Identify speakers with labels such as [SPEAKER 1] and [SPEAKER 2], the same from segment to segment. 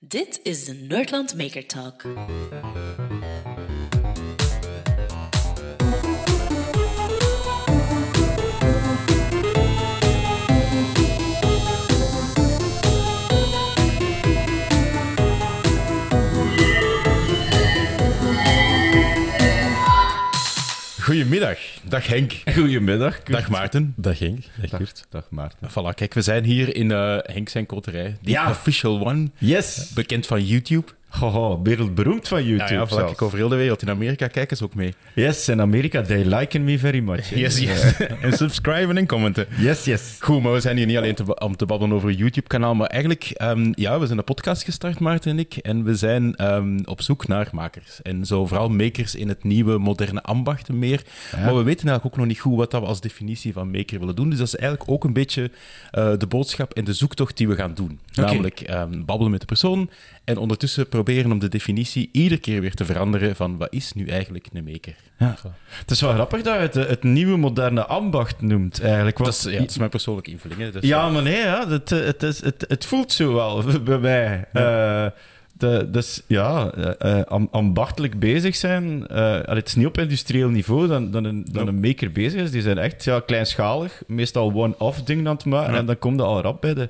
[SPEAKER 1] Dit is de Nerdland Maker Talk.
[SPEAKER 2] Goedemiddag. Dag Henk.
[SPEAKER 3] Goedemiddag.
[SPEAKER 2] Dag Maarten.
[SPEAKER 4] Dag Henk. Dag Kurt.
[SPEAKER 3] Dag Maarten.
[SPEAKER 2] Voilà, kijk, we zijn hier in eh Henk zijn koterij. The
[SPEAKER 3] Ja.
[SPEAKER 2] Official One.
[SPEAKER 3] Yes.
[SPEAKER 2] Bekend van YouTube.
[SPEAKER 3] Haha, wereldberoemd van
[SPEAKER 2] Ja,
[SPEAKER 3] YouTube
[SPEAKER 2] ja, voilà,
[SPEAKER 3] zelfs.
[SPEAKER 2] kijk, over heel de wereld. In Amerika kijken ze ook mee.
[SPEAKER 3] Yes, in Amerika, they liken me very much.
[SPEAKER 2] Yes, yes. en subscriben en commenten.
[SPEAKER 3] Yes, yes.
[SPEAKER 2] Goed, maar we zijn hier niet alleen te, om te babbelen over een YouTube-kanaal, maar eigenlijk, ehm, ja, we zijn een podcast gestart, Maarten en ik, en we zijn ehm, op zoek naar makers. En zo vooral makers in het nieuwe, moderne ambachten meer. Maar we weten eigenlijk ook nog niet goed wat dat we als definitie van maker willen doen. Dus dat is eigenlijk ook een beetje eh, de boodschap en de zoektocht die we gaan doen. Namelijk ehm, babbelen met de persoon en ondertussen proberen om de definitie iedere keer weer te veranderen van wat is nu eigenlijk een maker.
[SPEAKER 3] Ja. Het is wel grappig dat je het, eh, het nieuwe moderne ambacht noemt, eigenlijk.
[SPEAKER 2] Dat
[SPEAKER 3] Want,
[SPEAKER 2] is, ja, dat is mijn persoonlijke invulling. Hè. Dus,
[SPEAKER 3] ja, maar nee, ja, het, eh, het, is, het, het voelt zo wel bij mij. Eh, de, dus ja, eh, eh, am- ambachtelijk bezig zijn. allee, het is niet op industrieel niveau dan, dan, een, dan een maker bezig is. Die zijn echt ja, kleinschalig, meestal one-off dingen aan het maken.
[SPEAKER 2] Ja.
[SPEAKER 3] En dan komt dat al rap bij de,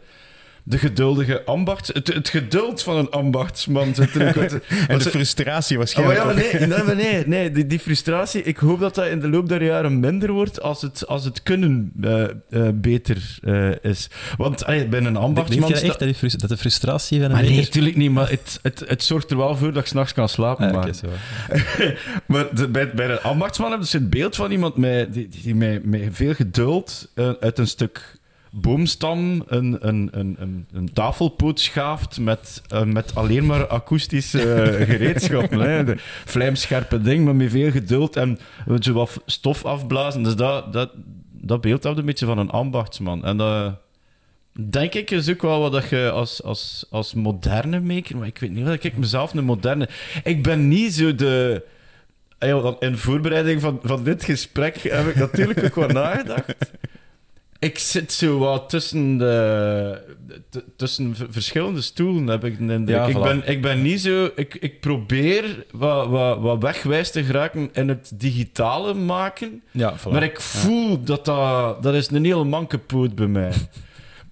[SPEAKER 3] de geduldige ambachts... Het, het geduld van een ambachtsman zit er ook uit.
[SPEAKER 2] En de frustratie
[SPEAKER 3] Oh,
[SPEAKER 2] waarschijnlijk
[SPEAKER 3] ja, maar nee, nee, maar nee, nee die, die frustratie, ik hoop dat dat in de loop der jaren minder wordt als het, als het kunnen eh, eh, beter eh, is. Want allee, bij een
[SPEAKER 4] Denk
[SPEAKER 3] ambachtsman...
[SPEAKER 4] je
[SPEAKER 3] sta-
[SPEAKER 4] echt dat, die frus- dat de frustratie van een
[SPEAKER 3] maar nee, natuurlijk niet, maar het, het, het zorgt er wel voor dat ik s'nachts kan slapen.
[SPEAKER 4] Ah,
[SPEAKER 3] maar
[SPEAKER 4] zo.
[SPEAKER 3] maar de- bij, bij een ambachtsman hebben ze het beeld van iemand met, die, die met, met veel geduld uit een stuk boomstam een, een, een, een, een tafelpoot schaaft met, eh, met alleen maar akoestische eh, gereedschappen. hè. De vlijmscherpe ding, maar met veel geduld en zo wat stof afblazen. Dus dat, dat, dat beeld had een beetje van een ambachtsman. En dat denk ik is ook wel wat dat je als, als, als moderne maker... Maar ik weet niet wat ik mezelf een moderne... Ik ben niet zo de... In voorbereiding van, van dit gesprek heb ik natuurlijk ook wat nagedacht. Ik zit zo wat tussen, de, tussen verschillende stoelen, heb ik de indruk.
[SPEAKER 2] Ja,
[SPEAKER 3] ik, ben, ik ben niet zo... Ik, ik probeer wat, wat, wat wegwijs te geraken in het digitale maken.
[SPEAKER 2] Ja, voilà.
[SPEAKER 3] Maar ik voel dat dat... Dat is een hele mankepoot bij mij.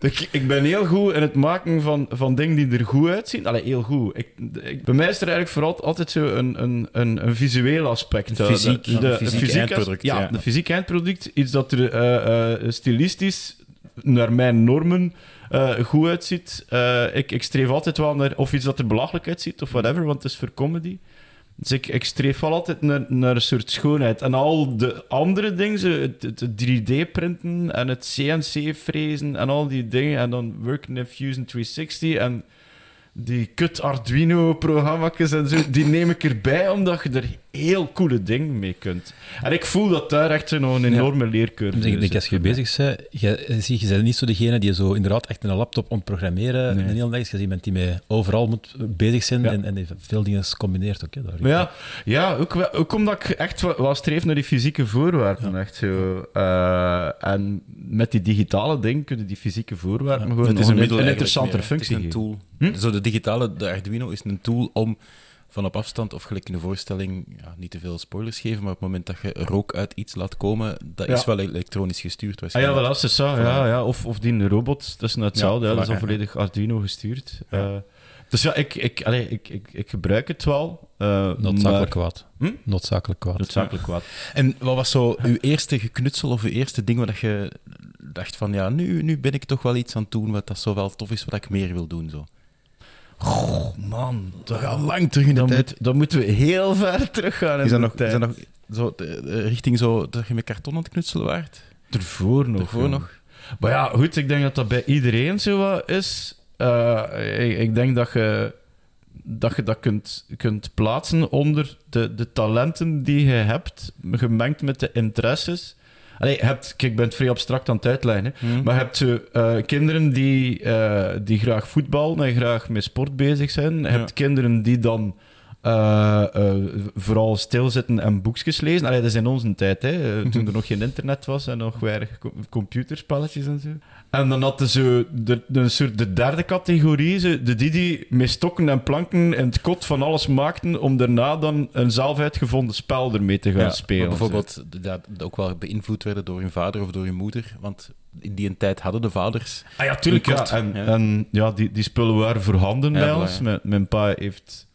[SPEAKER 3] Ik, ik ben heel goed in het maken van, van dingen die er goed uitzien. Allee, heel goed. Ik, ik, bij mij is er eigenlijk vooral altijd zo een, een, een, een visueel aspect.
[SPEAKER 2] Een fysiek-
[SPEAKER 3] de, de,
[SPEAKER 2] fysiek eindproduct,
[SPEAKER 3] Ja,
[SPEAKER 2] ja.
[SPEAKER 3] de fysiek eindproduct. Iets dat er eh, eh, stilistisch, naar mijn normen, eh, goed uitziet. Eh, ik, ik streef altijd wel naar... Of iets dat er belachelijk uitziet, of whatever, want het is voor comedy. Dus ik, streef altijd naar, naar een soort schoonheid. En al de andere dingen, het, het 3D-printen en het CNC-frezen en al die dingen. En dan worken in Fusion 360 en die kut Arduino-programma's en zo, die neem ik erbij omdat je er heel coole dingen mee kunt. En ik voel dat daar echt een enorme leercurve
[SPEAKER 4] Ik denk,
[SPEAKER 3] is.
[SPEAKER 4] denk, als je bezig bent, je, zie, je bent niet zo degene die zo inderdaad echt een laptop om te programmeren
[SPEAKER 3] Nee.
[SPEAKER 4] een hele dag is. Je iemand die met overal moet bezig zijn
[SPEAKER 3] Ja.
[SPEAKER 4] en, en veel dingen combineert ook. Hè, daar.
[SPEAKER 3] Maar ja, ja ook, omdat ik echt wel, wel streef naar die fysieke voorwaarden. Echt zo. Eh, en met die digitale dingen kunnen die fysieke voorwaarden gewoon
[SPEAKER 2] het is een
[SPEAKER 3] interessante functie
[SPEAKER 2] Het is een tool. Zo de digitale, de Arduino is een tool om van op afstand, of gelijk in de voorstelling, ja, niet te veel spoilers geven, maar op het moment dat je rook uit iets laat komen, dat
[SPEAKER 3] Ja.
[SPEAKER 2] is wel elektronisch gestuurd
[SPEAKER 3] Ah ja, wel, dat is zo. Ja, ja. Of, of die robot, dat is net hetzelfde.
[SPEAKER 2] Ja,
[SPEAKER 3] dat is al volledig Arduino gestuurd.
[SPEAKER 2] Ja.
[SPEAKER 3] Eh, dus ja, ik, ik, allee, ik, ik, ik gebruik het wel. eh,
[SPEAKER 4] Noodzakelijk
[SPEAKER 3] maar-
[SPEAKER 4] kwaad.
[SPEAKER 3] Hm?
[SPEAKER 4] Noodzakelijk kwaad.
[SPEAKER 3] Noodzakelijk kwaad.
[SPEAKER 2] En wat was zo uw eerste geknutsel of uw eerste ding waar dat je dacht van, ja, nu, nu ben ik toch wel iets aan het doen wat dat zo wel tof is, wat ik meer wil doen, zo.
[SPEAKER 3] Goh, man.
[SPEAKER 2] Dat gaat lang terug in de
[SPEAKER 3] Dan,
[SPEAKER 2] tijd.
[SPEAKER 3] moet, dan moeten we heel ver teruggaan in
[SPEAKER 2] Is dat
[SPEAKER 3] de
[SPEAKER 2] nog, is
[SPEAKER 3] tijd.
[SPEAKER 2] dat nog zo, de- de richting zo dat je met karton aan het knutselen waart?
[SPEAKER 3] Ervoor nog.
[SPEAKER 2] Ervoor nog?
[SPEAKER 3] Maar ja, goed, ik denk dat dat bij iedereen zo wat is. Eh, ik, ik denk dat je dat, je dat kunt, kunt plaatsen onder de, de talenten die je hebt, gemengd met de interesses. Allee, hebt, kijk, ik ben het vrij abstract aan het uitleggen, hè.
[SPEAKER 2] Hmm.
[SPEAKER 3] maar je hebt zo, eh, kinderen die, eh, die graag voetbal en graag met sport bezig zijn. Je
[SPEAKER 2] Ja.
[SPEAKER 3] hebt kinderen die dan eh, eh, vooral stilzitten en boekjes lezen. Allee, dat is in onze tijd, hè, eh, toen er nog geen internet was en nog weinig co- computerspelletjes en zo. En dan hadden ze de, de, een soort de derde categorie, zo, de die die met stokken en planken in het kot van alles maakten, om daarna dan een zelf uitgevonden spel ermee te gaan
[SPEAKER 2] Ja,
[SPEAKER 3] spelen.
[SPEAKER 2] bijvoorbeeld dat ook wel beïnvloed werden door hun vader of door hun moeder. Want in die tijd hadden de vaders...
[SPEAKER 3] Ah ja, tuurlijk. Ja. En,
[SPEAKER 2] ja.
[SPEAKER 3] en ja, die, die spullen waren voorhanden
[SPEAKER 2] Ja,
[SPEAKER 3] bij ons. mijn pa heeft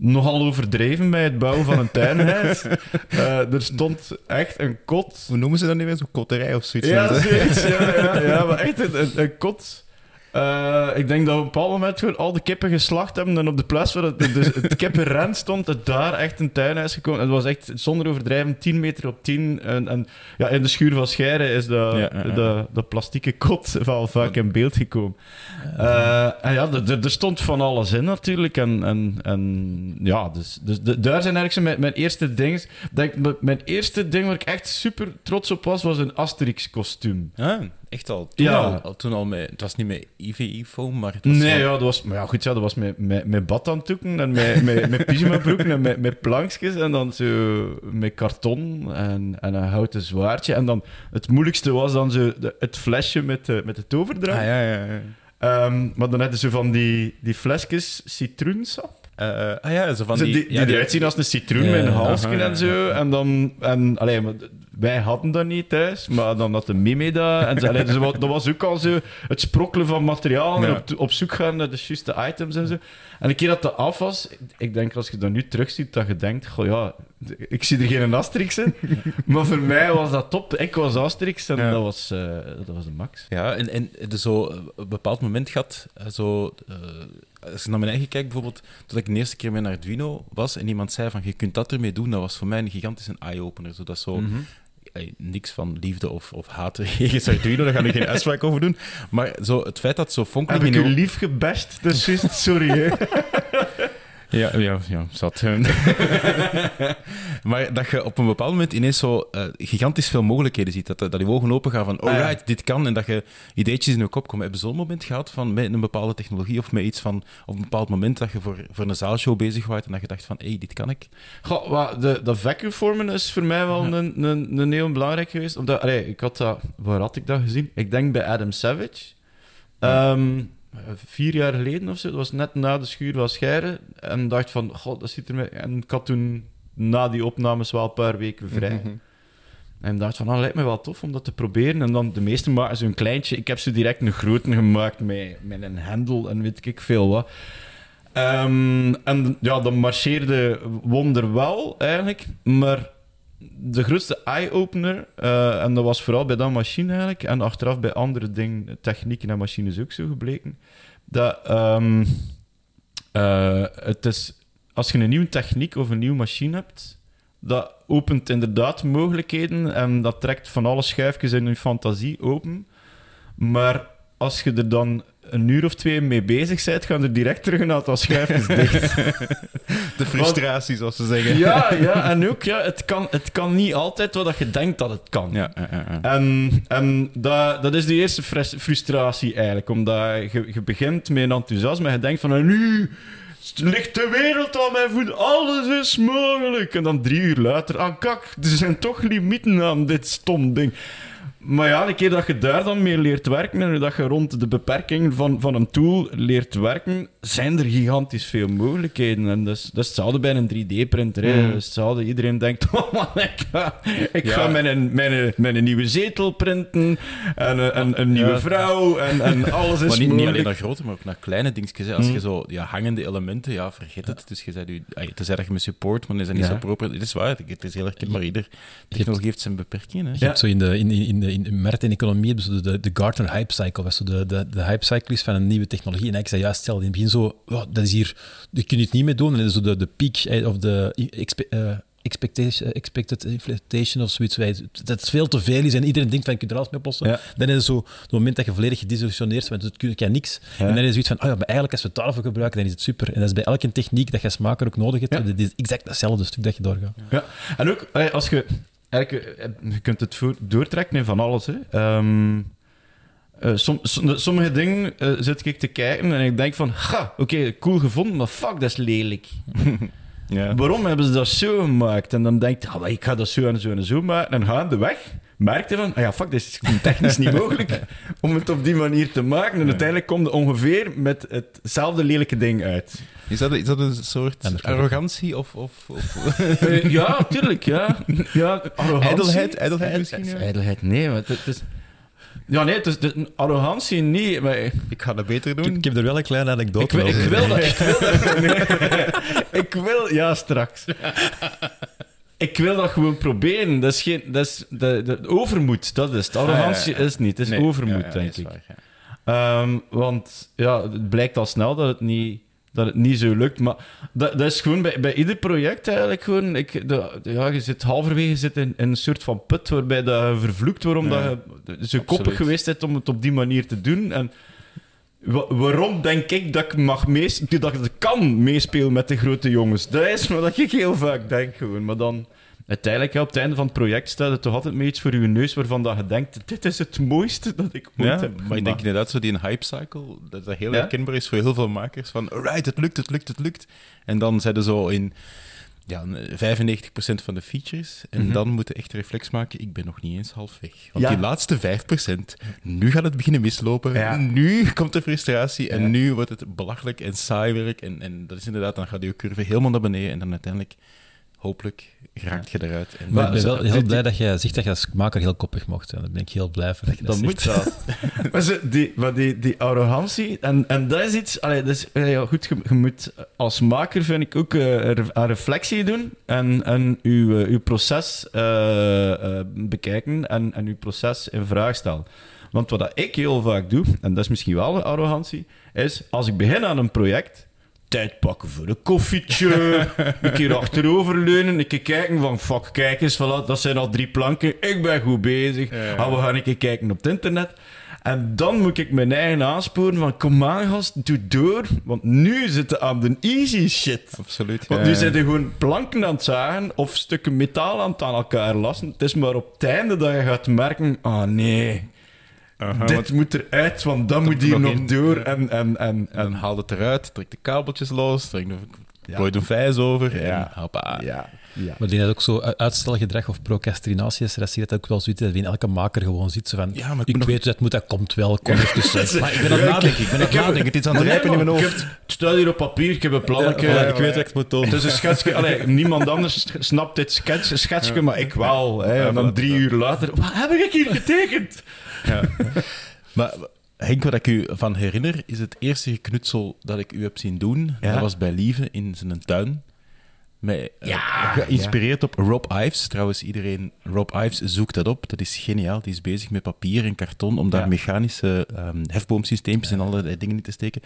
[SPEAKER 3] nogal overdreven bij het bouwen van een tuinhuis. Eh, er stond echt een kot.
[SPEAKER 2] Hoe noemen ze dat nu weer? Zo'n kotterij of zoiets?
[SPEAKER 3] Ja, zoiets, ja, ja, ja, maar echt een, een, een kot. Eh, ik denk dat we op een bepaald moment gewoon al de kippen geslacht hebben en op de plaats waar het, dus het kippenren stond, het daar echt een tuinhuis gekomen. Het was echt, zonder overdrijven, 10 meter op 10. En, en ja, in de schuur van Scheire is dat,
[SPEAKER 2] Ja, ja, ja.
[SPEAKER 3] dat, dat plastieke kot wel vaak in beeld gekomen. Eh, en ja, er- stond van alles in natuurlijk. En, en, en ja, dus, dus de- daar zijn eigenlijk mijn, mijn eerste dingen. Denk, mijn eerste ding waar ik echt super trots op was, was een Asterix-kostuum.
[SPEAKER 2] Ah, echt al. Toen,
[SPEAKER 3] Ja.
[SPEAKER 2] al, toen al met... Het was niet met IVI-foam, maar het was
[SPEAKER 3] Nee,
[SPEAKER 2] wel-
[SPEAKER 3] ja, dat was, maar ja, goed, ja, dat was met, met, met badhanddoeken en met, met, met pyjamabroeken en met, met plankjes en dan zo met karton en, en een houten zwaardje. En dan het moeilijkste was dan zo de- het flesje met de, met de toverdrank.
[SPEAKER 2] Ah, ja, ja, ja.
[SPEAKER 3] Ehm, maar dan hadden ze van die, die flesjes citroensap.
[SPEAKER 2] Eh, ah ja, zo van
[SPEAKER 3] Zo
[SPEAKER 2] die...
[SPEAKER 3] die, die,
[SPEAKER 2] ja,
[SPEAKER 3] eruit zien als een citroen met een halsje en zo. En dan... En, allee, maar wij hadden dat niet thuis, maar dan had de Mimi dat. En allee, dus dat was ook al zo het sprokkelen van materiaal en
[SPEAKER 2] Ja.
[SPEAKER 3] op, op zoek gaan naar de juiste items en zo. En een keer dat dat af was, ik denk als je dat nu terugziet, dat je denkt, goh ja, ik zie er geen Asterix in. maar voor mij was dat top. Ik was Asterix en
[SPEAKER 2] Ja.
[SPEAKER 3] dat, was, eh, dat was de max.
[SPEAKER 2] Ja, en, en dus zo eh, een bepaald moment gehad, eh, zo, als ik naar mijn eigen kijk bijvoorbeeld, dat ik de eerste keer met een Arduino was en iemand zei van, je kunt dat ermee doen, dat was voor mij een gigantische eye-opener. Zo, dat zo, niks van liefde of, of haat tegen Arduino, daar ga ik geen uitspraak over doen. Maar zo, het feit dat zo
[SPEAKER 3] Heb
[SPEAKER 2] fonkeling
[SPEAKER 3] ik
[SPEAKER 2] in
[SPEAKER 3] u
[SPEAKER 2] je-
[SPEAKER 3] lief gebest? Dus sorry. Hè.
[SPEAKER 2] Ja, ja, ja, zat. maar dat je op een bepaald moment ineens zo eh, gigantisch veel mogelijkheden ziet. Dat, dat je ogen open gaan van,
[SPEAKER 3] Ah, ja.
[SPEAKER 2] alright, dit kan. En dat je ideetjes in je kop komen. Heb je zo'n moment gehad van met een bepaalde technologie of met iets van, op een bepaald moment dat je voor, voor een zaalshow bezig was en dat je dacht van, hé, hey, dit kan ik.
[SPEAKER 3] Goh, wat, de, dat vacuumvormen is voor mij wel een, een, een heel belangrijk geweest. Omdat, allee, ik had dat, waar had ik dat gezien? Ik denk bij Adam Savage. Ehm, vier jaar geleden of zo. Dat was net na de schuur van Scheire. En dacht van, god, dat ziet er... mee- En ik had toen na die opnames wel een paar weken vrij. En dacht van, ah, lijkt me wel tof om dat te proberen. En dan de meeste maken zo'n kleintje. Ik heb ze direct een grote gemaakt met, met een hendel en weet ik veel wat. Ehm, en ja, dat marcheerde wonderwel eigenlijk. Maar de grootste eye-opener, eh, en dat was vooral bij dat machine eigenlijk, en achteraf bij andere dingen, technieken en machines ook zo gebleken, dat ehm, eh, het is, als je een nieuwe techniek of een nieuwe machine hebt, dat opent inderdaad mogelijkheden en dat trekt van alle schuifjes in je fantasie open. Maar als je er dan een uur of twee mee bezig bent, gaan er direct terug een aantal schuifjes dicht.
[SPEAKER 2] De frustratie, zoals ze zeggen.
[SPEAKER 3] Ja, ja, en ook, ja, het, kan, het kan niet altijd wat je denkt dat het kan.
[SPEAKER 2] Ja, ja, ja.
[SPEAKER 3] En, en dat, dat is de eerste frus- frustratie eigenlijk, omdat je, je begint met een enthousiasme en je denkt van, nu ligt de wereld aan mijn voeten, alles is mogelijk. En dan drie uur later, ah kak, er zijn toch limieten aan dit stom ding. Maar ja, een keer dat je daar dan mee leert werken en dat je rond de beperkingen van, van een tool leert werken, zijn er gigantisch veel mogelijkheden. En dat is, dat is hetzelfde bij een 3D-printer. hè.
[SPEAKER 2] Mm.
[SPEAKER 3] Dat is hetzelfde. Iedereen denkt, oh man, ik ga, ik
[SPEAKER 2] Ja.
[SPEAKER 3] ga mijn, mijn, mijn nieuwe zetel printen en een, een, een nieuwe
[SPEAKER 2] Ja.
[SPEAKER 3] vrouw en, en alles is
[SPEAKER 2] Maar niet, niet
[SPEAKER 3] mogelijk.
[SPEAKER 2] alleen naar grote, maar ook naar kleine dingetjes. Als
[SPEAKER 3] Mm.
[SPEAKER 2] je zo ja, hangende elementen, ja, vergeet het. Dus je zei, tenzij dat je met support, maar dan is dat niet
[SPEAKER 3] Ja.
[SPEAKER 2] zo proper. Het is waar, het is heel erg, maar ieder technologie heeft zijn beperkingen. Hè.
[SPEAKER 4] Je hebt zo in de, in, in, in de, in de markt en economie hebben ze de, de Gartner Hype Cycle. Is zo de, de, de hype cycle is van een nieuwe technologie. En ik zei juist, stel in het begin zo, oh, dat is hier, daar kun je het niet mee doen. En dan is zo de, de peak eh, of de eh, expectation, eh, expected inflation of zoiets. Wij- Dat het veel te veel is en iedereen denkt van, je kunt er alles mee oplossen.
[SPEAKER 3] Ja.
[SPEAKER 4] Dan is het zo, het moment dat je volledig gedisillusioneerd bent, dat kun je niks.
[SPEAKER 3] Ja.
[SPEAKER 4] En dan is het zoiets van, oh ja, maar eigenlijk als we het daarvoor gebruiken, dan is het super. En dat is bij elke techniek dat je smaker ook nodig hebt.
[SPEAKER 3] Ja.
[SPEAKER 4] Dat is exact hetzelfde stuk dat je doorgaat.
[SPEAKER 3] Ja, en ook als je. Eigenlijk, eh, je kunt het doortrekken in van alles. Hè. Ehm, eh, som, som- sommige dingen eh, zit ik te kijken en ik denk van, ha, oké, cool gevonden, maar fuck, dat is lelijk.
[SPEAKER 2] Ja.
[SPEAKER 3] Waarom hebben ze dat zo gemaakt? En dan denkt ah, ik ga dat zo en zo en zo maken. En gaandeweg merkte van, ah ja, fuck, dit is technisch niet mogelijk om het op die manier te maken. En uiteindelijk komt het ongeveer met hetzelfde lelijke ding uit.
[SPEAKER 2] Is dat, is dat een soort arrogantie of, of, of
[SPEAKER 3] Eh, ja, tuurlijk, ja. ja arrogantie.
[SPEAKER 2] ijdelheid? Ijdelheid
[SPEAKER 3] Ijd-
[SPEAKER 2] misschien? ja?
[SPEAKER 3] Ijdelheid, nee. Maar het, het is... Ja, nee, het is, het is- arrogantie niet. Maar
[SPEAKER 2] Ik ga dat beter doen.
[SPEAKER 4] ik heb er wel een kleine anekdote
[SPEAKER 3] ik, wil, ik
[SPEAKER 4] over.
[SPEAKER 3] wil dat. Ik wil dat. Nee. ik wil... Ja, straks. Ik wil dat gewoon proberen. Dat is geen... Dat is de, de, overmoed, dat is het. Arrogantie
[SPEAKER 2] Ah, ja, ja.
[SPEAKER 3] is niet. Het is
[SPEAKER 2] Nee,
[SPEAKER 3] overmoed,
[SPEAKER 2] ja, ja,
[SPEAKER 3] denk ik.
[SPEAKER 2] waar, ja.
[SPEAKER 3] Ehm, want ja, het blijkt al snel dat het niet, dat het niet zo lukt. Maar dat, dat is gewoon bij, bij ieder project eigenlijk gewoon... Ik, de, ja, je zit halverwege zit in, in een soort van put waarbij dat je vervloekt waarom
[SPEAKER 2] Ja,
[SPEAKER 3] dat je zo koppig geweest bent om het op die manier te doen. En wa- waarom denk ik dat ik mag mees, dat ik kan meespelen met de grote jongens? Dat is wat ik heel vaak denk gewoon. Maar dan... Uiteindelijk, ja, op het einde van het project staat er toch altijd met iets voor je neus waarvan dat je denkt, dit is het mooiste dat ik ooit
[SPEAKER 2] Ja,
[SPEAKER 3] heb
[SPEAKER 2] maar ik denk inderdaad zo die hype cycle, dat dat heel
[SPEAKER 3] Ja?
[SPEAKER 2] herkenbaar is voor heel veel makers. Van, alright, het lukt, het lukt, het lukt. En dan zijn ze zo in ja, 95% van de features. En
[SPEAKER 3] Mhm.
[SPEAKER 2] dan moeten echt reflex maken, ik ben nog niet eens half weg. Want
[SPEAKER 3] Ja.
[SPEAKER 2] die laatste 5%, nu gaat het beginnen mislopen.
[SPEAKER 3] Ja.
[SPEAKER 2] Nu komt de frustratie en nu wordt het belachelijk en saai werk. En, en dat is inderdaad, dan gaat die curve helemaal naar beneden. En dan uiteindelijk, hopelijk, raakt je eruit. En
[SPEAKER 4] Maar ik ben
[SPEAKER 3] zo-
[SPEAKER 4] wel heel
[SPEAKER 3] die-
[SPEAKER 4] blij dat jij zegt dat je als maker heel koppig mocht zijn. Daar ben ik heel blij voor dat je dat,
[SPEAKER 3] Dat moet dat. maar zo, die, maar die, die arrogantie, en, en dat is iets... Allee, dat is, eh, ja, goed, je, je moet als maker, vind ik, ook eh, een re- een reflectie doen en, en uw, eh, uw proces eh, eh, bekijken en, en uw proces in vraag stellen. Want wat dat ik heel vaak doe, en dat is misschien wel een arrogantie, is als ik begin aan een project, tijd pakken voor een koffietje, een keer achteroverleunen, een keer kijken van, fuck, kijk eens, voilà, dat zijn al drie planken, ik ben goed bezig,
[SPEAKER 2] Ja.
[SPEAKER 3] Ah, we gaan een keer kijken op het internet. En dan moet ik mijn eigen aansporen van, kom aan gast, doe door, want nu zitten aan de easy shit.
[SPEAKER 2] Absoluut.
[SPEAKER 3] Want
[SPEAKER 2] ja.
[SPEAKER 3] nu zijn er gewoon planken aan het zagen of stukken metaal aan het aan elkaar lassen. Het is maar op het einde dat je gaat merken, ah nee,
[SPEAKER 2] Aha,
[SPEAKER 3] dit
[SPEAKER 2] want
[SPEAKER 3] moet eruit, want dat moet hier
[SPEAKER 2] nog
[SPEAKER 3] nog
[SPEAKER 2] in.
[SPEAKER 3] door. En, en, en,
[SPEAKER 2] En dan haal het eruit, trek de kabeltjes los, trek de,
[SPEAKER 3] Ja.
[SPEAKER 2] gooi een vijs over
[SPEAKER 3] Ja.
[SPEAKER 2] en hoppa.
[SPEAKER 3] ja, ja.
[SPEAKER 4] Maar denk dat ook zo uitstelgedrag of procrastinatie is, dat dat ook wel zoiets dat in elke maker gewoon zit. Zo van,
[SPEAKER 2] Ja, maar ik
[SPEAKER 4] ik
[SPEAKER 2] moet nog-
[SPEAKER 4] weet dat moet, dat komt wel. Kom even
[SPEAKER 2] Maar ik ben aan het nadenken, ik ben aan het nadenken. Het is aan het rijpen in mijn hoofd.
[SPEAKER 3] Het staat hier op papier, ik heb een plannetje.
[SPEAKER 4] Ja, voilà,
[SPEAKER 3] ik
[SPEAKER 4] weet wat ik moet doen.
[SPEAKER 3] Het is een schetsje. Allee, niemand anders snapt dit sketch, schetsje, maar ik wel. Hè. En dan drie uur later, wat heb ik hier getekend?
[SPEAKER 2] Ja. Maar Henk, wat ik u van herinner, is het eerste geknutsel dat ik u heb zien doen.
[SPEAKER 3] Ja.
[SPEAKER 2] Dat was bij Lieve in zijn tuin. Met, eh, geïnspireerd op Rob Ives. Trouwens, iedereen, Rob Ives, zoekt dat op. Dat is geniaal. Die is bezig met papier en karton om daar
[SPEAKER 3] Ja.
[SPEAKER 2] mechanische ehm hefboomsysteempjes en allerlei dingen in te steken.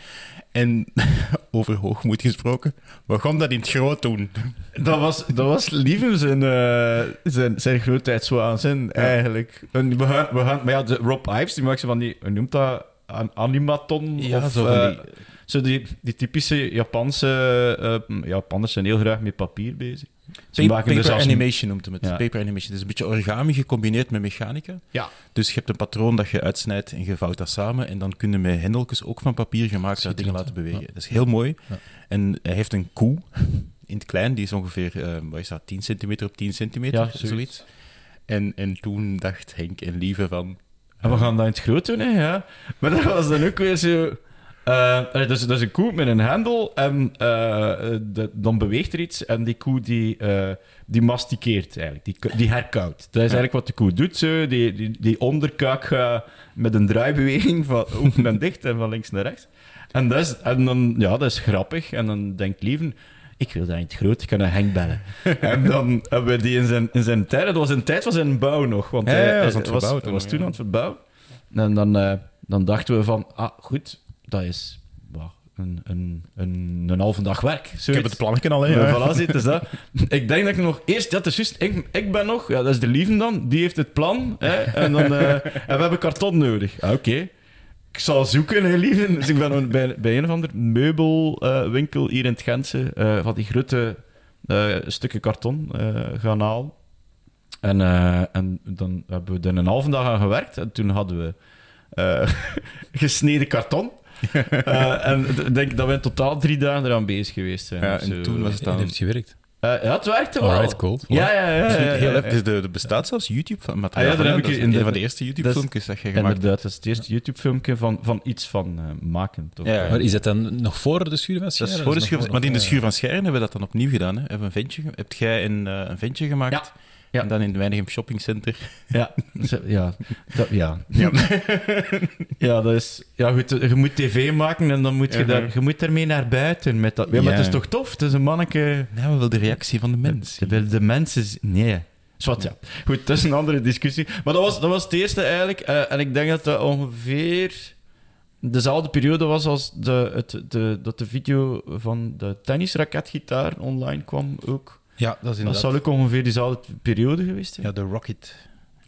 [SPEAKER 2] En over hoogmoed gesproken, we gaan dat in het groot doen.
[SPEAKER 3] Dat was, dat was liever zijn, eh zijn, zijn grootheidswaanzin, eigenlijk. En we gaan, we gaan, maar ja, de Rob Ives, die maakt zo van die, noemt dat? An- animaton?
[SPEAKER 2] Ja,
[SPEAKER 3] of,
[SPEAKER 2] zo van
[SPEAKER 3] eh, zo die, die typische Japanse... eh Japanners zijn heel graag met papier bezig. Ze
[SPEAKER 2] Paper,
[SPEAKER 3] maken dus als-
[SPEAKER 2] animation noemt hem het.
[SPEAKER 3] Ja.
[SPEAKER 2] Paper animation. Het is een beetje origami gecombineerd met mechanica.
[SPEAKER 3] Ja.
[SPEAKER 2] Dus je hebt een patroon dat je uitsnijdt en je vouwt dat samen. En dan kun je met hendeltjes ook van papier gemaakt dat dingen laten bewegen. Dat is heel mooi.
[SPEAKER 4] Ja.
[SPEAKER 2] En hij heeft een koe in het klein. Die is ongeveer, eh, wat is dat, 10 centimeter op 10 centimeter?
[SPEAKER 3] Ja,
[SPEAKER 2] zoiets.
[SPEAKER 3] zoiets.
[SPEAKER 2] En, en toen dacht Henk en Lieve van...
[SPEAKER 3] En we gaan dat in het groot doen, hè, ja. Maar dat was dan ook weer zo... allee, dat, is, dat is een koe met een hendel en eh, de- dan beweegt er iets en die koe die, eh, die mastikeert eigenlijk, die, die herkauwt. Dat is eigenlijk wat de koe doet, zo. Die, die, die onderkaak gaat met een draaibeweging van open en dicht en van links naar rechts. En, dat is, en dan, ja, dat is grappig. En dan denkt Lieven, ik wil dat in het groot, ik kan een Henk bellen. en dan hebben we die in zijn, in zijn tijd, dat was in tijd van zijn bouw nog, want
[SPEAKER 2] Ja,
[SPEAKER 3] hij,
[SPEAKER 2] was
[SPEAKER 3] was toen aan het verbouwen. En dan, dan dachten we van, ah, goed, dat is een, een, een, een halve dag werk.
[SPEAKER 2] Ik heb het plannetje al, hè.
[SPEAKER 3] Ja,
[SPEAKER 2] ja.
[SPEAKER 3] voilà, zit, is dat. Ik denk dat ik nog eerst, ja, het is juist, ik, ik ben nog, ja, dat is de lieve dan, die heeft het plan, hè, en, dan, eh, en we hebben karton nodig. Ah, Oké. Ik zal zoeken, hè, lieve. Dus ik ben bij, bij een of ander meubelwinkel hier in het Gentse eh, van die grote eh, stukken karton gaan halen. En, en dan hebben we er een halve dag aan gewerkt. En toen hadden we gesneden karton. Eh, en ik denk dat we in totaal drie dagen eraan bezig geweest zijn.
[SPEAKER 2] Ja, en
[SPEAKER 3] zo.
[SPEAKER 2] toen was het
[SPEAKER 4] En
[SPEAKER 2] dan...
[SPEAKER 4] heeft het gewerkt?
[SPEAKER 3] Eh, ja, het werkte wel.
[SPEAKER 4] Alright, cool.
[SPEAKER 3] Ja, ja, ja. ja, ja,
[SPEAKER 2] Heel
[SPEAKER 3] ja.
[SPEAKER 2] even, de, er bestaat zelfs YouTube-materiaal.
[SPEAKER 3] Ah ja, daar heb
[SPEAKER 2] van,
[SPEAKER 3] ik in
[SPEAKER 2] Dat is
[SPEAKER 3] de-
[SPEAKER 2] een van de eerste YouTube-filmpjes dat je gemaakt hebt.
[SPEAKER 3] Inderdaad, dat is het eerste YouTube-filmpje van, van iets van eh, maken. Toch?
[SPEAKER 2] Ja, ja.
[SPEAKER 4] Maar is dat dan nog voor de schuur van
[SPEAKER 2] Dat is
[SPEAKER 4] Scheren?
[SPEAKER 2] voor de schuur,
[SPEAKER 4] voor-
[SPEAKER 2] maar in de schuur van Scheren hebben we dat dan opnieuw gedaan. Hè? Hebben een ventje, hebt jij een, eh, een ventje gemaakt?
[SPEAKER 3] Ja.
[SPEAKER 2] En dan in Weinigem Shopping Center.
[SPEAKER 3] Ja, zo- ja, dat, ja. Ja. ja, dat is... Ja, goed, je moet tv maken en dan moet je, daar, je moet ermee naar buiten. Met dat. Ja, maar het is toch tof? Het is een manneke...
[SPEAKER 2] Nou, we willen de reactie van de mens.
[SPEAKER 3] De, de, de mensen... Nee. Zwat, ja. Goed, dat is een andere discussie. Maar dat was, dat was het eerste eigenlijk. eh, en ik denk dat dat ongeveer dezelfde periode was als de, het, de, dat de video van de tennisraketgitaar online kwam ook.
[SPEAKER 2] Ja, dat is inderdaad.
[SPEAKER 3] Dat zal ook ongeveer diezelfde periode geweest.
[SPEAKER 2] Ja, de Rocket.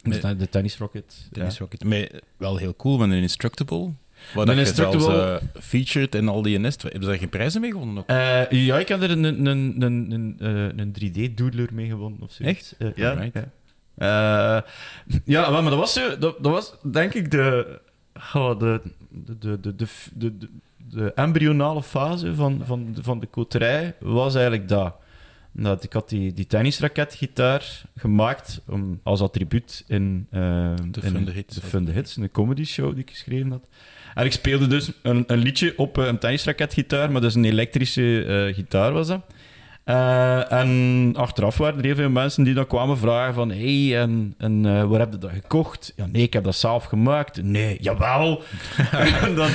[SPEAKER 3] De, Tennis Rocket.
[SPEAKER 2] Tennis. Rocket. Maar wel heel cool, met een Instructable. Wat
[SPEAKER 3] een Instructable...
[SPEAKER 2] Zelfs, featured en al die nest. Hebben ze daar geen prijzen mee gewonnen? Ook?
[SPEAKER 3] Eh, ja, ik heb er een, een, een, een, een eh, 3D-doodler mee gewonnen ofzo.
[SPEAKER 2] Echt?
[SPEAKER 3] Ja. Ja. maar dat was, dat, dat was denk ik de, oh, de, de, de, de, de, de, embryonale fase van, van, van de koterij was eigenlijk dat dat ik had die, die tennisraketgitaar gemaakt om, als attribuut in, eh,
[SPEAKER 2] De
[SPEAKER 3] in
[SPEAKER 2] Fun the Hits.
[SPEAKER 3] de Fun the Hits, een comedy show die ik geschreven had. En ik speelde dus een, een liedje op eh, een tennisraketgitaar, maar dus een elektrische eh, gitaar was dat. Eh, en achteraf waren er heel veel mensen die dan kwamen vragen van hey, en, en eh, waar heb je dat gekocht? Ja, nee, ik heb dat zelf gemaakt. Nee, jawel. en dan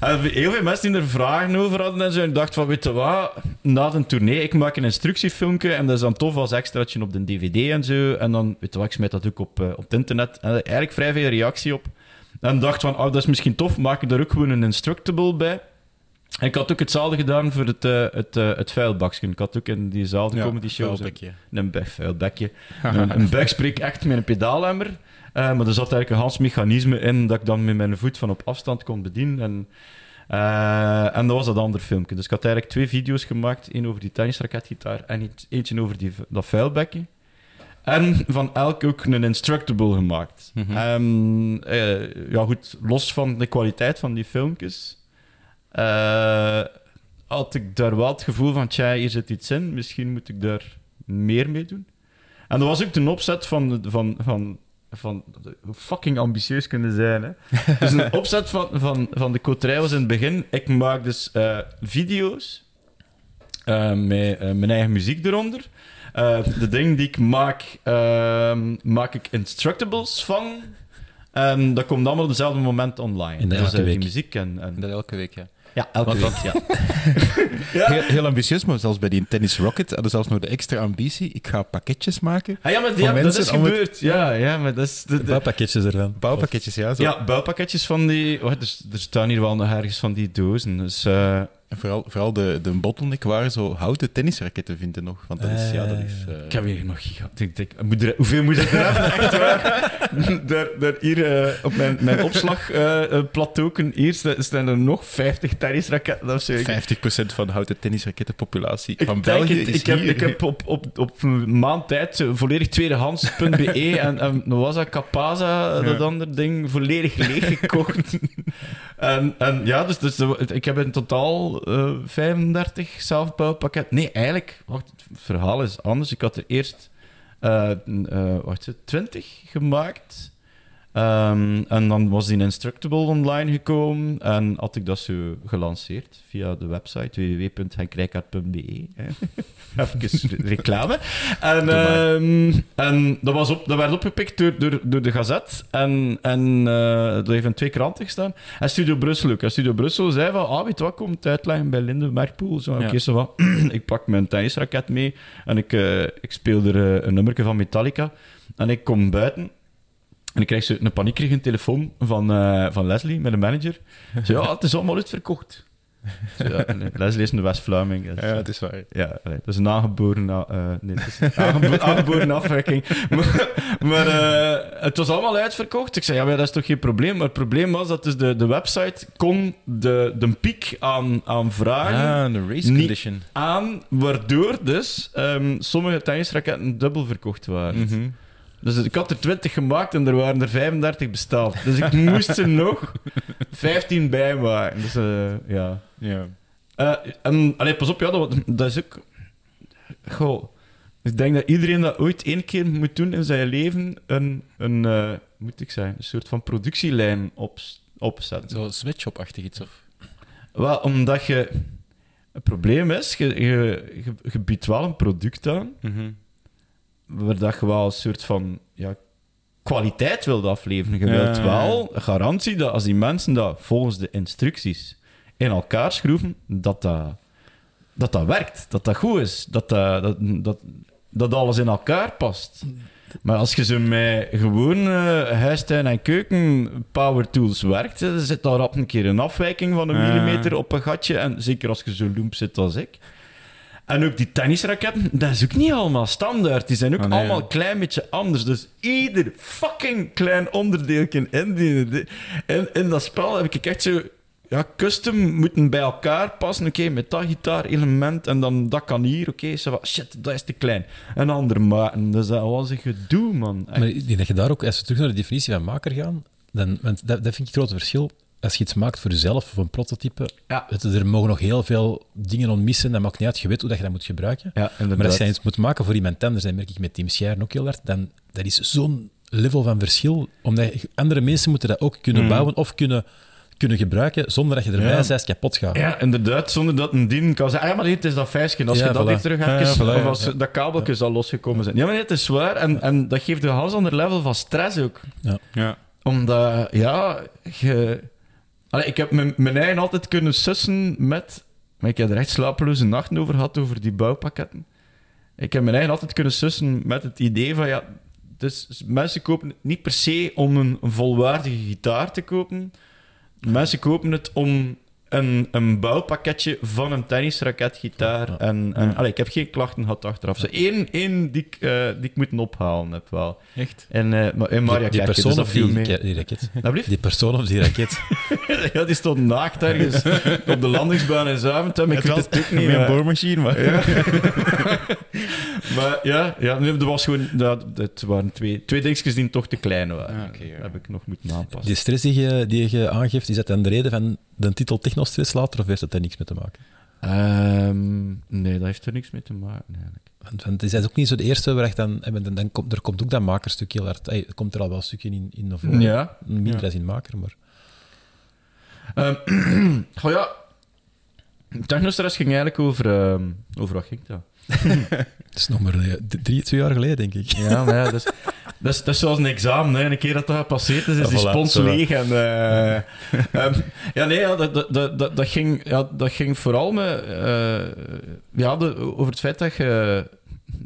[SPEAKER 3] en heel veel mensen die er vragen over hadden en zo. En dacht van, weet je wat, na een tournee, ik maak een instructiefilmpje en dat is dan tof als extraatje op de dvd en zo. En dan, weet je wat, ik smijt dat ook op, eh, op het internet. En eigenlijk vrij veel reactie op. En dacht van, oh, dat is misschien tof, maak ik daar ook gewoon een instructable bij. En ik had ook hetzelfde gedaan voor het, eh het, eh, het vuilbakje. Ik had ook in diezelfde comedy show een be- vuilbekje. een, een buikspreek echt met een pedaalhammer. Eh, maar er zat eigenlijk een Hans mechanisme in dat ik dan met mijn voet van op afstand kon bedienen. En, en dat was dat andere filmpje. Dus ik had eigenlijk twee video's gemaakt. één over die tennisraketgitaar en eentje over die, dat vuilbekje. En van elk ook een instructable gemaakt.
[SPEAKER 2] Mhm.
[SPEAKER 3] Ehm, eh, ja, goed, los van de kwaliteit van die filmpjes, eh, had ik daar wel het gevoel van, tja, hier zit iets in, misschien moet ik daar meer mee doen. En dat was ook de opzet van, van, van, van hoe fucking ambitieus kunnen zijn. Hè? Dus een opzet van, van, van de coterij was in het begin, ik maak dus eh, video's eh, met mijn eigen muziek eronder. De dingen die ik maak, ehm, maak ik instructables van. En dat komt allemaal op hetzelfde moment online.
[SPEAKER 4] En dat
[SPEAKER 3] dus
[SPEAKER 4] elke
[SPEAKER 3] die
[SPEAKER 4] week.
[SPEAKER 3] muziek en... en...
[SPEAKER 2] Dat elke week, ja.
[SPEAKER 3] Ja, elke
[SPEAKER 2] Want
[SPEAKER 3] week,
[SPEAKER 2] dat-
[SPEAKER 3] ja.
[SPEAKER 2] Heel, heel ambitieus, maar zelfs bij die Tennis Rocket hadden zelfs nog de extra ambitie. Ik ga pakketjes maken.
[SPEAKER 3] Ah, ja, maar ja, dat
[SPEAKER 2] mensen
[SPEAKER 3] is
[SPEAKER 2] om het-
[SPEAKER 3] gebeurd. Ja, ja, maar dat is... De, de-
[SPEAKER 4] Bouwpakketjes ervan.
[SPEAKER 2] Bouwpakketjes, ja. Zo.
[SPEAKER 3] ja, bouwpakketjes van die... Oh, er, er staan hier wel nog ergens van die dozen. Dus, eh,
[SPEAKER 2] En vooral, vooral de, de bottleneck waren zo houten tennisraketten vinden nog. Want dat is, ja, dat is... eh,
[SPEAKER 3] ik heb hier nog... Er- hoeveel moet ik er hebben? Echt waar? daar, daar hier eh, op mijn, mijn opslagplateauken hier sta- staan er nog 50 tennisraketten of zo. Ik-
[SPEAKER 2] 50% van de houten tennisrakettenpopulatie
[SPEAKER 3] Ik
[SPEAKER 2] van België
[SPEAKER 3] het.
[SPEAKER 2] is
[SPEAKER 3] ik, heb,
[SPEAKER 2] hier.
[SPEAKER 3] ik heb op, op, op een maand tijd eh, volledig tweedehands.be en, en was dat, Capaza, dat andere ding, volledig leeggekocht. en, en ja, dus, dus ik heb in totaal eh 35 zelfbouwpakketten. Nee, eigenlijk, wacht, het verhaal is anders. Ik had er eerst, eh eh, wacht, 20 gemaakt. Ehm, en dan was die Instructable online gekomen en had ik dat zo gelanceerd via de website www.henkrijkaart.be. Even reclame. En, ehm, en dat, was op, dat werd opgepikt door, door, door de Gazet en, en eh, dat heeft in twee kranten gestaan. En Studio Brussel ook. En Studio Brussel zei van, ah, weet je wat, kom het uitleggen bij Linde Merkpoel. Zo,
[SPEAKER 2] Ja.
[SPEAKER 3] zo wat. ik pak mijn tennisraket mee en ik, eh, ik speel er eh, een nummerke van Metallica. En ik kom buiten en ik krijg zo een paniekerige telefoon van, eh, van Leslie, met de manager. Zo, ja, het is allemaal uitverkocht. Ja, nee, Leslie is een West-Vlaming. dus,
[SPEAKER 2] Ja, het is waar.
[SPEAKER 3] ja, dat is een aangeboren, eh, nee, het is een aangebo- aangeboren afwijking. Maar, maar eh, het was allemaal uitverkocht. Ik zei, ja, maar dat is toch geen probleem? Maar het probleem was dat dus de, de website kon de, de piek aan, aan vragen
[SPEAKER 2] Ah, een race
[SPEAKER 3] Niet-
[SPEAKER 2] condition.
[SPEAKER 3] aan, waardoor dus ehm, sommige tennisraketten dubbel verkocht waren.
[SPEAKER 2] Mhm.
[SPEAKER 3] Dus ik had er 20 gemaakt en er waren er 35 besteld. Dus ik moest er nog 15 bij maken. Dus eh, ja.
[SPEAKER 2] Ja.
[SPEAKER 3] Eh, en allee, pas op, ja, dat, dat is ook. Goh. Ik denk dat iedereen dat ooit één keer moet doen in zijn leven. Een, een eh, moet ik zeggen, een soort van productielijn op, opzetten.
[SPEAKER 2] Zo sweatshop-achtig iets, of?
[SPEAKER 3] Wel, omdat je. Het probleem is, je, je, je, je biedt wel een product aan. Waar dat je wel een soort van ja, kwaliteit wilt afleveren. Je wilt wel garantie dat als die mensen dat volgens de instructies in elkaar schroeven, dat dat, dat, dat werkt, dat dat goed is, dat, dat, dat, dat, dat alles in elkaar past. Maar als je zo met gewoon eh, huistuin- en keuken power tools werkt, dan zit daar op een keer een afwijking van een millimeter op een gatje. En zeker als je zo loemp zit als ik. En ook die tennisraketten, dat is ook niet allemaal standaard. Die zijn ook
[SPEAKER 2] Ah, nee,
[SPEAKER 3] allemaal
[SPEAKER 2] ja.
[SPEAKER 3] een klein beetje anders. Dus ieder fucking klein onderdeeltje in, die, in, in dat spel heb ik echt zo... Ja, custom moeten bij elkaar passen. Oké, met dat gitaarelement en dan dat kan hier. Oké, shit, dat is te klein. Een ander maken. Dus dat was een gedoe, man. Echt.
[SPEAKER 4] Maar ik denk dat je daar ook, als we terug naar de definitie van maker gaan, dan, want dat, dat vind ik het grote verschil. Als je iets maakt voor jezelf of een prototype,
[SPEAKER 3] Ja.
[SPEAKER 4] het- er mogen nog heel veel dingen ontmissen. Dat maakt niet uit, je weet hoe dat je dat moet gebruiken.
[SPEAKER 3] Ja.
[SPEAKER 4] Maar als je iets moet maken voor iemand anders, dat merk ik met Team Schijren ook heel hard, dan dat is zo'n level van verschil. Omdat andere mensen moeten dat ook kunnen bouwen of kunnen, kunnen gebruiken zonder dat je erbij
[SPEAKER 3] Ja.
[SPEAKER 4] kapot gaat.
[SPEAKER 3] Ja, inderdaad, zonder dat een dien kan zeggen, ah, ja, maar dit is dat vijsje. Als
[SPEAKER 4] Ja,
[SPEAKER 3] je dat
[SPEAKER 4] voilà.
[SPEAKER 3] hier terug
[SPEAKER 2] Ja,
[SPEAKER 3] even,
[SPEAKER 2] ja, voilà,
[SPEAKER 3] of als
[SPEAKER 2] ja.
[SPEAKER 3] dat kabeltje zal losgekomen zijn. Ja, maar het is zwaar. En, en dat geeft een heel ander level van stress ook.
[SPEAKER 2] Ja.
[SPEAKER 3] Omdat, ja, je... Ik heb mijn, eigen altijd kunnen sussen met... Ik heb er echt slapeloze nachten over gehad, over die bouwpakketten. Ik heb mijn eigen altijd kunnen sussen met het idee van, ja... Dus mensen kopen het niet per se om een volwaardige gitaar te kopen. Mensen kopen het om een, een bouwpakketje van een tennisraketgitaar.
[SPEAKER 4] Ja.
[SPEAKER 3] En, en allee, ik heb geen klachten gehad achteraf. Zo één, één die, ik, eh, die ik moet ophalen heb wel.
[SPEAKER 2] Echt?
[SPEAKER 3] En, eh, maar in Maria
[SPEAKER 4] die, die
[SPEAKER 3] Kerke,
[SPEAKER 4] persoon
[SPEAKER 3] dus
[SPEAKER 4] of die,
[SPEAKER 3] mee.
[SPEAKER 4] die raket? Die persoon of die raket?
[SPEAKER 3] Ja, die stond naakt ergens op de landingsbaan in Zaventem. Ik weet het ook niet.
[SPEAKER 2] Met een boormachine, maar...
[SPEAKER 3] Maar ja, ja nee, er was gewoon, dat, het waren twee, twee dingetjes die toch te klein waren.
[SPEAKER 2] Ah, oké, ja.
[SPEAKER 3] Dat heb ik nog moeten aanpassen.
[SPEAKER 4] Die stress die je, die je aangeeft, is dat dan de reden van de titel Technostress later, of heeft dat daar niks mee te maken?
[SPEAKER 3] Ehm, nee, dat heeft er niks mee te maken eigenlijk.
[SPEAKER 4] Want, want is dat ook niet zo de eerste waar ik dan, eh, dan, dan komt, er komt ook dat makerstuk heel hard. Er komt er al wel een stukje in, in of
[SPEAKER 3] Ja.
[SPEAKER 4] minder
[SPEAKER 3] Ja.
[SPEAKER 4] als in maker, maar
[SPEAKER 3] Ehm goh ja, Technostress ging eigenlijk over... ehm, over wat ging dat?
[SPEAKER 4] het is nog maar eh, drie, twee jaar geleden, denk ik.
[SPEAKER 3] Ja, maar ja, dat is, dat is, dat is zoals een examen. Hè. Een keer dat dat gepasseerd is, is
[SPEAKER 4] Ja,
[SPEAKER 3] die
[SPEAKER 4] voilà,
[SPEAKER 3] spons
[SPEAKER 4] zo.
[SPEAKER 3] leeg. En, eh, ehm, ja, nee, ja, dat, dat, dat, dat, dat ging, ja, dat ging vooral met, eh, ja, de, over het feit dat je,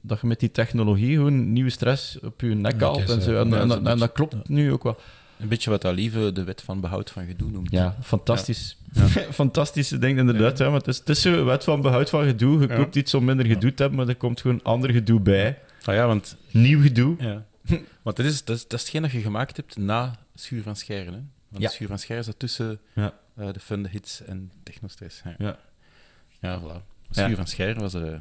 [SPEAKER 3] dat je met die technologie gewoon nieuwe stress op je nek haalt. en,
[SPEAKER 4] zo.
[SPEAKER 3] En, en, en dat klopt nu ook wel.
[SPEAKER 2] Een beetje wat Alieve de wet van behoud van gedoe noemt.
[SPEAKER 3] Ja, fantastisch. Fantastische ding, inderdaad. Ja. maar het, is, het is zo, wet van behoud van gedoe. Je
[SPEAKER 2] Ja.
[SPEAKER 3] koopt iets om minder gedoe te hebben, maar er komt gewoon ander gedoe bij.
[SPEAKER 2] Ah ja, want...
[SPEAKER 3] Nieuw gedoe.
[SPEAKER 2] Ja. Want dat is, dat, is, dat is hetgeen dat je gemaakt hebt na Schuur van Schijren. Hè? Want
[SPEAKER 3] Ja.
[SPEAKER 2] Schuur van Schijren zat tussen
[SPEAKER 3] Ja.
[SPEAKER 2] eh, de Fun, de Hits en Technostress. Ja,
[SPEAKER 3] Ja.
[SPEAKER 2] ja voilà. Schuur
[SPEAKER 3] Ja.
[SPEAKER 2] van Schijren was... eh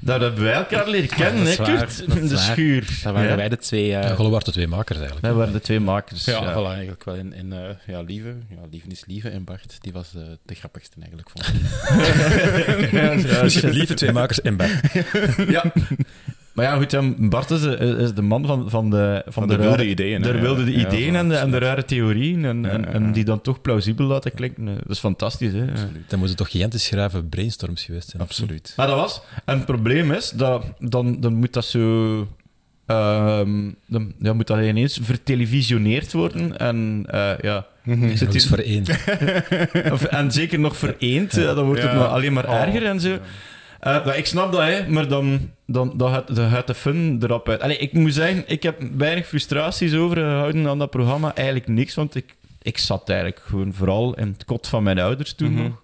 [SPEAKER 3] Daar hebben wij elkaar leren kennen,
[SPEAKER 2] dat
[SPEAKER 3] hè, Kurt?
[SPEAKER 2] dat is
[SPEAKER 3] De
[SPEAKER 2] waar.
[SPEAKER 3] schuur.
[SPEAKER 2] dat waren
[SPEAKER 3] Ja.
[SPEAKER 2] wij de twee...
[SPEAKER 4] Ja, Golle waren de twee makers eigenlijk.
[SPEAKER 3] Wij waren de twee makers.
[SPEAKER 2] ja,
[SPEAKER 3] ja.
[SPEAKER 2] voilà, eigenlijk wel. En, en eh, ja, Lieve, ja, Lieve is Lieve en Bart, die was de grappigste eigenlijk, vond ik.
[SPEAKER 3] Ja, ja,
[SPEAKER 4] Dus lieve twee makers en Bart.
[SPEAKER 3] ja. Maar ja, goed, Bart is de, is de man van, van de, van
[SPEAKER 2] Van de wilde ideeën, hè,
[SPEAKER 3] De wilde
[SPEAKER 2] Ja,
[SPEAKER 3] ideeën en, de, en de
[SPEAKER 2] absoluut.
[SPEAKER 3] rare theorieën. En,
[SPEAKER 2] Ja,
[SPEAKER 3] en,
[SPEAKER 2] ja,
[SPEAKER 3] en
[SPEAKER 2] ja.
[SPEAKER 3] die dan toch plausibel laten klinken. Dat is fantastisch, hè?
[SPEAKER 2] Absoluut.
[SPEAKER 4] Dan moeten toch gigantisch schrijven brainstorms geweest zijn.
[SPEAKER 2] Absoluut.
[SPEAKER 3] Maar dat was... En het probleem is, dat, dan, dan moet dat zo... ehm, dan, dan moet dat ineens vertelevisioneerd worden. En eh, ja... Zit
[SPEAKER 4] Dat is
[SPEAKER 3] hier-
[SPEAKER 4] voor één.
[SPEAKER 3] Of, en zeker nog vereend, eh, dan wordt het alleen maar
[SPEAKER 2] Oh.
[SPEAKER 3] erger en zo. Eh, maar ik snap dat, hè, maar dan, dan, dan, gaat, dan gaat de fun erop uit. Allee, ik moet zeggen, ik heb weinig frustraties overgehouden aan dat programma. Eigenlijk niks, want ik, ik zat eigenlijk gewoon vooral in het kot van mijn ouders toen
[SPEAKER 2] Mhm.
[SPEAKER 3] nog.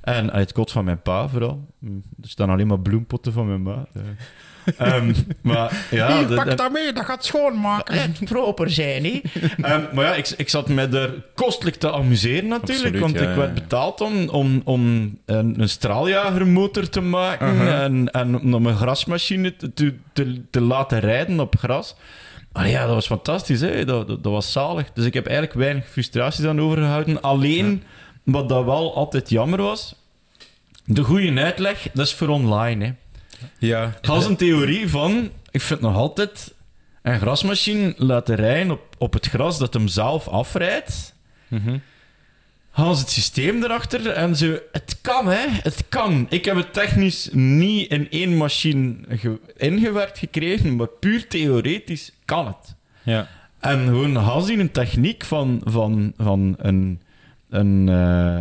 [SPEAKER 3] En uit het kot van mijn pa vooral. Mm, Er staan alleen maar bloempotten van mijn ma. Ehm, maar ja, dat- dat-
[SPEAKER 2] dat mee, dat gaat schoonmaken.
[SPEAKER 3] echt proper zijn, hè? Ehm, maar ja, ik, ik zat me er kostelijk te amuseren natuurlijk,
[SPEAKER 2] Absoluut,
[SPEAKER 3] want
[SPEAKER 2] ja,
[SPEAKER 3] ik werd betaald om, om, om een, een straaljagermotor te maken en, en om een grasmachine te, te, te, te laten rijden op gras. Ah ja, dat was fantastisch. Hè? Dat, dat, dat was zalig. Dus ik heb eigenlijk weinig frustraties aan overgehouden. Alleen, wat dat wel altijd jammer was... De goede uitleg, dat is voor online. Hè.
[SPEAKER 2] Ja.
[SPEAKER 3] Dat is een theorie van... Ik vind nog altijd... Een grasmachine laten rijden op, op het gras dat hem zelf afrijdt. Gaan ze het systeem erachter en zo... Het kan, hè. Het kan. Ik heb het technisch niet in één machine ge- ingewerkt gekregen, maar puur theoretisch kan het.
[SPEAKER 2] Ja.
[SPEAKER 3] En gewoon zien een techniek van, van, van een, een, eh,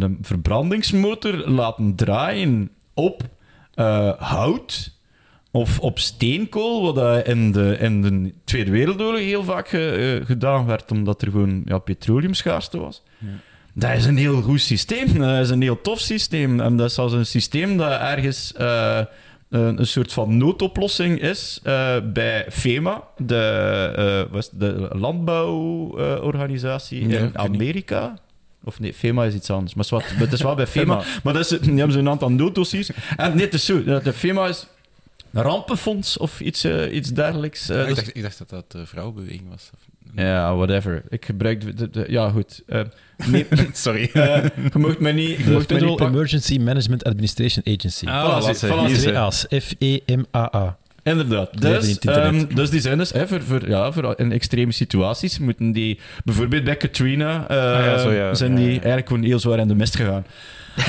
[SPEAKER 3] een verbrandingsmotor laten draaien op eh, hout of op steenkool, wat dat in de, in de Tweede Wereldoorlog heel vaak ge- eh, gedaan werd, omdat er gewoon ja, petroleumschaarste was. Dat is een heel goed systeem. Dat is een heel tof systeem. En dat is als een systeem dat ergens eh, een, een soort van noodoplossing is bij FEMA, de, het, de landbouworganisatie in. Amerika. Of nee, FEMA is iets anders. Maar het is, wat, het is wel bij FEMA. maar dat is, die hebben zo'n aantal nooddossiers. En nee, het is zo. De FEMA is een rampenfonds of iets, eh, iets dergelijks. Eh,
[SPEAKER 2] ik, dacht, ik dacht dat dat de vrouwenbeweging was.
[SPEAKER 3] Ja, whatever. Ik gebruik... de- de- de- ja, goed. Eh, nee,
[SPEAKER 2] Sorry.
[SPEAKER 3] eh, je mocht mij niet... Je
[SPEAKER 4] De
[SPEAKER 3] mocht mij
[SPEAKER 4] Federal. Emergency Management Administration Agency.
[SPEAKER 2] Ah,
[SPEAKER 3] Voilà,
[SPEAKER 2] voilà.
[SPEAKER 4] F-E-M-A-A.
[SPEAKER 3] Inderdaad. Dus, ehm, dus die zijn dus hè, voor, voor, ja, voor in extreme situaties moeten die... Bijvoorbeeld bij Katrina eh,
[SPEAKER 2] ja, zo, ja.
[SPEAKER 3] zijn die eigenlijk gewoon heel zwaar in de mist gegaan.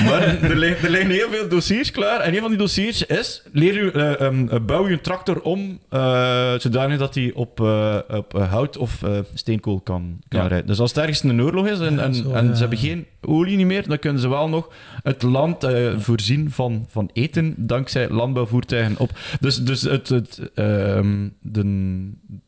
[SPEAKER 3] Maar er, liggen, er liggen heel veel dossiers klaar. En een van die dossiers is... Leer u, eh, ehm, eh, bouw je een tractor om eh, zodanig dat hij op, eh, op hout of eh, steenkool kan, kan
[SPEAKER 2] Ja.
[SPEAKER 3] rijden. Dus als het ergens een oorlog is en, en,
[SPEAKER 4] zo,
[SPEAKER 3] en
[SPEAKER 4] ja.
[SPEAKER 3] ze hebben geen olie niet meer, dan kunnen ze wel nog het land eh, voorzien van, van eten dankzij landbouwvoertuigen op. Dus, dus het, het, ehm, de,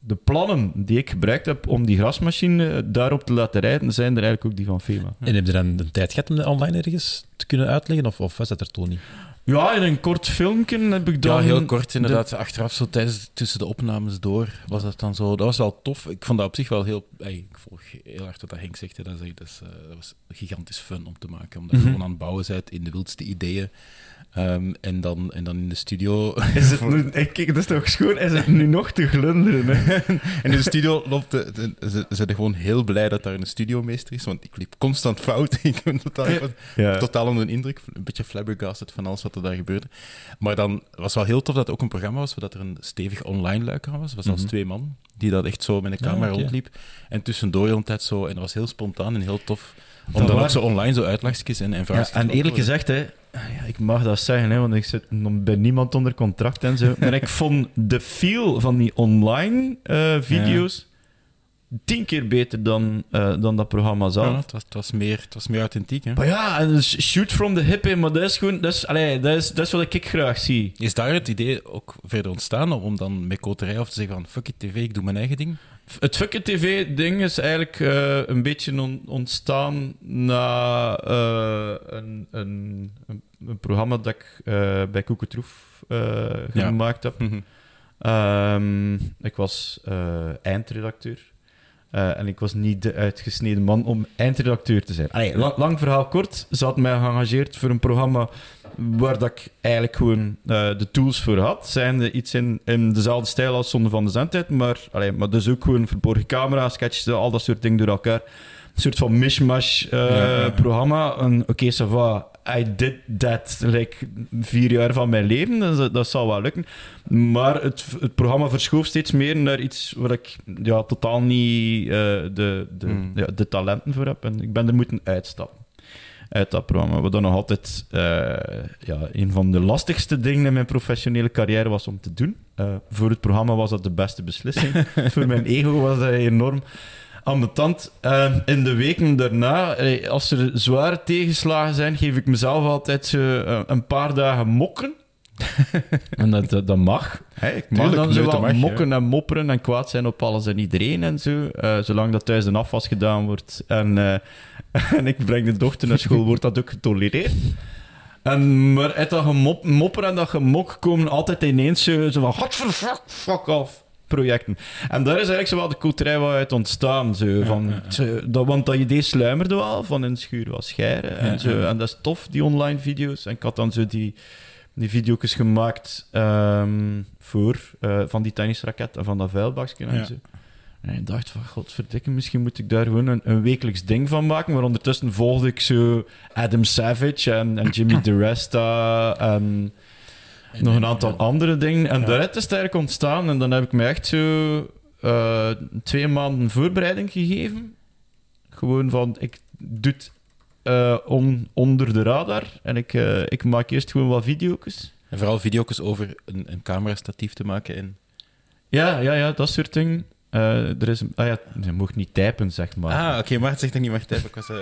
[SPEAKER 3] de plannen die ik gebruikt heb om die grasmachine daarop te laten rijden, zijn er eigenlijk ook die van FEMA.
[SPEAKER 4] En heb je dan de tijd gehad om online ergens te kunnen uitleggen? Of, of was dat er toen niet?
[SPEAKER 3] Ja, in een kort filmpje heb ik dan...
[SPEAKER 2] Ja, heel kort inderdaad. Achteraf, zo tijdens, tussen de opnames door, was dat dan zo. Dat was wel tof. Ik vond dat op zich wel heel. ey, ik volg heel hard wat dat Henk zegt. hè. Dat, is, echt- dat, is, eh, dat was gigantisch fun om te maken. Omdat je
[SPEAKER 3] Mhm.
[SPEAKER 2] gewoon aan het bouwen bent in de wildste ideeën. Ehm, en, dan, en dan in de studio.
[SPEAKER 3] Is het nu, kijk, dat is toch schoon? Is het nu nog te glunderen? Hè?
[SPEAKER 2] in de studio loopt de, de- ze, zijn gewoon heel blij dat daar een studiomeester is. Want ik liep constant fout. ik ben totaal,
[SPEAKER 3] Ja.
[SPEAKER 2] totaal onder de indruk. Een beetje flabbergasted van alles wat er daar gebeurde. Maar dan was het wel heel tof dat het ook een programma was, dat er een stevig online luik aan was. Het was zelfs
[SPEAKER 3] Mhm.
[SPEAKER 2] twee man die dat echt zo met een
[SPEAKER 4] Ah,
[SPEAKER 2] camera rondliep. En tussendoor de hele tijd zo. En dat was heel spontaan en heel tof. Om
[SPEAKER 3] Dat
[SPEAKER 2] dan ook zo online zo uitlegjes en, en
[SPEAKER 3] Ja,
[SPEAKER 2] vragen
[SPEAKER 3] en eerlijk gezegd, hè, ja, ik mag dat zeggen, hè, want ik zit bij niemand onder contract en zo. Maar ik vond de feel van die online eh, video's tien keer beter dan, eh, dan dat programma zelf.
[SPEAKER 2] Ja, het, was, het, was meer, het was meer authentiek. Hè?
[SPEAKER 3] Maar ja, shoot from the hip, maar dat is gewoon... Dat is, allee, dat, is, dat is wat ik graag zie.
[SPEAKER 2] Is daar het idee ook verder ontstaan om, om dan met koterij of te zeggen van fuck it tv, ik doe mijn eigen ding?
[SPEAKER 3] Het Fucking TV-ding is eigenlijk eh, een beetje on- ontstaan na eh, een, een, programma dat ik eh, bij Koeketroef
[SPEAKER 2] Ja.
[SPEAKER 3] gemaakt heb. Ehm, ik was eindredacteur. En ik was niet de uitgesneden man om eindredacteur te zijn. Allee, lang, lang verhaal kort. Ze had mij geëngageerd voor een programma waar dat ik eigenlijk gewoon eh, de tools voor had. Zijnde iets in, in dezelfde stijl als Zonde van de Zendtijd, maar, allee, maar dus ook gewoon verborgen camera, sketches, al dat soort dingen door elkaar. Een soort van mishmash eh,
[SPEAKER 2] Ja,
[SPEAKER 3] programma. Oké, ça va. I did that like vier jaar van mijn leven, dus dat, dat zal wel lukken. Maar het, het programma verschoof steeds meer naar iets waar ik ja, totaal niet eh, de, de,
[SPEAKER 2] Hmm.
[SPEAKER 3] ja, de talenten voor heb. En ik ben er moeten uitstappen uit dat programma. Wat dan nog altijd eh, ja, een van de lastigste dingen in mijn professionele carrière was om te doen. Eh, voor het programma was dat de beste beslissing. voor mijn ego was dat enorm ambetant. Eh, in de weken daarna, als er zware tegenslagen zijn, geef ik mezelf altijd zo, een paar dagen mokken. en dat, dat, dat mag. Hè, ik mag dan zo wat
[SPEAKER 2] mag,
[SPEAKER 3] mokken en mopperen en kwaad zijn op alles en iedereen en zo. Eh, zolang dat thuis de afwas gedaan wordt en, eh, en ik breng de dochter naar school, wordt dat ook getolereerd. En, maar uit dat gemop, mopper en dat gemok komen altijd ineens zo, zo van... Godverfuck, fuck off. Projecten. En daar is eigenlijk zo wel de koterij wat uit ontstaan. Zo, van, zo, dat, want dat idee sluimerde wel van in schuur was scheren. En,
[SPEAKER 2] Ja,
[SPEAKER 3] zo,
[SPEAKER 2] ja.
[SPEAKER 3] en dat is tof, die online video's. En ik had dan zo die, die video's gemaakt ehm, voor eh, van die tennisraket en van dat vuilbakje en
[SPEAKER 2] Ja.
[SPEAKER 3] zo. En ik dacht van, godverdikke, misschien moet ik daar gewoon een, een wekelijks ding van maken. Maar ondertussen volgde ik zo Adam Savage en, en Jimmy DeResta en nog een aantal andere dingen. En daaruit is het eigenlijk ontstaan. En dan heb ik me echt zo eh, twee maanden voorbereiding gegeven. Gewoon van, ik doe het on- onder de radar. En ik, eh, ik maak eerst gewoon wat video's.
[SPEAKER 2] En vooral video's over een, een camerastatief te maken. En...
[SPEAKER 3] Ja, ja, ja, dat soort dingen. Eh, er is een, ah ja, je mocht niet typen, zeg maar.
[SPEAKER 2] Ah, oké, maar het zegt dat niet mag typen. Ik was, eh,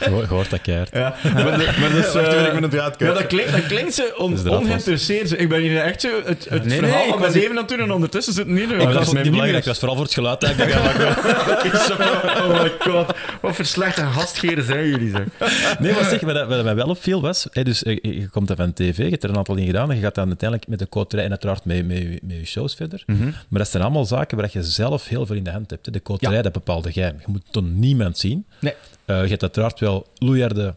[SPEAKER 4] Je hoort- dat keihard.
[SPEAKER 3] Ja, maar, de- maar dus,
[SPEAKER 2] Wacht even,
[SPEAKER 3] eh,
[SPEAKER 2] ik ben een draad
[SPEAKER 3] ja, dat klinkt, dat klinkt zo on, ongeïnteresseerd. Ik ben hier echt zo het, het
[SPEAKER 2] Nee, nee,
[SPEAKER 3] verhaal
[SPEAKER 2] ik
[SPEAKER 3] aan
[SPEAKER 2] was
[SPEAKER 3] mijn leven aan het doen en ondertussen zit het niet.
[SPEAKER 4] Ik was niet belangrijk, ik was vooral voor het geluid. Ik dacht, ja, maar-
[SPEAKER 3] Oh my god, wat voor slechte gastheren zijn jullie, zeg.
[SPEAKER 4] Nee, maar zeg, wat, wat mij wel opviel was, dus je komt van tv, je hebt er een aantal in gedaan en je gaat dan uiteindelijk met de coterij en uiteraard met, met, met je shows verder. Maar dat zijn allemaal zaken waar je zelf heel veel in de hand hebt. hè. De coterij,
[SPEAKER 3] Ja.
[SPEAKER 4] dat bepaalde jij. Je moet het door niemand zien.
[SPEAKER 3] Nee.
[SPEAKER 4] Eh, je hebt uiteraard wel loeierde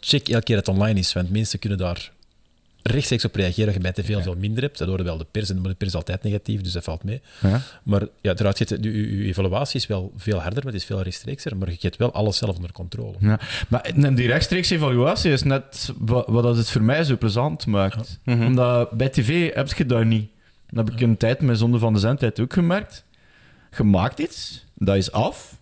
[SPEAKER 4] check elke keer dat het online is, want mensen kunnen daar rechtstreeks op reageren als je bij te veel veel minder hebt. Dat hoorde wel de pers, en de pers is altijd negatief, dus dat valt mee.
[SPEAKER 3] Ja.
[SPEAKER 4] Maar ja, uiteraard, je je, je, evaluatie is wel veel harder, maar het is veel rechtstreekser, maar je hebt wel alles zelf onder controle.
[SPEAKER 3] Ja, maar die rechtstreeks evaluatie is net wat, wat het voor mij zo plezant maakt.
[SPEAKER 2] Mhm.
[SPEAKER 3] Omdat bij tv heb je dat niet. Dat heb ik een tijd met Zonde van de Zendtijd ook gemerkt. Je maakt iets, dat is af.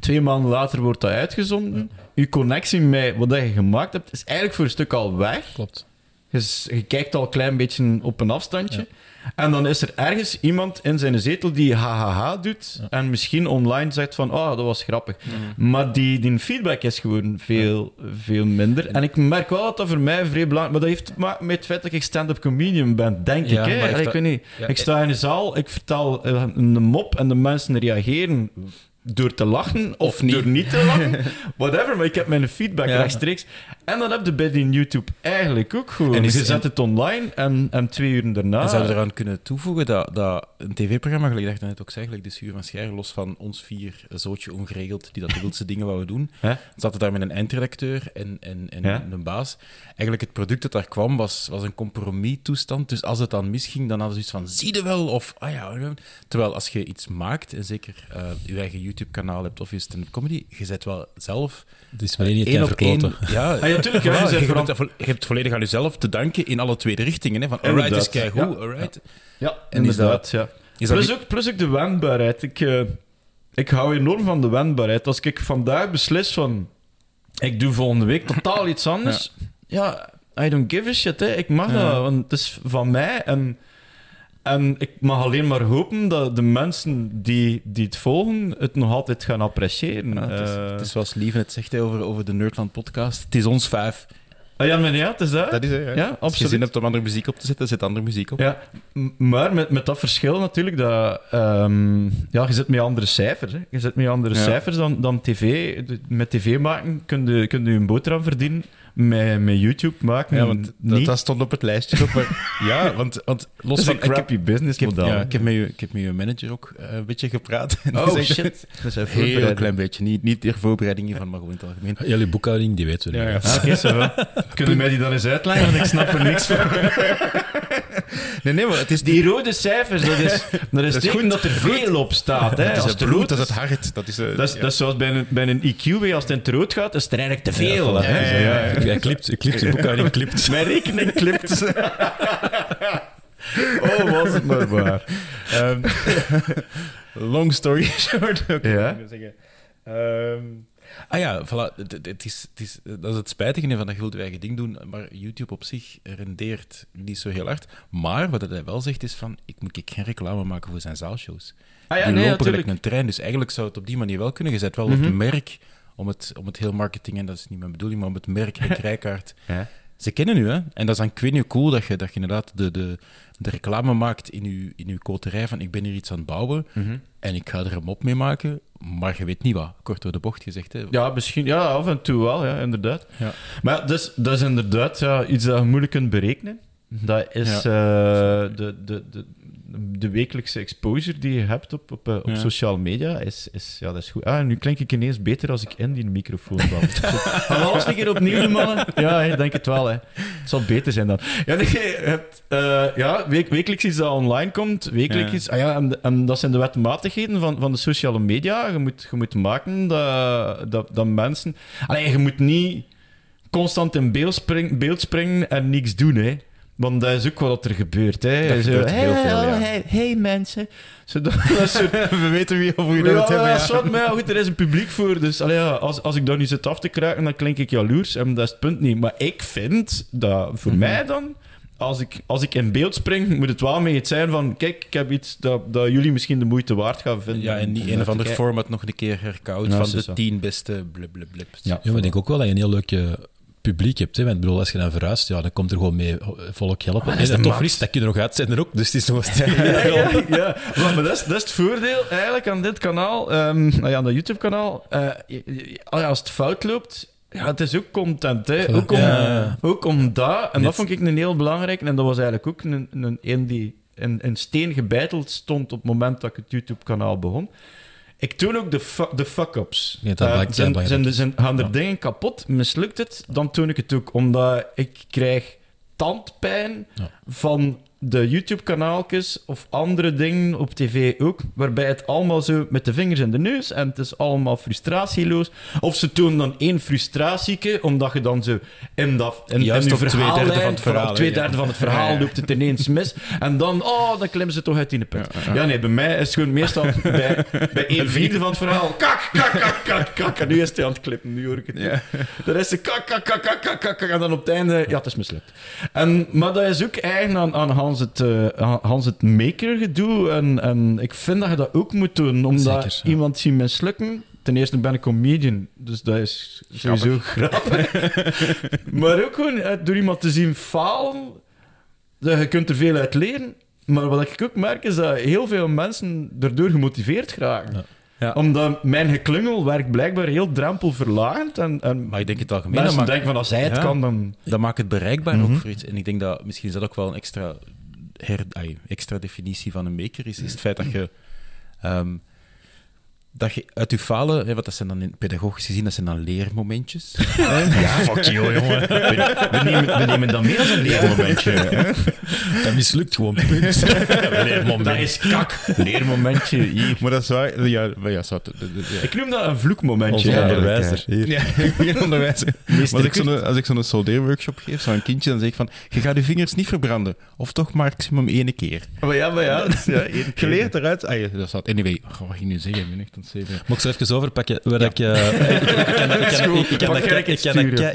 [SPEAKER 3] Twee maanden later wordt dat uitgezonden. Je connectie met wat dat je gemaakt hebt, is eigenlijk voor een stuk al weg.
[SPEAKER 4] Klopt.
[SPEAKER 3] Je, s- je kijkt al een klein beetje op een afstandje. En dan is er ergens iemand in zijn zetel die hahaha doet. En misschien online zegt van, oh, dat was grappig. Maar die, die feedback is gewoon veel, veel minder. En ik merk wel dat dat voor mij vrij belangrijk Maar dat heeft te maken met het feit dat ik stand-up comedian ben, denk
[SPEAKER 4] Ja,
[SPEAKER 3] ik. Hè?
[SPEAKER 4] maar
[SPEAKER 3] Allee, ik weet niet. Ik sta in een zaal, ik vertel eh, een mop en de mensen reageren door te lachen of,
[SPEAKER 2] Of niet.
[SPEAKER 3] door niet te lachen. Whatever, maar ik heb mijn feedback rechtstreeks. En dan heb je bij die YouTube eigenlijk ook gewoon.
[SPEAKER 2] En is-
[SPEAKER 3] je zet het online en, en twee uur daarna...
[SPEAKER 2] En zou je eraan kunnen toevoegen dat, dat een tv-programma, gelijk dat je net ook zei, gelijk de Schuur van Scher, los van ons vier, een zootje ongeregeld, die dat de wildste dingen wouden doen,
[SPEAKER 3] Hè?
[SPEAKER 2] zat het daar met een eindredacteur en, en, en
[SPEAKER 3] Ja.
[SPEAKER 2] een baas. Eigenlijk het product dat daar kwam, was, was een compromis-toestand. Dus als het dan misging, dan hadden ze iets van, zie je wel? Of, ah ja. Terwijl als je iets maakt, en zeker eh, je eigen YouTube-kanaal hebt of je stand-up comedy, je zet wel zelf
[SPEAKER 4] Het is maar één niet
[SPEAKER 2] één op één.
[SPEAKER 4] verkloten.
[SPEAKER 2] Ja,
[SPEAKER 3] Ah, ja, ja,
[SPEAKER 2] voilà,
[SPEAKER 3] je bent
[SPEAKER 2] je,
[SPEAKER 3] vooral-
[SPEAKER 2] hebt, je hebt volledig aan jezelf te danken in alle twee de richtingen. Hè, van, alright, is keigoed,
[SPEAKER 3] Ja.
[SPEAKER 2] alright.
[SPEAKER 3] Ja, inderdaad. ja.
[SPEAKER 2] Is dat
[SPEAKER 3] Plus, ook, plus ook de wendbaarheid. Ik, eh, ik hou enorm van de wendbaarheid. Als ik vandaag beslis van... Ik doe volgende week totaal iets anders. Ja, I don't give a shit. Hè. Ik mag
[SPEAKER 2] Ja.
[SPEAKER 3] dat, want het is van mij. En, en ik mag alleen maar hopen dat de mensen die, die het volgen het nog altijd gaan appreciëren.
[SPEAKER 2] Ja, het, is,
[SPEAKER 3] Eh,
[SPEAKER 2] het is zoals Lieven het zegt hè, over, over de Nerdland podcast. Het is ons vijf.
[SPEAKER 3] ah, ja, maar ja, het is dat.
[SPEAKER 2] Dat is het, ja.
[SPEAKER 3] Ja,
[SPEAKER 2] Als je
[SPEAKER 3] absoluut.
[SPEAKER 2] zin hebt om andere muziek op te zetten, zet andere muziek op.
[SPEAKER 3] Ja, maar met, met dat verschil natuurlijk dat... ehm, ja, je zit met andere cijfers. Hè. Je zit met andere
[SPEAKER 2] Ja.
[SPEAKER 3] cijfers dan, dan tv. Met tv maken kun je, kun je een boterham verdienen. Met, met YouTube maken
[SPEAKER 2] Ja, want dat,
[SPEAKER 3] niet.
[SPEAKER 2] dat stond op het lijstje. Op, maar- ja, want, want
[SPEAKER 3] Dat
[SPEAKER 2] los
[SPEAKER 3] is
[SPEAKER 2] van...
[SPEAKER 3] een
[SPEAKER 2] ik heb-
[SPEAKER 3] crappy
[SPEAKER 2] Ik heb,
[SPEAKER 3] businessmodel.
[SPEAKER 2] ja, ik, heb met je, ik heb met je manager ook eh, een beetje gepraat. En die
[SPEAKER 3] Oh
[SPEAKER 2] zegt-
[SPEAKER 3] shit. Dat is even
[SPEAKER 2] Heel klein beetje. Niet, niet ter voorbereiding hiervan, maar gewoon in het algemeen.
[SPEAKER 4] Jullie boekhouding, die weten we
[SPEAKER 2] Ja,
[SPEAKER 4] niet.
[SPEAKER 2] ja.
[SPEAKER 3] Ah, va. Kunnen mij die dan eens uitleggen? Want ik snap er niks van.
[SPEAKER 2] Nee, nee, maar het is
[SPEAKER 3] Die rode cijfers, dat is, dat is,
[SPEAKER 2] is
[SPEAKER 3] teken
[SPEAKER 2] goed.
[SPEAKER 3] dat er veel op staat. Hè.
[SPEAKER 2] Dat is
[SPEAKER 3] Als
[SPEAKER 2] het
[SPEAKER 3] rood
[SPEAKER 2] dat is
[SPEAKER 3] is,
[SPEAKER 2] het hart. Dat is, eh,
[SPEAKER 3] dat is,
[SPEAKER 2] ja.
[SPEAKER 3] dat is zoals bij een, bij een IQ, als het in het rood gaat, is er eigenlijk te veel.
[SPEAKER 4] Ja,
[SPEAKER 3] hè.
[SPEAKER 2] ja, ja, ja.
[SPEAKER 4] Hij klipt, hij klipt, de boekhouding klipt.
[SPEAKER 3] Mijn rekening klipt. oh, was het maar waar.
[SPEAKER 2] Ehm, long story short. Oké,
[SPEAKER 3] Ja.
[SPEAKER 2] ik zeggen? Ehm, ah ja, voilà. Het, is, het is, dat is het spijtige van dat je wilt je eigen ding doen, maar YouTube op zich rendeert niet zo heel hard. Maar wat hij wel zegt is van, ik moet ik geen reclame maken voor zijn zaalshows.
[SPEAKER 3] Ah ja,
[SPEAKER 2] Die
[SPEAKER 3] nee,
[SPEAKER 2] lopen gelijk een trein, dus eigenlijk zou het op die manier wel kunnen. Je zet wel op het merk om het, om het heel marketing, en dat is niet mijn bedoeling, maar om het merk Henk Rijkaard
[SPEAKER 3] Ja.
[SPEAKER 2] Ze kennen u, hè? En dat is weet niet, cool dat je, dat je inderdaad de, de, de reclame maakt in uw, in uw koterij van ik ben hier iets aan het bouwen en ik ga er een mop mee maken, maar je weet niet wat. Kort door de bocht gezegd, hè?
[SPEAKER 3] Ja, misschien. Ja, af en toe wel, ja, inderdaad.
[SPEAKER 2] Ja.
[SPEAKER 3] Maar dus, dat is inderdaad ja, iets dat je moeilijk kunt berekenen. Dat is
[SPEAKER 2] Ja.
[SPEAKER 3] eh, de, de, de, de wekelijkse exposure die je hebt op, op, eh, op
[SPEAKER 2] Ja.
[SPEAKER 3] sociale media. Is, is, ja, dat is goed. Ah, nu klink ik ineens beter als ik in die microfoon babbel. Gaan we alles een keer opnieuw doen, mannen? Ja, ik denk het wel. Hè. Het zal beter zijn dan. Ja, nee, je hebt, eh, ja week, wekelijks iets dat online komt. Wekelijks iets- ah, ja, en, en dat zijn de wetmatigheden van, van de sociale media. Je moet, je moet maken dat, dat, dat mensen... Allee, je moet niet constant in beeld, spring, beeld springen en niks doen, hè. Want dat is ook wat er gebeurt, hè.
[SPEAKER 2] Dat
[SPEAKER 3] Zo,
[SPEAKER 2] gebeurt heel
[SPEAKER 3] hey,
[SPEAKER 2] veel, ja.
[SPEAKER 3] hey, hey, mensen. Zo, dat, dat soort
[SPEAKER 2] We weten wie over wie dat hebben.
[SPEAKER 3] ja, zwart, maar ja, goed, er is een publiek voor. Dus allee, ja, als, als ik daar nu zit af te kraken, dan klink ik jaloers. En dat is het punt niet. Maar ik vind dat
[SPEAKER 2] Mhm.
[SPEAKER 3] voor mij dan, als ik, als ik in beeld spring, moet het wel mee zijn van: kijk, ik heb iets dat, dat jullie misschien de moeite waard gaan vinden.
[SPEAKER 2] Ja, en niet een of ander format nog een keer herkoud
[SPEAKER 3] Ja,
[SPEAKER 2] van
[SPEAKER 3] zo
[SPEAKER 2] de
[SPEAKER 3] zo.
[SPEAKER 2] tien beste blub, blub, blub.
[SPEAKER 3] Ja,
[SPEAKER 4] Ja, maar ik denk ook wel dat je een heel leuk eh, publiek hebt. Hè? Want ik bedoel, als je dan verhuist, ja, dan komt er gewoon mee oh, volk helpen.
[SPEAKER 3] dat
[SPEAKER 4] En het tof is, dat kun je er nog uitzenden ook. Dus het is nog
[SPEAKER 3] Ja, ja, ja. Maar, maar dat, is, dat is het voordeel eigenlijk aan dit kanaal, ehm, nou ja, aan dat YouTube-kanaal. Eh, als het fout loopt, ja, het is ook content. Hè. Ook, om,
[SPEAKER 4] Ja.
[SPEAKER 3] ook om dat, en dat vond ik een heel belangrijk. En dat was eigenlijk ook een, een, een die in, in steen gebeiteld stond op het moment dat ik het YouTube-kanaal begon. Ik toon ook de, fu- de fuck-ups.
[SPEAKER 4] Ja, dat
[SPEAKER 3] Eh,
[SPEAKER 4] blijkt-
[SPEAKER 3] zijn, zijn, gaan er dingen kapot, mislukt het, dan toon ik het ook. Omdat ik krijg tandpijn van de YouTube-kanaaltjes of andere dingen op tv ook, waarbij het allemaal zo met de vingers in de neus en het is allemaal frustratieloos. Of ze tonen dan één frustratieke, omdat je dan zo in dat in,
[SPEAKER 2] Juist
[SPEAKER 3] in
[SPEAKER 2] op twee derde van het verhaal,
[SPEAKER 3] op twee
[SPEAKER 2] hè, ja.
[SPEAKER 3] derde van het verhaal loopt het ineens mis. En dan, oh, dan klimmen ze toch uit in de put. Ja, nee, bij mij is het gewoon meestal bij, bij een vierde van het verhaal, kak, kak, kak, kak, kak. En nu is hij aan het klippen, nu hoor ik het.
[SPEAKER 2] Ja.
[SPEAKER 3] De rest is kak, kak, kak, kak, kak, kak, kak. En dan op het einde, ja, het is mislukt. En, maar dat is ook eigen aan, aan Hans het, eh, aan Hans het maker gedoe. En, en ik vind dat je dat ook moet doen, omdat
[SPEAKER 4] Zeker, ja.
[SPEAKER 3] iemand zien mislukken. Ten eerste ben ik comedian, dus dat is sowieso grappig. maar ook gewoon eh, door iemand te zien falen, dat je kunt er veel uit leren. Maar wat ik ook merk, is dat heel veel mensen erdoor gemotiveerd geraken.
[SPEAKER 4] Ja.
[SPEAKER 2] Ja.
[SPEAKER 3] Omdat mijn geklungel werkt blijkbaar heel drempelverlagend. En, en
[SPEAKER 2] Maar ik denk het algemeen.
[SPEAKER 3] mensen denken van als hij het
[SPEAKER 2] Ja.
[SPEAKER 3] kan, dan...
[SPEAKER 2] Dat maakt het bereikbaar
[SPEAKER 3] Mhm.
[SPEAKER 2] ook voor iets. En ik denk dat misschien is dat ook wel een extra, her, extra definitie van een maker is, is het feit dat je, ehm, dat je uit je falen, hè, wat dat zijn dan in, pedagogisch gezien, dat zijn dan leermomentjes.
[SPEAKER 4] Ja, fuck you, jongen.
[SPEAKER 3] We, we nemen, we nemen dat meer als een leermomentje. hè.
[SPEAKER 4] Dat mislukt gewoon. Punt. Leermoment.
[SPEAKER 3] Dat is kak. Leermomentje hier.
[SPEAKER 2] maar dat is waar. Ja, maar ja, ja.
[SPEAKER 3] Ik noem dat een vloekmomentje.
[SPEAKER 4] Onze
[SPEAKER 3] Ja,
[SPEAKER 4] onderwijzer. Hier.
[SPEAKER 2] Ja, onderwijzer. Als ik zo'n als ik zo'n soldeerworkshop geef, zo'n kindje, dan zeg ik van, je gaat je vingers niet verbranden. Of toch maximum één keer.
[SPEAKER 3] Maar ja, maar ja. ja.
[SPEAKER 2] Geleerd eruit. Ah, ja, dat staat. Anyway, oh, wat ging nu zeggen? Ik ben echt aan het zeven.
[SPEAKER 4] Moet ik zo even overpakken? Waar ik, eh, ik,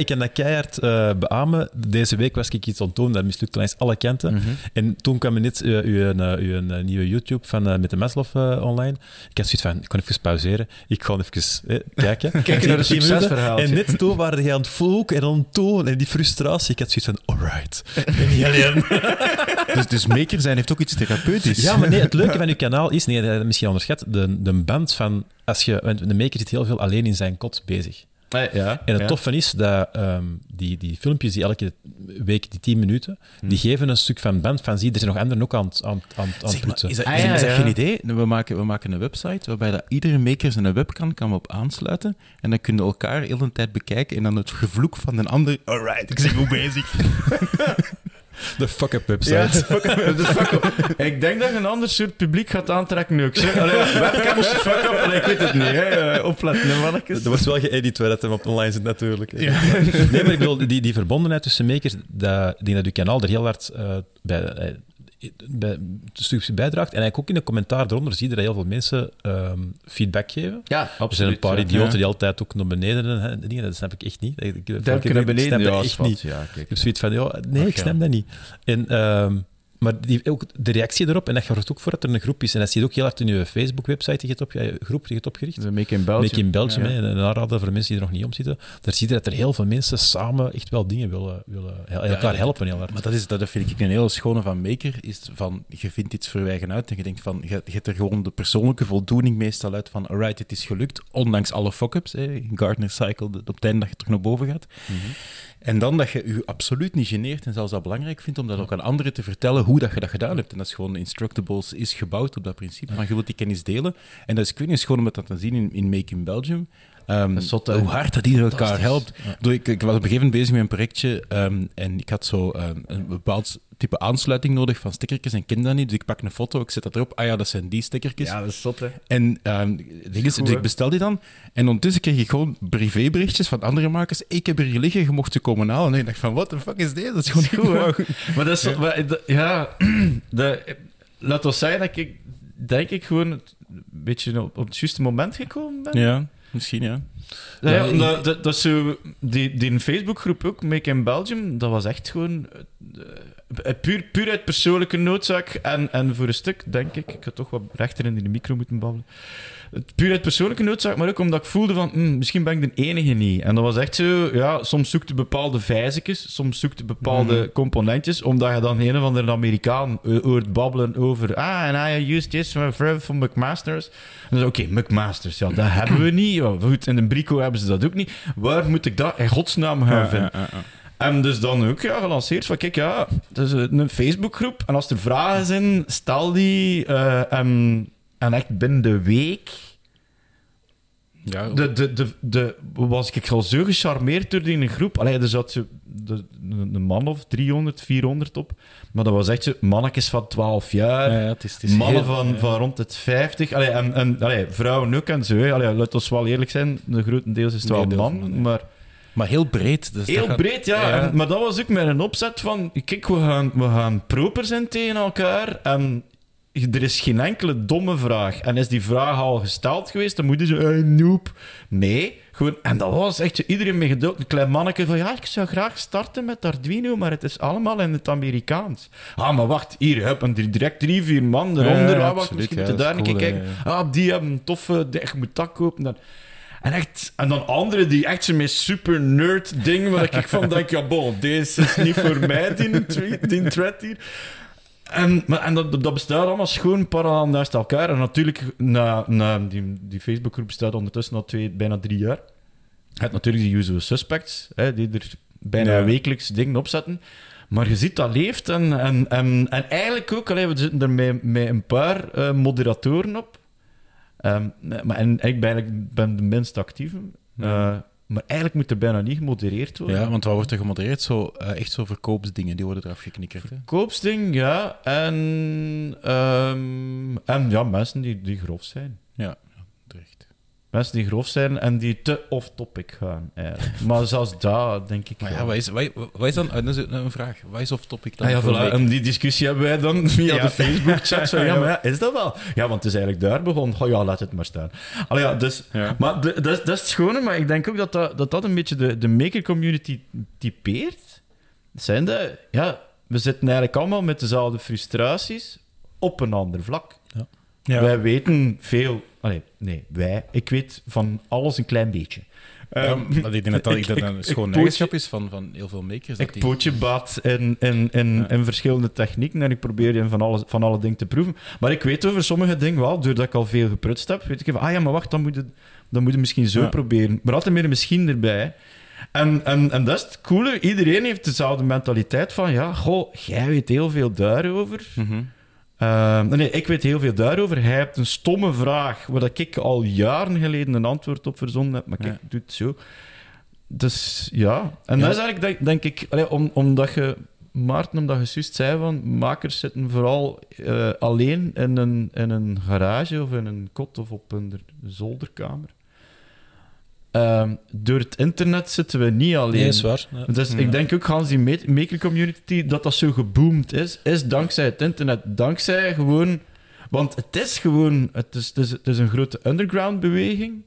[SPEAKER 4] kan dat-
[SPEAKER 3] het
[SPEAKER 4] keihard eh, beamen. Deze week was ik iets aan het doen, dat mislukte langs alle kanten. En toen kwam er net eh, uw, uw nieuwe YouTube van, met de Maslow online. Ik had zoiets van, ik kan even pauzeren. Ik ga even eh, kijken.
[SPEAKER 3] Kijken naar
[SPEAKER 4] minuten.
[SPEAKER 3] succesverhaaltje.
[SPEAKER 4] En net toen waren die aan het vloeken en aan het tonen. En die frustratie. Ik had zoiets van, alright. Ik ben niet alleen.
[SPEAKER 2] Dus, dus maker zijn heeft ook iets therapeutisch.
[SPEAKER 4] Ja, maar nee, het leuke van uw kanaal is, nee, dat misschien onderschat, de, de band van, als je, want de maker zit heel veel alleen in zijn kot bezig.
[SPEAKER 3] Ja,
[SPEAKER 4] En het
[SPEAKER 3] ja.
[SPEAKER 4] toffe is dat ehm, die, die filmpjes, die elke week, die 10 minuten, die geven een stuk van band van, zie, er zijn nog anderen ook aan het, aan, aan,
[SPEAKER 2] Zeg maar, is dat,
[SPEAKER 3] Ah,
[SPEAKER 2] is,
[SPEAKER 3] ja,
[SPEAKER 2] is dat
[SPEAKER 3] ja.
[SPEAKER 2] geen idee? We maken, we maken een website waarbij dat iedere maker zijn webcam kan op aansluiten. En dan kunnen we elkaar heel de tijd bekijken en dan het gevloek van een ander. Alright, ik ben goed bezig.
[SPEAKER 4] De fuck-up website.
[SPEAKER 3] Ja, fuck up, de fuck up. Ik denk dat je een ander soort publiek gaat aantrekken. Allee, webcams, fuck up, allee, ik weet het niet. Hè. Eh, Opletten, mannetjes.
[SPEAKER 4] Er wordt wel geëdit waar het hem op online zit, natuurlijk. Nee, maar ik bedoel, die, die verbondenheid tussen makers, dat, denk dat uw kanaal er heel hard eh, bij, eh, bij, stukje bijdraagt. En eigenlijk ook in de commentaar eronder zie je dat heel veel mensen ehm, feedback geven.
[SPEAKER 3] Ja,
[SPEAKER 4] Er zijn een paar
[SPEAKER 3] ja.
[SPEAKER 4] idioten
[SPEAKER 2] Ja.
[SPEAKER 4] die altijd ook naar beneden hè, dingen. Dat snap ik echt niet. Ik, ik,
[SPEAKER 3] naar beneden,
[SPEAKER 4] ik snap
[SPEAKER 3] ja,
[SPEAKER 4] dat
[SPEAKER 3] is
[SPEAKER 4] echt
[SPEAKER 3] wat.
[SPEAKER 4] niet.
[SPEAKER 3] Ja,
[SPEAKER 4] Ik heb zoiets van, ja, nee,
[SPEAKER 3] Ach,
[SPEAKER 4] ik
[SPEAKER 3] ja.
[SPEAKER 4] snap dat niet. En, ehm, maar die, ook de reactie erop, en dat zorgt ook voor dat er een groep is. En dat zie je ook heel hard in je Facebook-website, die je hebt op, je groep die je hebt opgericht.
[SPEAKER 3] De Make in Belgium.
[SPEAKER 4] Make in Belgium,
[SPEAKER 3] Ja.
[SPEAKER 4] voor mensen die er nog niet om zitten. Daar zie je dat er heel veel mensen samen echt wel dingen willen, willen elkaar helpen heel hard.
[SPEAKER 2] Maar dat, is, dat vind ik een hele schone van Maker. Is van, je vindt iets voor eigen uit en je denkt van, je, je hebt er gewoon de persoonlijke voldoening meestal uit van, alright, het is gelukt, ondanks alle fuck-ups. Gartner Cycle, op het einde dat je terug naar boven gaat. En dan dat je je absoluut niet geneert en zelfs dat belangrijk vindt om dat ook aan anderen te vertellen hoe dat je dat gedaan hebt. En dat is gewoon, Instructables is gebouwd op dat principe van je wilt die kennis delen. En dat is, ik weet niet, om dat te zien in, in Make in Belgium. Ehm, hoe hard dat iedereen elkaar helpt. Ik, ik was op een gegeven moment bezig met een projectje ehm, en ik had zo ehm, een bepaald type aansluiting nodig van stickertjes en kende dat niet. Dus ik pak een foto, ik zet dat erop. Ah ja, dat zijn die stickertjes.
[SPEAKER 3] Ja, dat is zot, hè.
[SPEAKER 2] En ding is,
[SPEAKER 3] goed,
[SPEAKER 2] dus ik bestel die dan. En ondertussen kreeg ik gewoon privéberichtjes van andere makers. Ik heb hier liggen, je mocht ze komen halen. En ik dacht van, what the fuck is dit? Dat is gewoon
[SPEAKER 3] goed,
[SPEAKER 2] goed.
[SPEAKER 3] Maar dat is... maar Ja, de, laat ons zeggen dat ik, denk ik, gewoon een beetje op, op het juiste moment gekomen ben.
[SPEAKER 2] Ja, misschien ja.
[SPEAKER 3] Ja, ja, dat, dat zo, die, die Facebookgroep ook, Make in Belgium, dat was echt gewoon eh, puur, puur uit persoonlijke noodzaak. En, en voor een stuk, denk ik, ik had toch wat rechter in de micro moeten babbelen. Puur uit persoonlijke noodzaak, maar ook omdat ik voelde van, hm, misschien ben ik de enige niet. En dat was echt zo, ja, soms zoekte bepaalde vijzekjes, soms zoekte bepaalde componentjes, omdat je dan een of andere Amerikaan eh, hoort babbelen over, ah, en I used this for McMasters. En dan oké, McMasters, ja, dat hebben we niet. Ja, goed, in de Brico hebben ze dat ook niet. Waar moet ik dat in godsnaam gaan
[SPEAKER 2] Ja,
[SPEAKER 3] vinden?
[SPEAKER 2] ja.
[SPEAKER 3] En dus dan ook ja, gelanceerd van, kijk, ja, het is een Facebookgroep. En als er vragen zijn, stel die. eh, en echt binnen de week
[SPEAKER 2] Ja,
[SPEAKER 3] de, de, de, de, was ik al zo gecharmeerd door die groep. Allee, er zat een man of 300, 400 op. Maar dat was echt zo mannetjes van 12 jaar.
[SPEAKER 2] ja, ja, het is, het is
[SPEAKER 3] Mannen
[SPEAKER 2] heel-
[SPEAKER 3] van, van rond het 50. Allee, en, en allee, vrouwen ook en zo. Allee, laat ons wel eerlijk zijn, de grotendeels is het wel man. Maar
[SPEAKER 2] Maar heel breed. Dus
[SPEAKER 3] heel
[SPEAKER 2] gaat-
[SPEAKER 3] breed, ja.
[SPEAKER 2] Ja.
[SPEAKER 3] En- maar dat was ook met een opzet van... Kijk, we gaan, we gaan proper zijn tegen elkaar. En er is geen enkele domme vraag. En is die vraag al gesteld geweest, dan moet je zo... Hey, noep. Nee. Gewoon, en dat was echt zo, iedereen met geduld. Een klein manneke van... Ja, ik zou graag starten met Arduino, maar het is allemaal in het Amerikaans. Ah, maar wacht. Hier, heb een direct drie, vier man eronder.
[SPEAKER 2] Ja, ja,
[SPEAKER 3] ah, wacht, misschien
[SPEAKER 2] ja,
[SPEAKER 3] je
[SPEAKER 2] dat
[SPEAKER 3] daar een keer kijken.
[SPEAKER 2] ja,
[SPEAKER 3] Ah, die hebben een toffe... Je moet dat kopen. Dan. En, echt, en dan anderen die echt zo met super nerd ding, waar ik van denk, ja bon, deze is niet voor mij, die, tweet, die thread hier. En, maar, en dat, dat bestaat allemaal schoon parallel naast elkaar. En natuurlijk, na, na, die, die Facebookgroep bestaat ondertussen al twee, bijna drie jaar. Je hebt natuurlijk de usual suspects, hè, die er bijna
[SPEAKER 2] Ja.
[SPEAKER 3] wekelijks dingen opzetten. Maar je ziet dat leeft en, en, en, en eigenlijk ook, allee, we zitten er met, met een paar eh, moderatoren op. Ehm, maar, en ik ben, eigenlijk ben de minst actieve.
[SPEAKER 2] Ja.
[SPEAKER 3] Maar eigenlijk moet er bijna niet gemodereerd worden.
[SPEAKER 2] Ja, want wat wordt er gemodereerd? Zo, eh, echt zo verkoopsdingen, die worden eraf geknikkerd. Hè?
[SPEAKER 3] Koopsding, ja. En, ehm, en ja, mensen die, die grof zijn. Mensen die grof zijn en die te off-topic gaan. eigenlijk. maar zelfs dat, denk ik
[SPEAKER 2] Maar ja,
[SPEAKER 3] wel.
[SPEAKER 2] wat is, wat, wat is dan... eh, Dat is een vraag. Wat is off-topic dan?
[SPEAKER 3] Ah ja, voilà. En die discussie hebben wij dan via
[SPEAKER 2] Ja.
[SPEAKER 3] de Facebook-chat. Ja, maar ja, is dat wel? Ja, want het is eigenlijk daar begonnen. Oh ja, laat het maar staan. Allee, ja, dus,
[SPEAKER 2] Ja.
[SPEAKER 3] Maar de- dat, is- dat is het schone, maar ik denk ook dat dat, dat, dat een beetje de, de maker-community typeert. Zijn de, ja, we zitten eigenlijk allemaal met dezelfde frustraties op een ander vlak.
[SPEAKER 2] Ja.
[SPEAKER 3] Wij weten veel... Allee, nee, wij. Ik weet van alles een klein beetje.
[SPEAKER 2] Ja,
[SPEAKER 3] Ehm,
[SPEAKER 2] maar ik denk dat dat,
[SPEAKER 3] ik-
[SPEAKER 2] dat een schoon eigenschap is van, van heel veel makers. Dat
[SPEAKER 3] ik
[SPEAKER 2] die,
[SPEAKER 3] pootje baat in, in, in,
[SPEAKER 2] Ja.
[SPEAKER 3] in verschillende technieken en ik probeer van alle, van alle dingen te proeven. Maar ik weet over sommige dingen wel, doordat ik al veel geprutst heb, weet ik van, ah ja, maar wacht, dan moet je, dan moet je misschien zo
[SPEAKER 2] Ja.
[SPEAKER 3] proberen. Maar altijd meer misschien erbij. En, en, en dat is het coole, iedereen heeft dezelfde mentaliteit van, ja, goh, jij weet heel veel daarover.
[SPEAKER 2] Mhm.
[SPEAKER 3] Ehm, nee, ik weet heel veel daarover. Hij hebt een stomme vraag, waar dat ik al jaren geleden een antwoord op verzonnen heb, maar kijk,
[SPEAKER 2] Ja.
[SPEAKER 3] doe het zo. Dus ja, en
[SPEAKER 2] Ja.
[SPEAKER 3] dat is eigenlijk, denk, denk ik, allee, om, omdat je, Maarten, omdat je juist zei van, makers zitten vooral eh, alleen in een, in een garage of in een kot of op een zolderkamer. Ehm, door het internet zitten we niet alleen.
[SPEAKER 4] Nee, is waar. Ja.
[SPEAKER 3] Dus ik denk ook, Hans, die ma- maker community, dat dat zo geboomd is, is dankzij het internet. Dankzij gewoon... Want het is gewoon... Het is, het is, het is een grote underground beweging.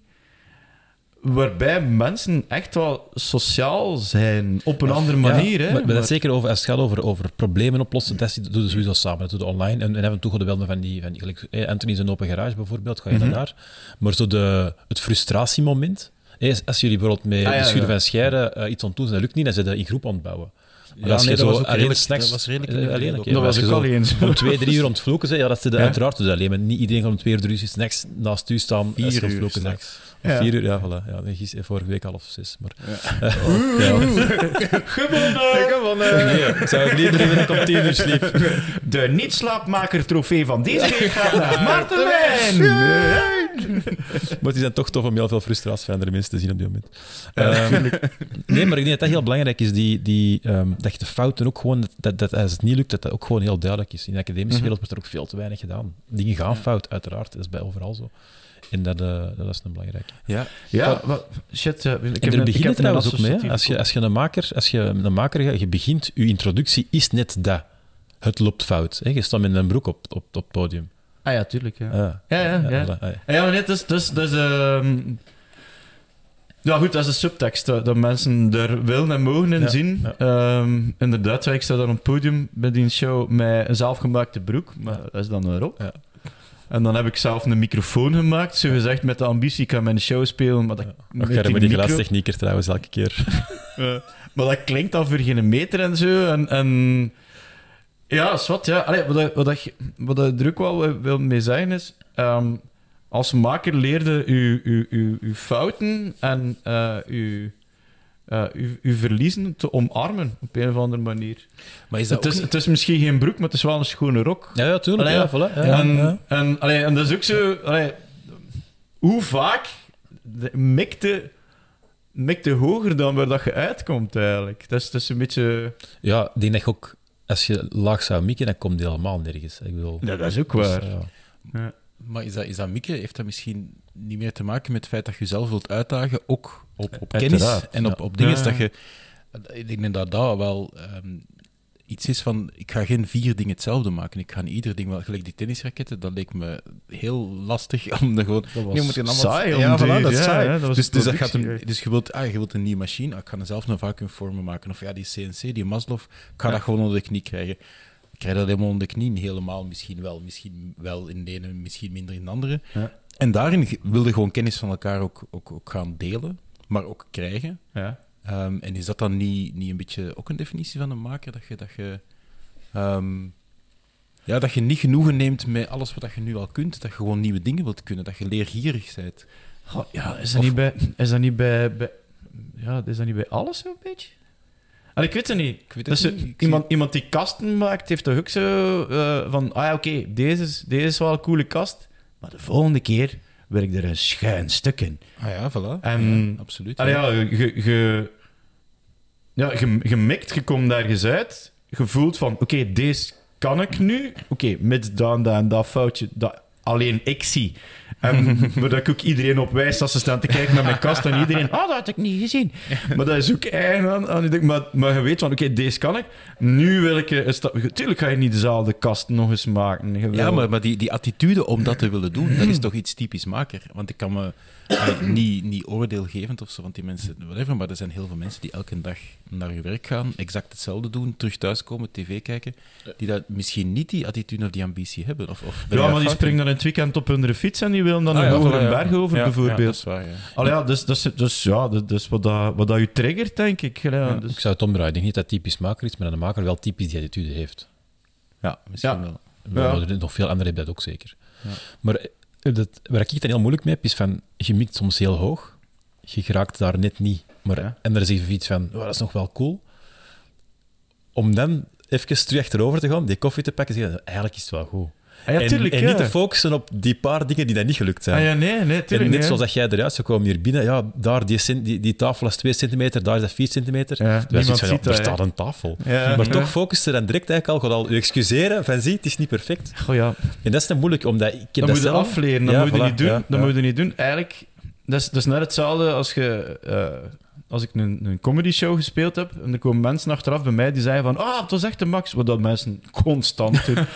[SPEAKER 3] waarbij mensen echt wel sociaal zijn. Op een andere manier.
[SPEAKER 4] Ja,
[SPEAKER 3] hè?
[SPEAKER 4] maar, maar dat zeker over, als het gaat over, over problemen oplossen, dat doen we sowieso samen. Dat doen online. En, en hebben we toch wel van die, van die eh, Anthony is een open garage bijvoorbeeld, ga je
[SPEAKER 3] Mhm.
[SPEAKER 4] naar daar. Maar zo de, het frustratiemoment, eh, als- jullie bijvoorbeeld met
[SPEAKER 3] Ah, ja,
[SPEAKER 4] de schuren
[SPEAKER 3] ja.
[SPEAKER 4] van Scheire eh, iets aan het doen zijn, dat lukt niet, dan zijn ze in groep aan het bouwen. Maar
[SPEAKER 2] Ja,
[SPEAKER 4] als
[SPEAKER 2] nee,
[SPEAKER 4] je
[SPEAKER 2] dat
[SPEAKER 4] zo alleen
[SPEAKER 2] redelijk-
[SPEAKER 4] snacks...
[SPEAKER 2] dat was redelijk
[SPEAKER 4] eh, alleen.
[SPEAKER 3] Dat was ik
[SPEAKER 4] je
[SPEAKER 3] al eens.
[SPEAKER 4] Om twee, drie uur aan het vloeken zijn, ja, dat ze de,
[SPEAKER 3] Ja.
[SPEAKER 4] uiteraard dus alleen. Maar niet iedereen gaat om twee uur, drie uur s'nachts naast u staan je aan
[SPEAKER 2] Vier
[SPEAKER 4] het
[SPEAKER 2] uur s'nachts.
[SPEAKER 4] Of
[SPEAKER 3] Ja.
[SPEAKER 4] Vier uur, ja, voilà. Ja, nee, gisteren- vorige week half zes. Maar, ja. Nee, ik zou het liever dat ik om tien uur sliep.
[SPEAKER 3] De niet-slaapmaker-trofee van deze week gaat naar Maarten Wijn.
[SPEAKER 4] Maar het is dan toch tof om heel veel frustratie van andere mensen te zien op dit moment. Ehm, nee, maar ik denk dat dat heel belangrijk is, die, die, ehm, dat je de fouten ook gewoon, dat, dat als het niet lukt, dat dat ook gewoon heel duidelijk is. In de academische wereld wordt er ook veel te weinig gedaan. Dingen gaan fout, uiteraard. Dat is bij overal zo. En dat, eh, dat is een belangrijke.
[SPEAKER 2] Ja,
[SPEAKER 3] Ja, wat, shit. eh, ik
[SPEAKER 4] En
[SPEAKER 3] heb
[SPEAKER 4] er het trouwens ook mee. Als je, als je een maker, als je een maker gaat, je begint, je introductie is net dat. Het loopt fout. Hè. Je staat met een broek op, op, op het podium.
[SPEAKER 3] Ah ja, tuurlijk. Ja, ja, ja. ja.
[SPEAKER 4] ja.
[SPEAKER 3] Ja, maar dus, dus, dus ja, goed, dat is de subtekst. Dat, dat mensen er willen en mogen in
[SPEAKER 4] Ja,
[SPEAKER 3] zien.
[SPEAKER 4] ja.
[SPEAKER 3] Ehm, inderdaad, ja, ik sta dan op het podium bij die show met een zelfgemaakte broek, maar dat is dan erop.
[SPEAKER 4] Ja.
[SPEAKER 3] En dan heb ik zelf een microfoon gemaakt, zo gezegd met de ambitie, ik kan mijn show spelen, maar dat,
[SPEAKER 4] Nog
[SPEAKER 3] met die
[SPEAKER 4] met die
[SPEAKER 3] micro-
[SPEAKER 4] glastechnieker trouwens elke keer.
[SPEAKER 3] maar dat klinkt dan voor geen meter en zo. En, en ja, wat. Ja. Allee, wat, wat, wat er ook wel wil- wil mee zeggen is... ehm, als maker leerde u, u, u, uw fouten en eh uw, eh, uw, uw verliezen te omarmen op een of andere manier.
[SPEAKER 2] maar is dat
[SPEAKER 3] Het is, het is misschien geen broek, maar het is wel een schone rok.
[SPEAKER 4] Ja, ja, tuurlijk.
[SPEAKER 3] Allee,
[SPEAKER 4] ja,
[SPEAKER 3] ja.
[SPEAKER 4] voilà, ja,
[SPEAKER 3] en,
[SPEAKER 4] ja.
[SPEAKER 3] En, allee, en dat is ook zo... Allee, hoe vaak de- mikte, mikte hoger dan waar dat je uitkomt, eigenlijk. Dat is, dat is een beetje...
[SPEAKER 4] Ja, dat je ook, als je laag zou mikken, dan komt je helemaal nergens. Ik bedoel,
[SPEAKER 3] Ja, dat is ook
[SPEAKER 4] dus,
[SPEAKER 3] waar.
[SPEAKER 4] ja.
[SPEAKER 2] Maar is dat, is dat mikken? Heeft dat misschien niet meer te maken met het feit dat je jezelf wilt uitdagen, ook op, op kennis
[SPEAKER 3] Uiteraard,
[SPEAKER 2] en op,
[SPEAKER 3] ja.
[SPEAKER 2] op dingen
[SPEAKER 3] Ja.
[SPEAKER 2] dat je... Ik denk dat dat wel ehm, iets is van, ik ga geen vier dingen hetzelfde maken. Ik ga niet ieder ding wel... Gelijk die tennisraketten, dat leek me heel lastig om er gewoon...
[SPEAKER 3] Dat was
[SPEAKER 2] moet je allemaal-
[SPEAKER 3] saai
[SPEAKER 2] ja,
[SPEAKER 3] duur,
[SPEAKER 2] voilà, dat is
[SPEAKER 3] ja,
[SPEAKER 2] saai.
[SPEAKER 3] hè, dat was
[SPEAKER 2] dus, dus, dat gaat hem, dus je, wilt, ah, je wilt een nieuwe machine, ah, ik ga er zelf een vacuümvormer maken. Of ja, die CNC, die Maslow, ik ga dat gewoon onder de knie krijgen. Ik krijg dat helemaal onder de knie, helemaal, misschien wel. Misschien wel in de ene, misschien minder in de andere. En daarin ge- wil je gewoon kennis van elkaar ook, ook, ook gaan delen, maar ook krijgen.
[SPEAKER 3] Ja.
[SPEAKER 2] Ehm, en is dat dan niet, niet een beetje ook een definitie van een maker? Dat je, dat je, ehm, ja, dat je niet genoegen neemt met alles wat je nu al kunt, dat je gewoon nieuwe dingen wilt kunnen, dat je leergierig bent.
[SPEAKER 3] Ja, is dat
[SPEAKER 2] Of-
[SPEAKER 3] niet bij... Is dat niet bij, bij... Ja, is dat niet bij alles zo'n beetje? Allee, ik weet het niet.
[SPEAKER 2] Ik weet het niet. zie-
[SPEAKER 3] iemand, iemand die kasten maakt, heeft toch ook zo eh, van... Ah ja, oké, deze, is, deze is wel een coole kast, maar de volgende keer werk er een schuin stuk in.
[SPEAKER 2] Ah ja, voilà.
[SPEAKER 3] En-
[SPEAKER 2] Ja, absoluut.
[SPEAKER 3] Allee,
[SPEAKER 2] ja.
[SPEAKER 3] ja, je... je ja, je, je komt ergens uit, je voelt van, oké, deze kan ik nu. Oké, mits dan, dat en dat foutje, dat alleen ik zie. En dat ik ook iedereen op wijs als ze staan te kijken naar mijn kast en iedereen, ah, dat had ik niet gezien. Maar dat is ook eigen aan, aan maar, maar je weet van, oké, deze kan ik. Nu wil ik een stap... Tuurlijk ga je niet dezelfde kast nog eens maken.
[SPEAKER 2] Ja, maar, maar die, die attitude om dat te willen doen, dat is toch iets typisch maker. Want ik kan me niet, niet oordeelgevend of zo, want die mensen, whatever, maar er zijn heel veel mensen die elke dag naar hun werk gaan, exact hetzelfde doen, terug thuiskomen, tv kijken, die dat misschien niet die attitude of die ambitie hebben. Of, of
[SPEAKER 3] Ja, maar die springen dan in het weekend op hun fiets en die willen dan
[SPEAKER 2] Ah,
[SPEAKER 3] een
[SPEAKER 2] ja, voilà, ja.
[SPEAKER 3] berg over,
[SPEAKER 2] Ja, Ja,
[SPEAKER 3] bijvoorbeeld.
[SPEAKER 2] dat is waar, ja.
[SPEAKER 3] Allee, ja, dus, dus, dus ja, is wat, dat, wat dat je triggert, denk ik. Ja, dus,
[SPEAKER 4] Ik zou het omdraaien. Ik denk niet dat typisch maker is, maar dat de maker wel typisch die attitude heeft.
[SPEAKER 2] Ja, misschien
[SPEAKER 3] Ja.
[SPEAKER 2] wel.
[SPEAKER 3] Ja.
[SPEAKER 4] nog veel anderen hebben dat ook zeker.
[SPEAKER 2] Ja.
[SPEAKER 4] Maar eh, dat, waar ik het dan heel moeilijk mee heb, is van, je mikt soms heel hoog, je geraakt daar net niet. Maar,
[SPEAKER 3] Ja.
[SPEAKER 4] En er is even iets van, oh, dat is nog wel cool. Om dan even terug achterover te gaan, die koffie te pakken en zeggen, eigenlijk is het wel goed.
[SPEAKER 3] Ah, ja,
[SPEAKER 4] en
[SPEAKER 3] tuurlijk,
[SPEAKER 4] en
[SPEAKER 3] ja.
[SPEAKER 4] niet te focussen op die paar dingen die dan niet gelukt zijn.
[SPEAKER 3] Ah, ja, nee, nee,
[SPEAKER 4] En net
[SPEAKER 3] niet,
[SPEAKER 4] zoals dat jij eruit zou komen hier binnen, ja, daar die, cent- die, die tafel is 2 centimeter, daar is dat 4 centimeter.
[SPEAKER 3] Ja,
[SPEAKER 4] Dus ja,
[SPEAKER 3] ziet
[SPEAKER 4] er staat een tafel. Maar toch focust je dan direct eigenlijk al, al je excuseren van zie, het is niet perfect.
[SPEAKER 3] Goh, ja.
[SPEAKER 4] En dat is dan moeilijk, omdat ik ken
[SPEAKER 3] Dat
[SPEAKER 4] dat
[SPEAKER 3] moet je
[SPEAKER 4] zelf.
[SPEAKER 3] afleren, dat moet je
[SPEAKER 4] voilà,
[SPEAKER 3] niet doen. dat moet je niet doen. Eigenlijk, dat is, dat is net hetzelfde als je... eh, als ik een, een comedy show gespeeld heb en er komen mensen achteraf bij mij die zeiden van ah, het was echt de max. Wat dat mensen constant doen.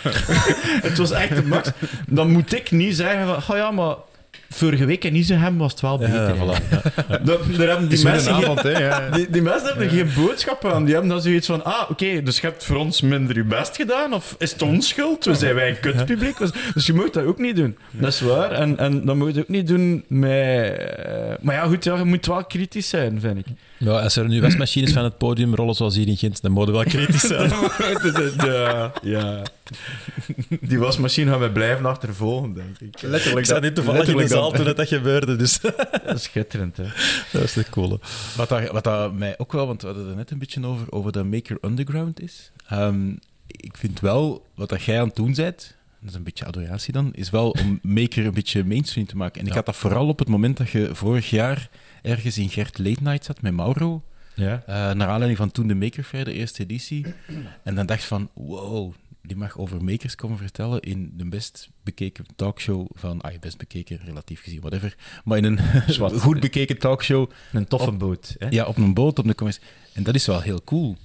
[SPEAKER 3] het was echt de max. Dan moet ik niet zeggen van, oh ja, maar vorige week in Isenhem was het wel beter.
[SPEAKER 4] Ja, voilà.
[SPEAKER 3] Daar hebben die mensen geen-
[SPEAKER 2] ja.
[SPEAKER 3] Die, die mensen hebben er geen boodschap aan. Die hebben dan zoiets van, ah, oké, dus je hebt voor ons minder je best gedaan? Of is het ons schuld? We zijn wij een kutpubliek? Dus je moet dat ook niet doen. Dat is waar. En, en dat moet je ook niet doen met... eh, Maar ja, goed, ja, je moet wel kritisch zijn, vind ik.
[SPEAKER 4] Ja, als er nu wasmachines van het podium rollen zoals hier in Gent, dan moeten we wel kritisch zijn.
[SPEAKER 3] De- de- de- ja. Die wasmachine gaan wij blijven achtervolgen, denk ik.
[SPEAKER 4] Letterlijk. Ik zat niet toevallig in de zaal
[SPEAKER 3] dat.
[SPEAKER 4] toen dat, dat gebeurde, dus
[SPEAKER 3] Dat is schitterend, hè.
[SPEAKER 4] dat is de coole.
[SPEAKER 2] Wat, wat daar mij ook wel, want we hadden het er net een beetje over, over dat Maker Underground is. Ehm, ik vind wel, wat dat jij aan het doen bent, dat is een beetje adoratie dan, is wel om Maker een beetje mainstream te maken. En ik had dat vooral op het moment dat je vorig jaar ergens in Gert Late Night zat met Mauro,
[SPEAKER 3] Ja.
[SPEAKER 2] eh, naar aanleiding van toen de Maker Fair, de eerste editie. En dan dacht je van, wow, die mag over makers komen vertellen in de best bekeken talkshow van... Ah, best bekeken, relatief gezien, whatever. Maar in een
[SPEAKER 3] Zwart.
[SPEAKER 2] goed bekeken talkshow
[SPEAKER 3] Een toffe boot, hè.
[SPEAKER 2] ja, op een boot, op een commercie. En dat is wel heel cool.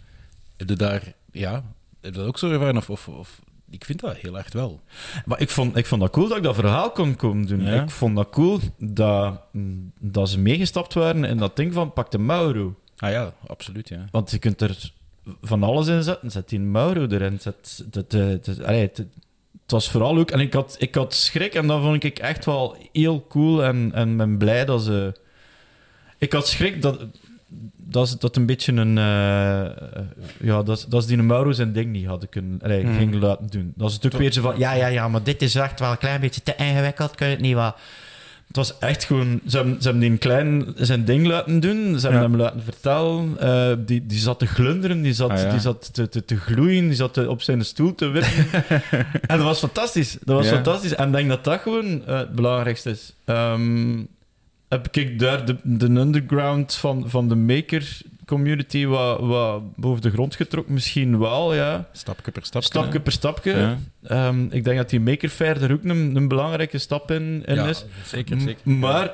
[SPEAKER 2] Heb je daar, ja, heb je dat ook zo ervaren? Of, of, of, ik vind dat heel hard wel.
[SPEAKER 3] Maar ik vond, ik vond dat cool dat ik dat verhaal kon komen doen.
[SPEAKER 2] Ja.
[SPEAKER 3] Ik vond dat cool dat, mm, dat ze meegestapt waren in dat ding van pak de Mauro.
[SPEAKER 2] Ah ja, absoluut, ja.
[SPEAKER 3] Want je kunt er van alles in zetten. Zet die Mauro erin. Zet, dat, dat, allee, het, het was vooral ook... En ik had, ik had schrik en dat vond ik echt wel heel cool. En, en ben blij dat ze... Ik had schrik dat... Dat, dat een beetje een... eh, ja, dat, dat ze die Mauro zijn ding niet hadden kunnen... Allee,
[SPEAKER 2] Hmm.
[SPEAKER 3] gingen laten doen. Dat is natuurlijk weer zo van... Ja, ja, ja, maar dit is echt wel een klein beetje te ingewikkeld. Kun je het niet wat... Het was echt gewoon... Ze hebben, ze hebben die klein zijn ding laten doen. Ze hebben hem laten vertellen. Eh, die, die zat te glunderen, die zat,
[SPEAKER 2] Ah,
[SPEAKER 3] die zat te, te, te gloeien, die zat te- op zijn stoel te wippen. en dat was fantastisch. Dat was fantastisch. En ik denk dat dat gewoon eh, het belangrijkste is. Ehm, heb ik daar de, de underground van, van de maker community wat, wat boven de grond getrokken? Misschien wel, ja.
[SPEAKER 2] Stapje per stapje.
[SPEAKER 3] Stapje
[SPEAKER 2] hè.
[SPEAKER 3] per stapje.
[SPEAKER 2] Ja.
[SPEAKER 3] Ehm, ik denk dat die Maker Fair er ook een, een belangrijke stap in, in
[SPEAKER 2] Ja,
[SPEAKER 3] is.
[SPEAKER 2] zeker, zeker.
[SPEAKER 3] M- Maar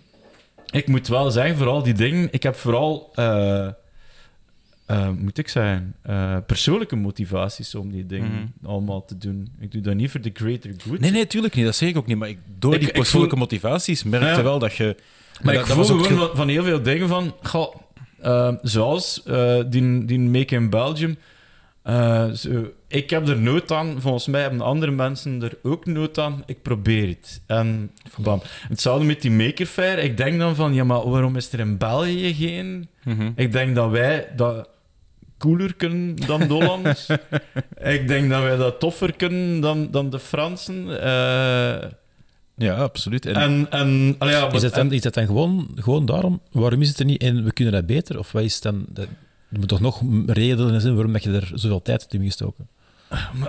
[SPEAKER 3] ik moet wel zeggen, vooral die dingen, ik heb vooral, eh, eh, moet ik zeggen, eh, persoonlijke motivaties om die dingen
[SPEAKER 2] Mhm.
[SPEAKER 3] allemaal te doen. Ik doe dat niet voor de greater good.
[SPEAKER 2] Nee, nee, tuurlijk niet. Dat zeg ik ook niet. Maar ik, door
[SPEAKER 3] Ik-
[SPEAKER 2] die
[SPEAKER 3] ik
[SPEAKER 2] persoonlijke
[SPEAKER 3] voel-
[SPEAKER 2] motivaties merkte
[SPEAKER 3] Ja.
[SPEAKER 2] wel dat je...
[SPEAKER 3] Maar
[SPEAKER 2] dat-
[SPEAKER 3] ik
[SPEAKER 2] dat
[SPEAKER 3] voel
[SPEAKER 2] was ook
[SPEAKER 3] gewoon
[SPEAKER 2] ge-
[SPEAKER 3] van, van heel veel dingen van... Goh, eh, zoals eh, die, die Make in Belgium. eh, zo, ik heb er nood aan. Volgens mij hebben andere mensen er ook nood aan. Ik probeer het. En bam. Hetzelfde met die Maker Fair. Ik denk dan van... Ja, maar waarom is er in België geen...
[SPEAKER 2] Mhm.
[SPEAKER 3] Ik denk dat wij dat cooler kunnen dan de Hollanders. ik denk dat wij dat toffer kunnen dan, dan de Fransen.
[SPEAKER 2] Ja, absoluut. En,
[SPEAKER 3] en, en, allee, ja,
[SPEAKER 4] Is het
[SPEAKER 3] en-
[SPEAKER 4] dan, is dat dan gewoon, gewoon daarom? Waarom is het er niet en we kunnen dat beter? Of wat is dan... Dat, er moet toch nog redenen zijn waarom dat je er zoveel tijd hebt in gestoken?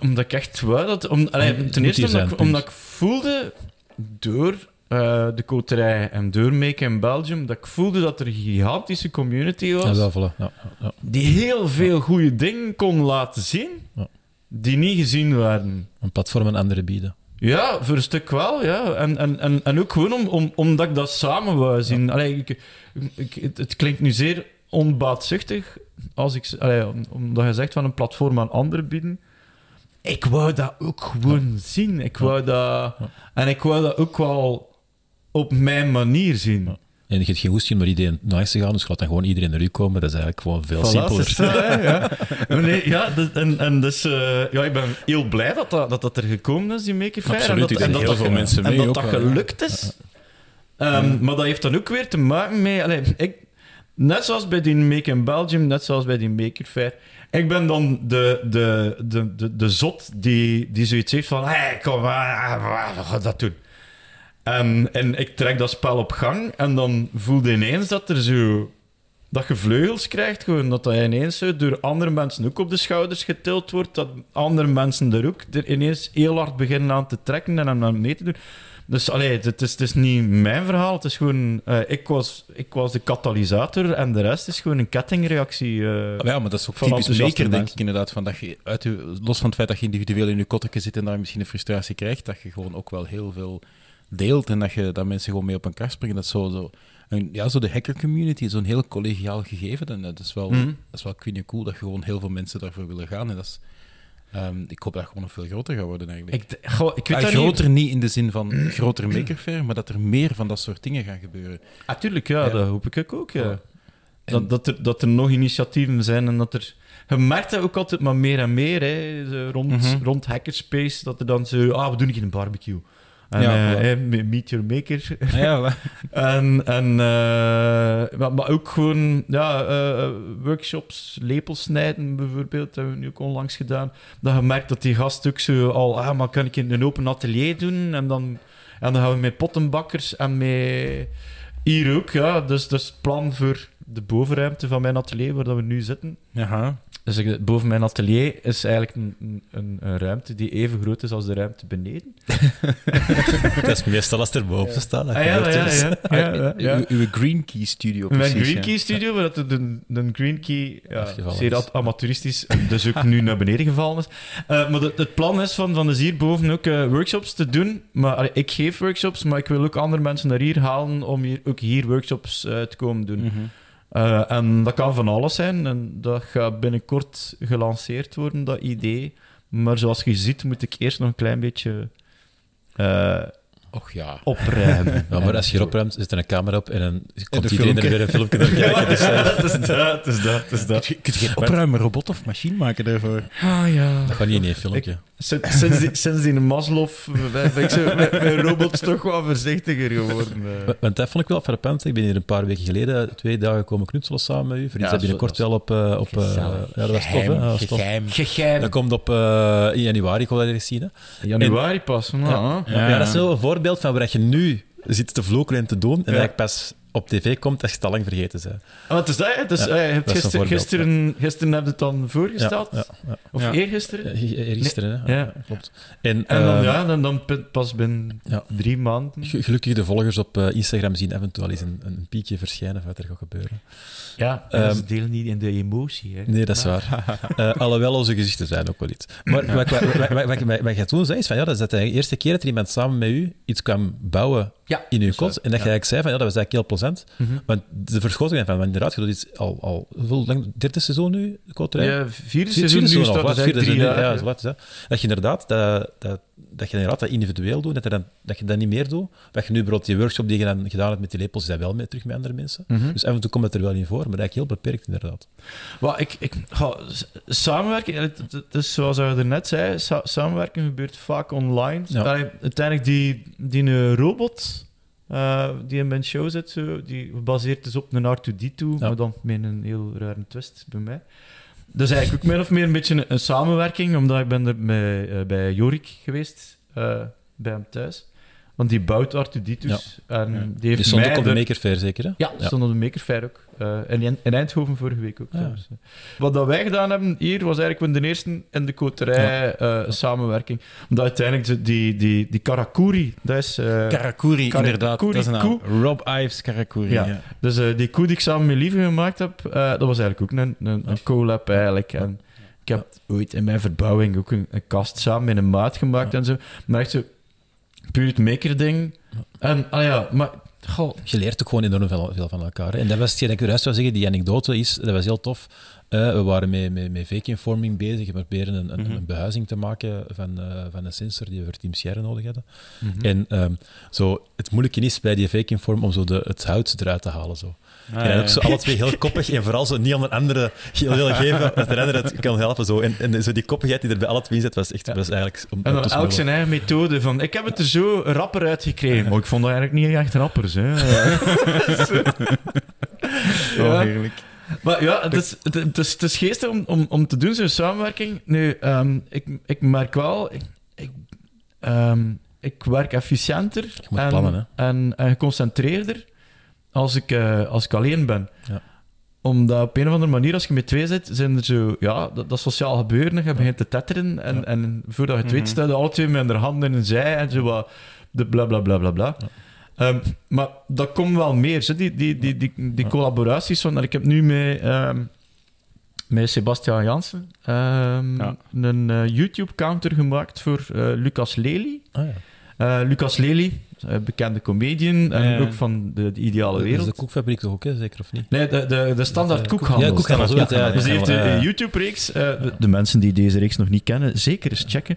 [SPEAKER 3] Omdat ik echt wou dat... Om, allee, ten eerste
[SPEAKER 4] zijn,
[SPEAKER 3] omdat, ik,
[SPEAKER 4] punt.
[SPEAKER 3] omdat ik voelde door eh, de koterij en door Make in Belgium, dat ik voelde dat er een gigantische community was
[SPEAKER 4] Ja, wel, voilà. Ja,
[SPEAKER 3] die heel veel goede dingen kon laten zien, die niet gezien werden.
[SPEAKER 4] Een platform en andere bieden.
[SPEAKER 3] Ja, voor een stuk wel, ja. En, en, en, en ook gewoon om, om, omdat ik dat samen wou zien. Allee, ik, ik, het, het klinkt nu zeer onbaatzuchtig, als ik, allee, om- omdat je zegt van een platform aan anderen bieden. Ik wou dat ook gewoon zien. Ik wou dat... En ik wou dat ook wel op mijn manier zien.
[SPEAKER 4] Ja. En je hebt geen hoestje om naar iedereen langs te gaan, dus laat dan gewoon iedereen naar u komen. Dat is eigenlijk gewoon veel
[SPEAKER 3] Voilà,
[SPEAKER 4] simpeler.
[SPEAKER 3] dat, ja. Nee, ja, dus- en, en dus, eh, ja, ik ben heel blij dat dat, dat, dat er gekomen is, die Maker Fair.
[SPEAKER 2] Absoluut,
[SPEAKER 3] en dat,
[SPEAKER 2] ik
[SPEAKER 3] en dat
[SPEAKER 2] heel
[SPEAKER 3] dat
[SPEAKER 2] veel mensen
[SPEAKER 3] En
[SPEAKER 2] mee
[SPEAKER 3] dat
[SPEAKER 2] ook
[SPEAKER 3] dat
[SPEAKER 2] ja.
[SPEAKER 3] gelukt is. Ehm, Maar dat heeft dan ook weer te maken met... Allee, ik, net zoals bij die Make in Belgium, net zoals bij die Maker Fair. Ik ben dan de, de, de, de, de zot die, die zoiets heeft van... Hey, kom, maar, we gaan dat doen. En, en ik trek dat spel op gang en dan voelde ineens dat er zo... Dat je vleugels krijgt, gewoon dat dat ineens zo door andere mensen ook op de schouders getild wordt, dat andere mensen er ook er ineens heel hard beginnen aan te trekken en aan mee te doen. Dus allee, het, is, het is niet mijn verhaal, het is gewoon... eh, ik, was, ik was de katalysator en de rest is gewoon een kettingreactie. eh.
[SPEAKER 2] Ja, maar dat is ook
[SPEAKER 3] Van
[SPEAKER 2] typisch maker, denk ik inderdaad. Van dat je uit los van het feit dat je individueel in je kotteke zit en daar misschien een frustratie krijgt, dat je gewoon ook wel heel veel deelt en dat, je, dat mensen gewoon mee op een kar springen. Dat is zo, zo, een, ja, zo de hacker community, zo'n heel collegiaal gegeven. En dat is wel,
[SPEAKER 3] Mhm.
[SPEAKER 2] dat is wel het cool dat je gewoon heel veel mensen daarvoor willen gaan. En dat is, Ehm, ik hoop dat het gewoon nog veel groter gaat worden eigenlijk.
[SPEAKER 3] Ik, d- goh, ik weet
[SPEAKER 2] Ah, groter niet. in de zin van groter makerfair, maar dat er meer van dat soort dingen gaan gebeuren.
[SPEAKER 3] Natuurlijk, ja,
[SPEAKER 2] Ja.
[SPEAKER 3] dat hoop ik ook. Ja. Dat, dat, er, dat er nog initiatieven zijn en dat er... Je merkt dat ook altijd maar meer en meer, hè, rond,
[SPEAKER 2] Mhm.
[SPEAKER 3] rond hackerspace, dat er dan zo... Ah, we doen een barbecue. En
[SPEAKER 2] Ja,
[SPEAKER 3] eh,
[SPEAKER 2] voilà.
[SPEAKER 3] meet your maker.
[SPEAKER 2] Ah, ja,
[SPEAKER 3] En, en eh, maar, ook gewoon ja, eh, workshops, lepels snijden bijvoorbeeld, hebben we nu ook onlangs gedaan. Dat je merkt dat die gast ook zo al, ah, maar kan ik in een open atelier doen? En dan, en dan gaan we met pottenbakkers en met hier ook, ja. Dus het plan voor de bovenruimte van mijn atelier, waar dat we nu zitten.
[SPEAKER 2] Aha.
[SPEAKER 3] Dus ik- boven mijn atelier is eigenlijk een, een, een ruimte die even groot is als de ruimte beneden.
[SPEAKER 4] Dat is meestal als er boven staat.
[SPEAKER 3] Ah, ja,
[SPEAKER 4] gebeurt
[SPEAKER 3] ja,
[SPEAKER 4] dus.
[SPEAKER 3] ja, ja, ja, ja.
[SPEAKER 2] Uw, uw Green Key Studio,
[SPEAKER 3] Mijn
[SPEAKER 2] precies.
[SPEAKER 3] Green
[SPEAKER 2] ja.
[SPEAKER 3] Key Studio, waar de, de, de Green Key zeer
[SPEAKER 4] is.
[SPEAKER 3] at- amateuristisch dus ook nu naar beneden gevallen is. Eh, maar de- het plan is van, van dus hierboven ook eh, workshops te doen. Maar allee, ik geef workshops, maar ik wil ook andere mensen naar hier halen om hier, ook hier workshops eh, te komen doen.
[SPEAKER 2] Mhm.
[SPEAKER 3] Eh, en dat kan van alles zijn en dat gaat binnenkort gelanceerd worden, dat idee. Maar zoals je ziet, moet ik eerst nog een klein beetje eh,
[SPEAKER 2] Och ja.
[SPEAKER 3] opruimen.
[SPEAKER 4] Ja, maar als je erop ruimt, zit er een camera op en dan komt
[SPEAKER 2] een
[SPEAKER 4] iedereen er
[SPEAKER 2] filmpje.
[SPEAKER 4] weer een filmpje naar kijken. Dus, eh,
[SPEAKER 3] het is dat, het is dat, het is dat.
[SPEAKER 2] Kun je, kun je geen opruimen-robot of machine maken daarvoor?
[SPEAKER 3] Ah ja.
[SPEAKER 4] dat gaat niet in één filmpje.
[SPEAKER 3] Sinds, sinds, die, sinds die Maslow ben ben ik zo met, met robots toch wat voorzichtiger geworden. eh.
[SPEAKER 4] Wa- Want dat vond ik wel frappant. Ik ben hier een paar weken geleden, twee dagen komen knutselen samen met u. Voor iets
[SPEAKER 3] Ja,
[SPEAKER 4] binnenkort wel op... eh, op eh, ja, dat was tof, hè? Dat was tof.
[SPEAKER 2] Geheim.
[SPEAKER 3] Gegeim.
[SPEAKER 4] Dat komt op in januari, ik wil dat zien. Hè?
[SPEAKER 3] Januari pas. nou,
[SPEAKER 4] Ja. dat is wel een voorbeeld van waar je nu zit te vloeken en te doen, en
[SPEAKER 3] Ja.
[SPEAKER 4] eigenlijk pas op tv komt als je het al lang vergeten bent.
[SPEAKER 3] Ah, het is dat. Dus,
[SPEAKER 4] Ja,
[SPEAKER 3] eh, je hebt
[SPEAKER 4] dat
[SPEAKER 3] gisteren, gisteren, heb je het dan voorgesteld.
[SPEAKER 4] Ja, ja,
[SPEAKER 3] Of
[SPEAKER 2] Ja.
[SPEAKER 3] eergisteren.
[SPEAKER 4] ja. Klopt. En,
[SPEAKER 3] En dan,
[SPEAKER 4] eh,
[SPEAKER 3] ja, dan, dan pas binnen
[SPEAKER 4] Ja.
[SPEAKER 3] drie maanden.
[SPEAKER 4] ge- gelukkig de volgers op eh, Instagram zien eventueel eens een, een piekje verschijnen of wat er gaat gebeuren.
[SPEAKER 3] Ja,
[SPEAKER 4] en ze
[SPEAKER 3] delen niet in de emotie. Hè.
[SPEAKER 4] Nee, dat is waar. Eh, alhoewel onze gezichten zijn ook wel iets. Maar wat, wat, wat, wat, wat, wat, wat je toen zei, is van, ja, dat is de eerste keer dat er iemand samen met u iets kwam bouwen
[SPEAKER 3] Ja,
[SPEAKER 4] in uw kot. En dat je eigenlijk zei van, ja, dat was eigenlijk heel plezant.
[SPEAKER 3] Mhm.
[SPEAKER 4] Want de verschoting van, want inderdaad, je doet iets al, al hoeveel lang, derde seizoen nu, de koterij?
[SPEAKER 3] Ja, vierde
[SPEAKER 4] Vierde
[SPEAKER 3] seizoen nu
[SPEAKER 4] al,
[SPEAKER 3] staat
[SPEAKER 4] wat? Vierde
[SPEAKER 3] eigenlijk drie
[SPEAKER 4] seizoen nu,
[SPEAKER 3] jaar.
[SPEAKER 4] ja, zo wat is dat. Dat je inderdaad dat, dat, dat je inderdaad dat individueel doet, dat, er dan, dat je dat niet meer doet. Wat je nu bijvoorbeeld die workshop die je dan gedaan hebt met die lepels, is dat wel mee terug met andere mensen.
[SPEAKER 3] Mhm.
[SPEAKER 4] Dus af en toe komt het er wel in voor, maar eigenlijk heel beperkt inderdaad.
[SPEAKER 3] Wel, ik, ik, ga, samenwerken, het is zoals je er net zei, sa- samenwerken gebeurt vaak online.
[SPEAKER 4] Ja.
[SPEAKER 3] Uiteindelijk die, die een robot eh, die in mijn show zit, zo, die gebaseerd is op een R2D2,
[SPEAKER 4] Ja.
[SPEAKER 3] maar dan met een heel rare twist bij mij. Dat is eigenlijk ook min of meer een beetje een, samenwerking, omdat ik ben er bij, eh, Jorik geweest, eh, bij hem thuis. Want die bouwt R2D2's. En die
[SPEAKER 4] Die
[SPEAKER 3] heeft
[SPEAKER 4] stond
[SPEAKER 3] mij
[SPEAKER 4] ook op de
[SPEAKER 3] er-
[SPEAKER 4] Maker Fair zeker, hè?
[SPEAKER 3] ja,
[SPEAKER 4] Ja.
[SPEAKER 3] stond op de Maker Fair ook. Eh, en in, in Eindhoven vorige week ook.
[SPEAKER 4] Ja.
[SPEAKER 3] trouwens. Wat dat wij gedaan hebben hier, was eigenlijk de eerste in de koterij eh, samenwerking. Omdat uiteindelijk de- die, die, die Karakuri, dat is... eh,
[SPEAKER 2] Karakuri,
[SPEAKER 3] Karakuri,
[SPEAKER 2] inderdaad. Dat is een
[SPEAKER 3] koe.
[SPEAKER 2] Rob Ives Karakuri.
[SPEAKER 3] Ja.
[SPEAKER 2] Ja.
[SPEAKER 3] dus eh, die koe die ik samen met Lieve gemaakt heb, eh, dat was eigenlijk ook een, een, een collab eigenlijk. En ik heb ooit in mijn verbouwing ook een, een kast samen met een maat gemaakt
[SPEAKER 4] Ja.
[SPEAKER 3] en zo. Maar echt zo, puur het maker-ding. En, ah ja, maar... Goh,
[SPEAKER 4] Je leert ook gewoon enorm veel, veel van elkaar. hè. En dat was hetgeen dat ik eruit zou zeggen, die anekdote is, dat was heel tof. Eh, we waren met, met, met vacuumforming bezig. We proberen een, een,
[SPEAKER 2] Mhm.
[SPEAKER 4] een behuizing te maken van, eh, van een sensor die we voor Team Sierra nodig hadden.
[SPEAKER 3] Mhm.
[SPEAKER 4] En ehm, zo, het moeilijke is bij die vacuumform om zo de, het hout eruit te halen. Zo.
[SPEAKER 2] Ah,
[SPEAKER 4] en
[SPEAKER 2] ja.
[SPEAKER 4] ook zo alle twee heel koppig en vooral zo niet aan een andere heel willen geven, dat de andere het kan helpen. Zo. En, en zo die koppigheid die er bij alle twee in zit, was echt was eigenlijk... Om,
[SPEAKER 3] En
[SPEAKER 4] om
[SPEAKER 3] dan
[SPEAKER 4] te
[SPEAKER 3] elk zijn eigen methode van... Ik heb het er zo rapper uitgekregen. Maar ik vond dat eigenlijk niet echt rappers. Hè.
[SPEAKER 2] Oh, heerlijk.
[SPEAKER 3] Maar ja, het is, het, is, het is geestig om, om, om te doen, zo'n samenwerking. Nu, ehm, ik, ik merk wel... Ik, ik, ehm, ik werk efficiënter
[SPEAKER 4] moet
[SPEAKER 3] en,
[SPEAKER 4] plannen,
[SPEAKER 3] en, en geconcentreerder als ik, eh, als ik alleen ben.
[SPEAKER 4] Ja.
[SPEAKER 3] Omdat op een of andere manier, als je met twee zit, zijn er zo... Ja, dat, dat sociaal gebeuren, je begint te tetteren. En,
[SPEAKER 4] Ja.
[SPEAKER 3] en voordat je het weet,
[SPEAKER 2] Mhm.
[SPEAKER 3] staan alle twee met hun handen in een zij en zo wat... De bla bla bla bla bla.
[SPEAKER 4] Ja.
[SPEAKER 3] Ehm, maar dat komt wel meer, zo, die, die, die, die, die
[SPEAKER 4] Ja.
[SPEAKER 3] collaboraties. Van, ik heb nu met, ehm, met Sebastian Jansen ehm,
[SPEAKER 2] Ja.
[SPEAKER 3] een eh, YouTube-counter gemaakt voor eh, Lucas Lely.
[SPEAKER 4] Ja.
[SPEAKER 3] Eh, Lucas Lely, bekende comedian en ook van de, de Ideale
[SPEAKER 4] Dat is
[SPEAKER 3] Wereld.
[SPEAKER 4] de koekfabriek toch ook, hè? zeker of niet?
[SPEAKER 3] Nee, de, de, de standaard
[SPEAKER 4] Eh,
[SPEAKER 3] koekhandel.
[SPEAKER 4] ja, koekhandel, ja, ja,
[SPEAKER 3] Dus die heeft een YouTube-reeks. eh, de, de mensen die deze reeks nog niet kennen, zeker eens checken.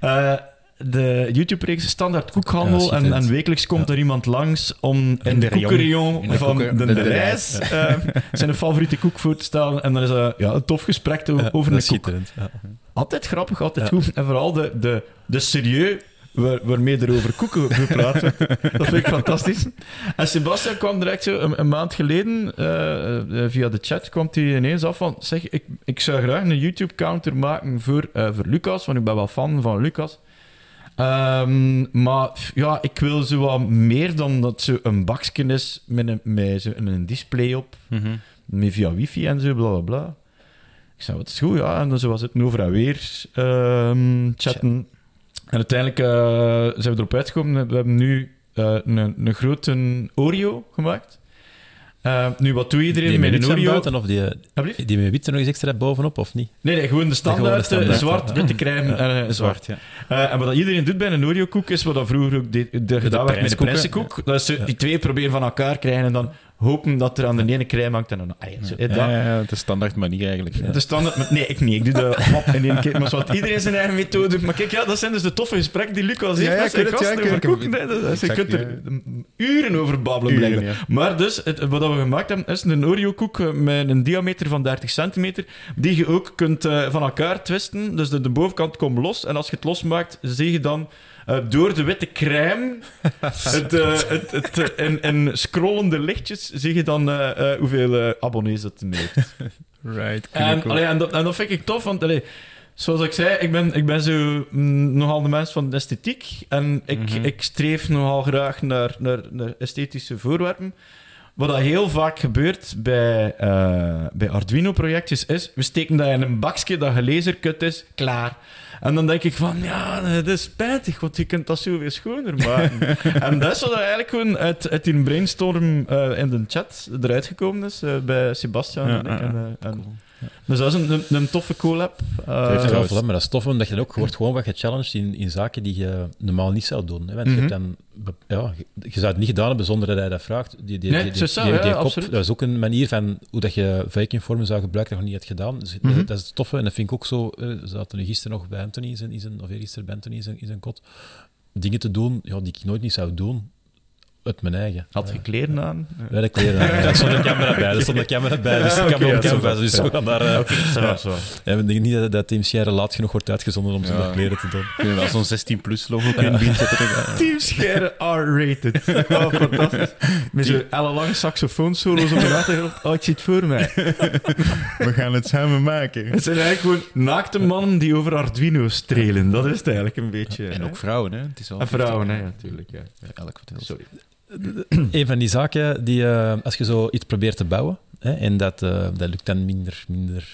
[SPEAKER 3] Eh, de YouTube-reeks Standaard Koekhandel.
[SPEAKER 4] Ja,
[SPEAKER 3] en, en wekelijks komt er iemand langs om in de koekerion van de,
[SPEAKER 2] de-
[SPEAKER 3] de,
[SPEAKER 2] de
[SPEAKER 3] reis eh, zijn favoriete koek voor te stellen. En dan is dat ja, een tof gesprek over
[SPEAKER 4] dat
[SPEAKER 3] een koek. Altijd grappig, altijd
[SPEAKER 4] Ja.
[SPEAKER 3] goed. En vooral de, de, de serieus waar- waarmee er over koeken gepraat wordt. Dat vind ik fantastisch. En Sebastian kwam direct zo een, een maand geleden, eh, eh, via de chat, kwam hij ineens af van... Zeg, ik, ik zou graag een YouTube-counter maken voor, eh, voor Lucas, want ik ben wel fan van Lucas. Ehm, maar ja, ik wil zo wat meer dan dat zo een bakje is met een, met zo een display op,
[SPEAKER 2] Mhm.
[SPEAKER 3] met via wifi en zo, bla bla bla. Ik zei, wat is goed, ja. En dan zo was het over en weer ehm, chatten. En uiteindelijk eh, zijn we erop uitgekomen. We hebben nu eh, een, een grote Oreo gemaakt. Eh, nu, wat doet iedereen
[SPEAKER 4] Die
[SPEAKER 3] met
[SPEAKER 4] met
[SPEAKER 3] een Oreo?
[SPEAKER 4] buiten, of die, die met wit er nog eens extra bovenop, of niet?
[SPEAKER 3] Nee, nee, gewoon de standaard,
[SPEAKER 4] standaard,
[SPEAKER 3] zwart,
[SPEAKER 4] ja.
[SPEAKER 3] witte crème en zwart.
[SPEAKER 2] Ja.
[SPEAKER 3] En wat iedereen doet bij een Oreo-koek, is wat dat vroeger ook de, de, gedaan werd met de prijzenkoek. Dat zo, die twee proberen van elkaar krijgen en dan hopen dat er aan de ene crème hangt en dan... Ah, ja.
[SPEAKER 2] Ja, ja, ja, de standaard manier eigenlijk.
[SPEAKER 3] De standaard... Nee, ik niet. Ik doe dat hap in één keer. Maar zo, wat iedereen zijn eigen methode doet. Maar kijk, ja, dat zijn dus de toffe gesprekken die Lucas heeft met zijn gasten over koeken. Dat is- Je kunt er uren over babbelen,
[SPEAKER 2] Uren, ja.
[SPEAKER 3] Maar dus, het, wat we gemaakt hebben, is een Oreo-koek eh, met een diameter van 30 centimeter, die je ook kunt eh, van elkaar twisten. Dus de, de bovenkant komt los. En als je het losmaakt, zie je dan... eh, door de witte crème, het, eh, het, het, eh, in, in scrollende lichtjes, zie je dan hoeveel abonnees er heeft.
[SPEAKER 2] Right.
[SPEAKER 3] En, allee, en, dat, en dat vind ik tof, want allee, zoals ik zei, ik ben, ik ben zo mm, nogal de mens van de esthetiek. En ik,
[SPEAKER 2] Mhm.
[SPEAKER 3] ik streef nogal graag naar, naar, naar esthetische voorwerpen. Wat dat heel vaak gebeurt bij, bij Arduino-projectjes is, we steken dat in een bakje dat gelazerkut is, klaar. En dan denk ik van, ja, dat is spijtig, want je kunt dat zoveel schoner maken. en dat is wat er eigenlijk gewoon uit, uit die brainstorm eh, in de chat eruit gekomen is, eh, bij Sebastian
[SPEAKER 2] Ja,
[SPEAKER 3] en ik. En, eh, dus dat is een, een, een toffe collab. Eh,
[SPEAKER 4] Ja,
[SPEAKER 2] trouwens-
[SPEAKER 4] voilà, maar dat is tof, omdat je dan ook wordt gewoon wat gechallenged in, in zaken die je normaal niet zou doen. Hè? Want je,
[SPEAKER 3] Mhm.
[SPEAKER 4] dan, ja, je, zou het niet gedaan hebben zonder dat hij dat vraagt. Die, die,
[SPEAKER 3] Nee,
[SPEAKER 4] die, die,
[SPEAKER 3] ja,
[SPEAKER 4] kop, dat is ook een manier van hoe dat je vacuumvormen zou gebruiken dat je nog niet hebt gedaan. Dus
[SPEAKER 3] Mhm.
[SPEAKER 4] dat, dat is het toffe. En dat vind ik ook zo. eh, zaten nu gisteren nog bij Anthony in zijn, in zijn, of eergisteren bij Anthony in zijn, in zijn kot. Dingen te doen ja, die ik nooit niet zou doen. Uit mijn eigen.
[SPEAKER 3] Had je kleren aan?
[SPEAKER 4] Bij de kleren. Ja, er stond een camera bij. Er stond een camera bij. Dus ik kan
[SPEAKER 3] Oké,
[SPEAKER 4] me
[SPEAKER 3] ja,
[SPEAKER 4] op
[SPEAKER 3] zo.
[SPEAKER 4] Dus we gaan daar... eh,
[SPEAKER 3] Ja, zo.
[SPEAKER 4] ja, we denken niet dat, dat Team Scheire laat genoeg wordt uitgezonden om zonder
[SPEAKER 2] Ja.
[SPEAKER 4] kleren te doen.
[SPEAKER 2] Kunnen we wel zo'n 16-plus logo kunnen?
[SPEAKER 3] Team Scheire R-rated. Oh, fantastisch. Met zo'n ellenlange saxofoonsolo's op de achtergrond. Oh, ik zie het voor mij.
[SPEAKER 2] We gaan het samen maken.
[SPEAKER 3] Het zijn eigenlijk gewoon naakte mannen die over Arduino strelen. Dat is het eigenlijk een beetje.
[SPEAKER 2] En ook vrouwen, hè? Het is wel
[SPEAKER 3] En vrouwen, hè, natuurlijk. Ja.
[SPEAKER 2] Elk wat
[SPEAKER 3] Sorry.
[SPEAKER 4] Een van die zaken die, eh, als je zo iets probeert te bouwen, hè, en dat, eh, dat lukt dan minder, minder,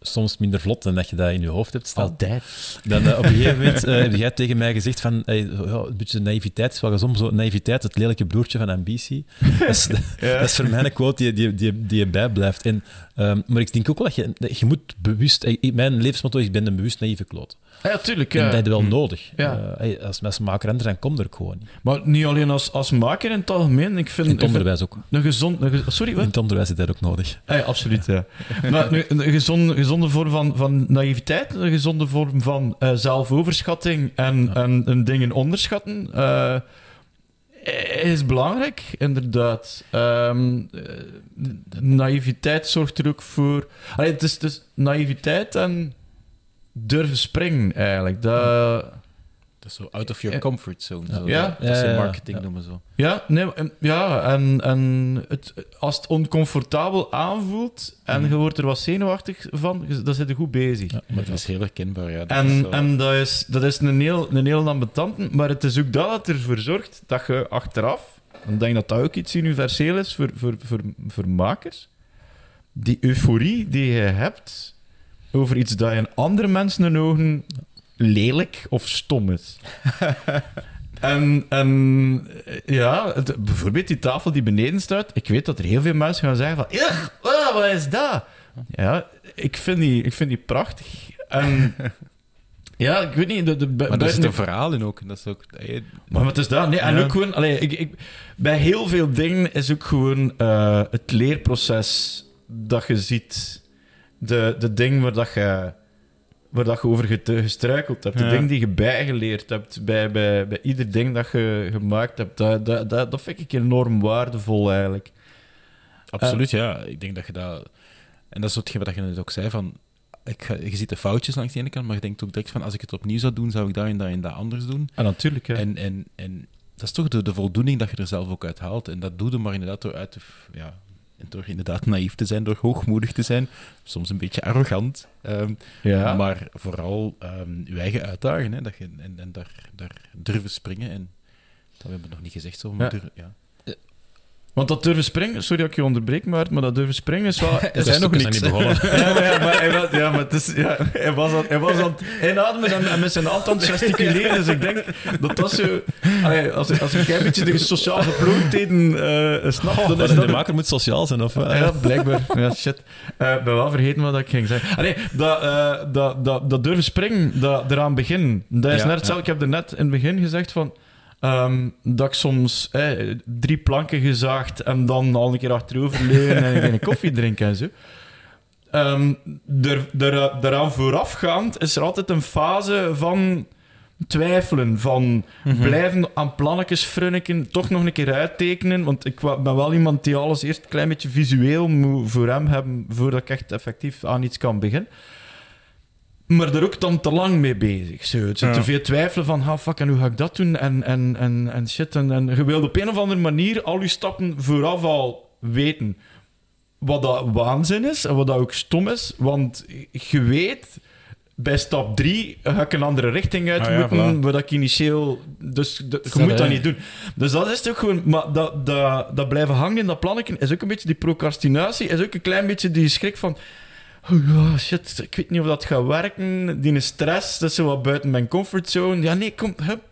[SPEAKER 4] soms minder vlot dan dat je dat in je hoofd hebt staan,
[SPEAKER 3] Altijd.
[SPEAKER 4] dan eh, op een gegeven moment heb jij tegen mij gezegd van, hey, ja, een beetje naïviteit is wel soms zo naïviteit, het lelijke broertje van ambitie. Dat is, dat is voor mij een quote die, die, die, die je bijblijft. En, ehm, maar ik denk ook wel dat je, dat je moet bewust, mijn levensmotto is, ik ben een bewust naïeve kloot.
[SPEAKER 3] Ja, tuurlijk.
[SPEAKER 4] En
[SPEAKER 3] Ja.
[SPEAKER 4] dat heb je wel nodig.
[SPEAKER 3] Ja.
[SPEAKER 4] Eh, hey, als mensen maker en dan komt er ook gewoon niet.
[SPEAKER 3] Maar niet alleen als, als maker in het algemeen. Ik vind,
[SPEAKER 4] In het onderwijs ook.
[SPEAKER 3] een gezond... een ge- sorry,
[SPEAKER 4] In
[SPEAKER 3] wat?
[SPEAKER 4] het onderwijs is dat ook nodig.
[SPEAKER 3] Ja, ja, absoluut. Ja. maar een, een gezonde, gezonde vorm van, van naïviteit, een gezonde vorm van eh, zelfoverschatting en, en, en dingen onderschatten, eh, is belangrijk, inderdaad. Ehm, eh, naïviteit zorgt er ook voor... Allee, het, is, het is naïviteit en durven springen, eigenlijk. Dat...
[SPEAKER 2] Dat is zo out of your comfort zone. Zo.
[SPEAKER 3] Ja.
[SPEAKER 2] Dat, dat is
[SPEAKER 4] Ja,
[SPEAKER 2] in
[SPEAKER 4] ja,
[SPEAKER 2] marketing
[SPEAKER 4] ja.
[SPEAKER 2] noemen zo.
[SPEAKER 3] Ja, nee, en- ja en, en het, als het oncomfortabel aanvoelt en je wordt er wat zenuwachtig van, dan zit je goed bezig.
[SPEAKER 4] Ja,
[SPEAKER 2] Maar dat is heel herkenbaar, ja. Dat is
[SPEAKER 3] En,
[SPEAKER 2] zo.
[SPEAKER 3] en dat is, dat is een heel, een heel ambetante, maar het is ook dat dat ervoor zorgt dat je achteraf, en ik denk dat dat ook iets universeel is voor, voor, voor, voor makers, die euforie die je hebt over iets dat in andere mensen hun ogen lelijk of stom is. En, en ja, het- bijvoorbeeld die tafel die beneden staat. Ik weet dat er heel veel mensen gaan zeggen van... "Ugh, wat is dat? Ja, ik vind die, ik vind die prachtig. En Ja, ik weet niet. De, de,
[SPEAKER 2] Maar
[SPEAKER 3] buiten
[SPEAKER 2] zit
[SPEAKER 3] de-
[SPEAKER 2] een verhaal in ook. Dat is ook
[SPEAKER 3] Maar wat is dat? Nee, en
[SPEAKER 2] Ja.
[SPEAKER 3] ook gewoon... Allee, ik, ik, bij heel veel dingen is ook gewoon eh, het leerproces dat je ziet. De, de dingen waar, dat je, waar dat je over gestruikeld hebt. De
[SPEAKER 2] Ja.
[SPEAKER 3] dingen die je bijgeleerd hebt bij, bij, bij ieder ding dat je gemaakt hebt. Dat, dat, dat, dat vind ik enorm waardevol, eigenlijk.
[SPEAKER 2] Absoluut, ja. Ik denk dat je dat... En dat is hetgeen wat je net ook zei, van... Ik, je ziet de foutjes langs de ene kant, maar je denkt ook direct van... Als ik het opnieuw zou doen, zou ik dat en dat en dat anders doen.
[SPEAKER 3] En natuurlijk, hè.
[SPEAKER 2] En, en, en dat is toch de, de voldoening dat je er zelf ook uit haalt. En dat doe je maar inderdaad door uit te... f- Ja, door inderdaad naïef te zijn, door hoogmoedig te zijn. Soms een beetje arrogant. ehm,
[SPEAKER 3] ja.
[SPEAKER 2] Maar vooral ehm, je eigen uitdagen. Hè, dat je, en en daar, daar durven springen. En dat hebben we nog niet gezegd zo. Maar
[SPEAKER 3] Ja.
[SPEAKER 2] durven- ja.
[SPEAKER 3] Want dat durven springen... Sorry dat ik je onderbreek, maar, maar dat durven springen is wel...
[SPEAKER 2] Er zijn nog
[SPEAKER 4] Stukken
[SPEAKER 2] niks.
[SPEAKER 4] zijn niet begonnen.
[SPEAKER 3] Ja, maar, ja, maar, hij, was, ja, maar het is, ja, hij, was aan, hij was aan het inademen en, en met zijn hand aan het gesticuleren. Dus ik denk dat dat zo... Allee, als, als ik een beetje de sociale geploegdheden eh snap, dan
[SPEAKER 4] Dat
[SPEAKER 3] is
[SPEAKER 4] de
[SPEAKER 3] dat...
[SPEAKER 4] maker moet sociaal zijn, of... eh?
[SPEAKER 3] Ja, blijkbaar. Ja, shit. Eh, Ik ben wel vergeten wat ik ging zeggen. Allee, dat, eh, dat, dat, dat durven springen, dat eraan beginnen. Dat is net hetzelfde. Ik heb er net in het begin gezegd van... ehm, dat ik soms eh, drie planken gezaagd en dan al een keer achterover leunen en een koffie drinken en zo. Ehm, er, er, daaraan voorafgaand is er altijd een fase van twijfelen, van blijven aan plannetjes frunniken, toch nog een keer uittekenen, want ik ben wel iemand die alles eerst een klein beetje visueel moet voor hem hebben, voordat ik echt effectief aan iets kan beginnen. Maar er ook dan te lang mee bezig. Zo. Het zit
[SPEAKER 2] Ja.
[SPEAKER 3] te veel twijfelen van, ah, fuck, en hoe ga ik dat doen? En, en, en, en shit. En, en je wilt op een of andere manier al je stappen vooraf al weten. Wat dat waanzin is en wat dat ook stom is. Want je weet, bij stap 3 ga ik een andere richting uit
[SPEAKER 2] Ah ja,
[SPEAKER 3] moeten,
[SPEAKER 2] voilà.
[SPEAKER 3] waar dat ik initieel... Dus de- je moet dat niet doen. Dus dat is ook gewoon... Maar dat, dat, dat blijven hangen in dat plannetje is ook een beetje die procrastinatie, is ook een klein beetje die schrik van... Oh shit, ik weet niet of dat gaat werken. Die stress, dat is zo wat buiten mijn comfortzone. Ja, nee, kom, hup,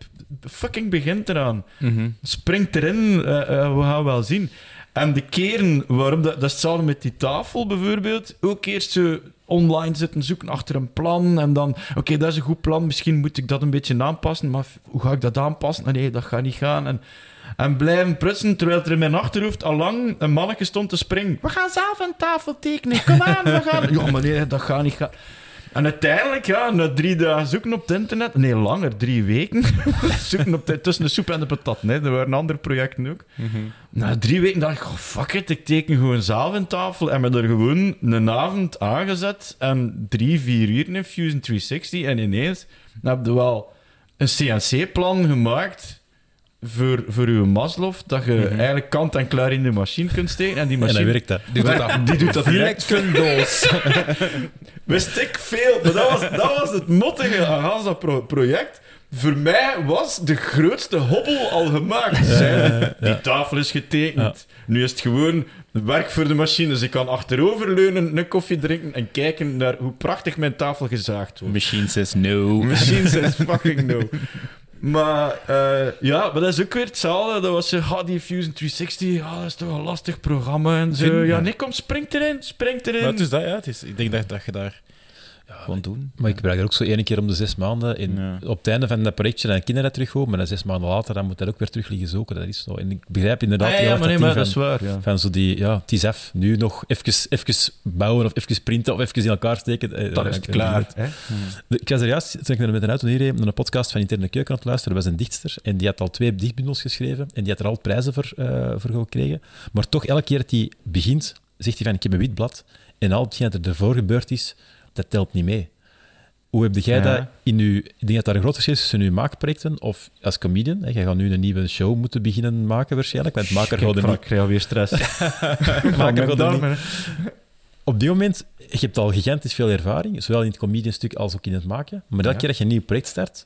[SPEAKER 3] fucking begint eraan.
[SPEAKER 2] Mhm.
[SPEAKER 3] Springt erin, eh, eh, we gaan wel zien. En de keren waarom, dat, dat is hetzelfde met die tafel bijvoorbeeld. Ook eerst zo online zitten zoeken achter een plan. En dan, oké, dat is een goed plan, misschien moet ik dat een beetje aanpassen. Maar hoe ga ik dat aanpassen? Nee, dat gaat niet gaan. En, en blijven prutsen, terwijl er in mijn achterhoofd al lang een manneke stond te springen. We gaan zelf een tafel tekenen, kom aan, we gaan... Ja, maar nee, dat gaat niet gaan. En uiteindelijk, ja, na drie dagen zoeken op het internet... Nee, langer, drie weken. zoeken op de, tussen de soep en de patat. Nee, er waren andere projecten ook. Na drie weken dacht ik, oh, fuck it, ik teken gewoon zelf een tafel. En me er gewoon een avond aangezet. En drie, vier uur in Fusion 360. En ineens heb je wel een CNC-plan gemaakt... Voor, voor uw Maslow, dat je eigenlijk kant en klaar in de machine kunt steken. En die
[SPEAKER 4] En
[SPEAKER 3] machine
[SPEAKER 4] dan werkt dat.
[SPEAKER 2] Die doet dat,
[SPEAKER 3] die doet dat direct.
[SPEAKER 2] Vlekkendoos.
[SPEAKER 3] Wist ik veel. Maar dat was, dat was het mottige aan dat pro- project. Voor mij was de grootste hobbel al gemaakt. Zijn, Die tafel is getekend. Nu is het gewoon werk voor de machine. Dus ik kan achteroverleunen, een koffie drinken en kijken naar hoe prachtig mijn tafel gezaagd wordt.
[SPEAKER 2] Machine says no.
[SPEAKER 3] Machine says fucking no. Maar eh, ja, maar dat is ook weer hetzelfde. Dat was zo, ah, die Fusion 360, ah, dat is toch een lastig programma en zo. Ja. nee, kom, spring erin, spring erin.
[SPEAKER 2] Maar het is dat, ja. Het is, ik denk dat, dat je daar gewoon doen.
[SPEAKER 4] Maar ik gebruik dat ook zo één keer om de zes maanden. In. Op het einde van dat projectje dan kinderen terugkomen, maar dan zes maanden later dan moet dat ook weer terug liggen zoeken. Dat is zo. En ik begrijp inderdaad
[SPEAKER 3] Ah, ja, maar nee,
[SPEAKER 4] dat
[SPEAKER 3] maar
[SPEAKER 4] ding
[SPEAKER 3] dat is
[SPEAKER 4] van,
[SPEAKER 3] waar,
[SPEAKER 4] van zo die, ja, het is af. Nu nog even, even bouwen of even printen of even in elkaar steken. Eh,
[SPEAKER 3] Dan
[SPEAKER 4] eh,
[SPEAKER 3] is het klaar. Hè?
[SPEAKER 4] De- Ik was er juist, toen ik met een auto hierheen, naar een podcast van Interne Keuken aan het luisteren. Er was een dichtster en die had al twee dichtbundels geschreven en die had er al prijzen voor, eh, voor gekregen. Maar toch, elke keer dat hij begint, zegt hij van, ik heb een wit blad en al hetgeen dat er ervoor gebeurd is, dat telt niet mee. Hoe heb jij
[SPEAKER 3] Ja.
[SPEAKER 4] dat in uw... Ik denk dat daar een groot verschil is tussen uw maakprojecten of als comedian. Hè, jij gaat nu een nieuwe show moeten beginnen maken waarschijnlijk, want maker
[SPEAKER 3] Kijk,
[SPEAKER 4] er
[SPEAKER 3] Frank,
[SPEAKER 4] niet...
[SPEAKER 3] ik krijg alweer stress.
[SPEAKER 4] Maker gaat er niet-. Op dit moment, je hebt al gigantisch veel ervaring, zowel in het comedianstuk als ook in het maken. Maar elke
[SPEAKER 3] Ja.
[SPEAKER 4] keer dat je een nieuw project start,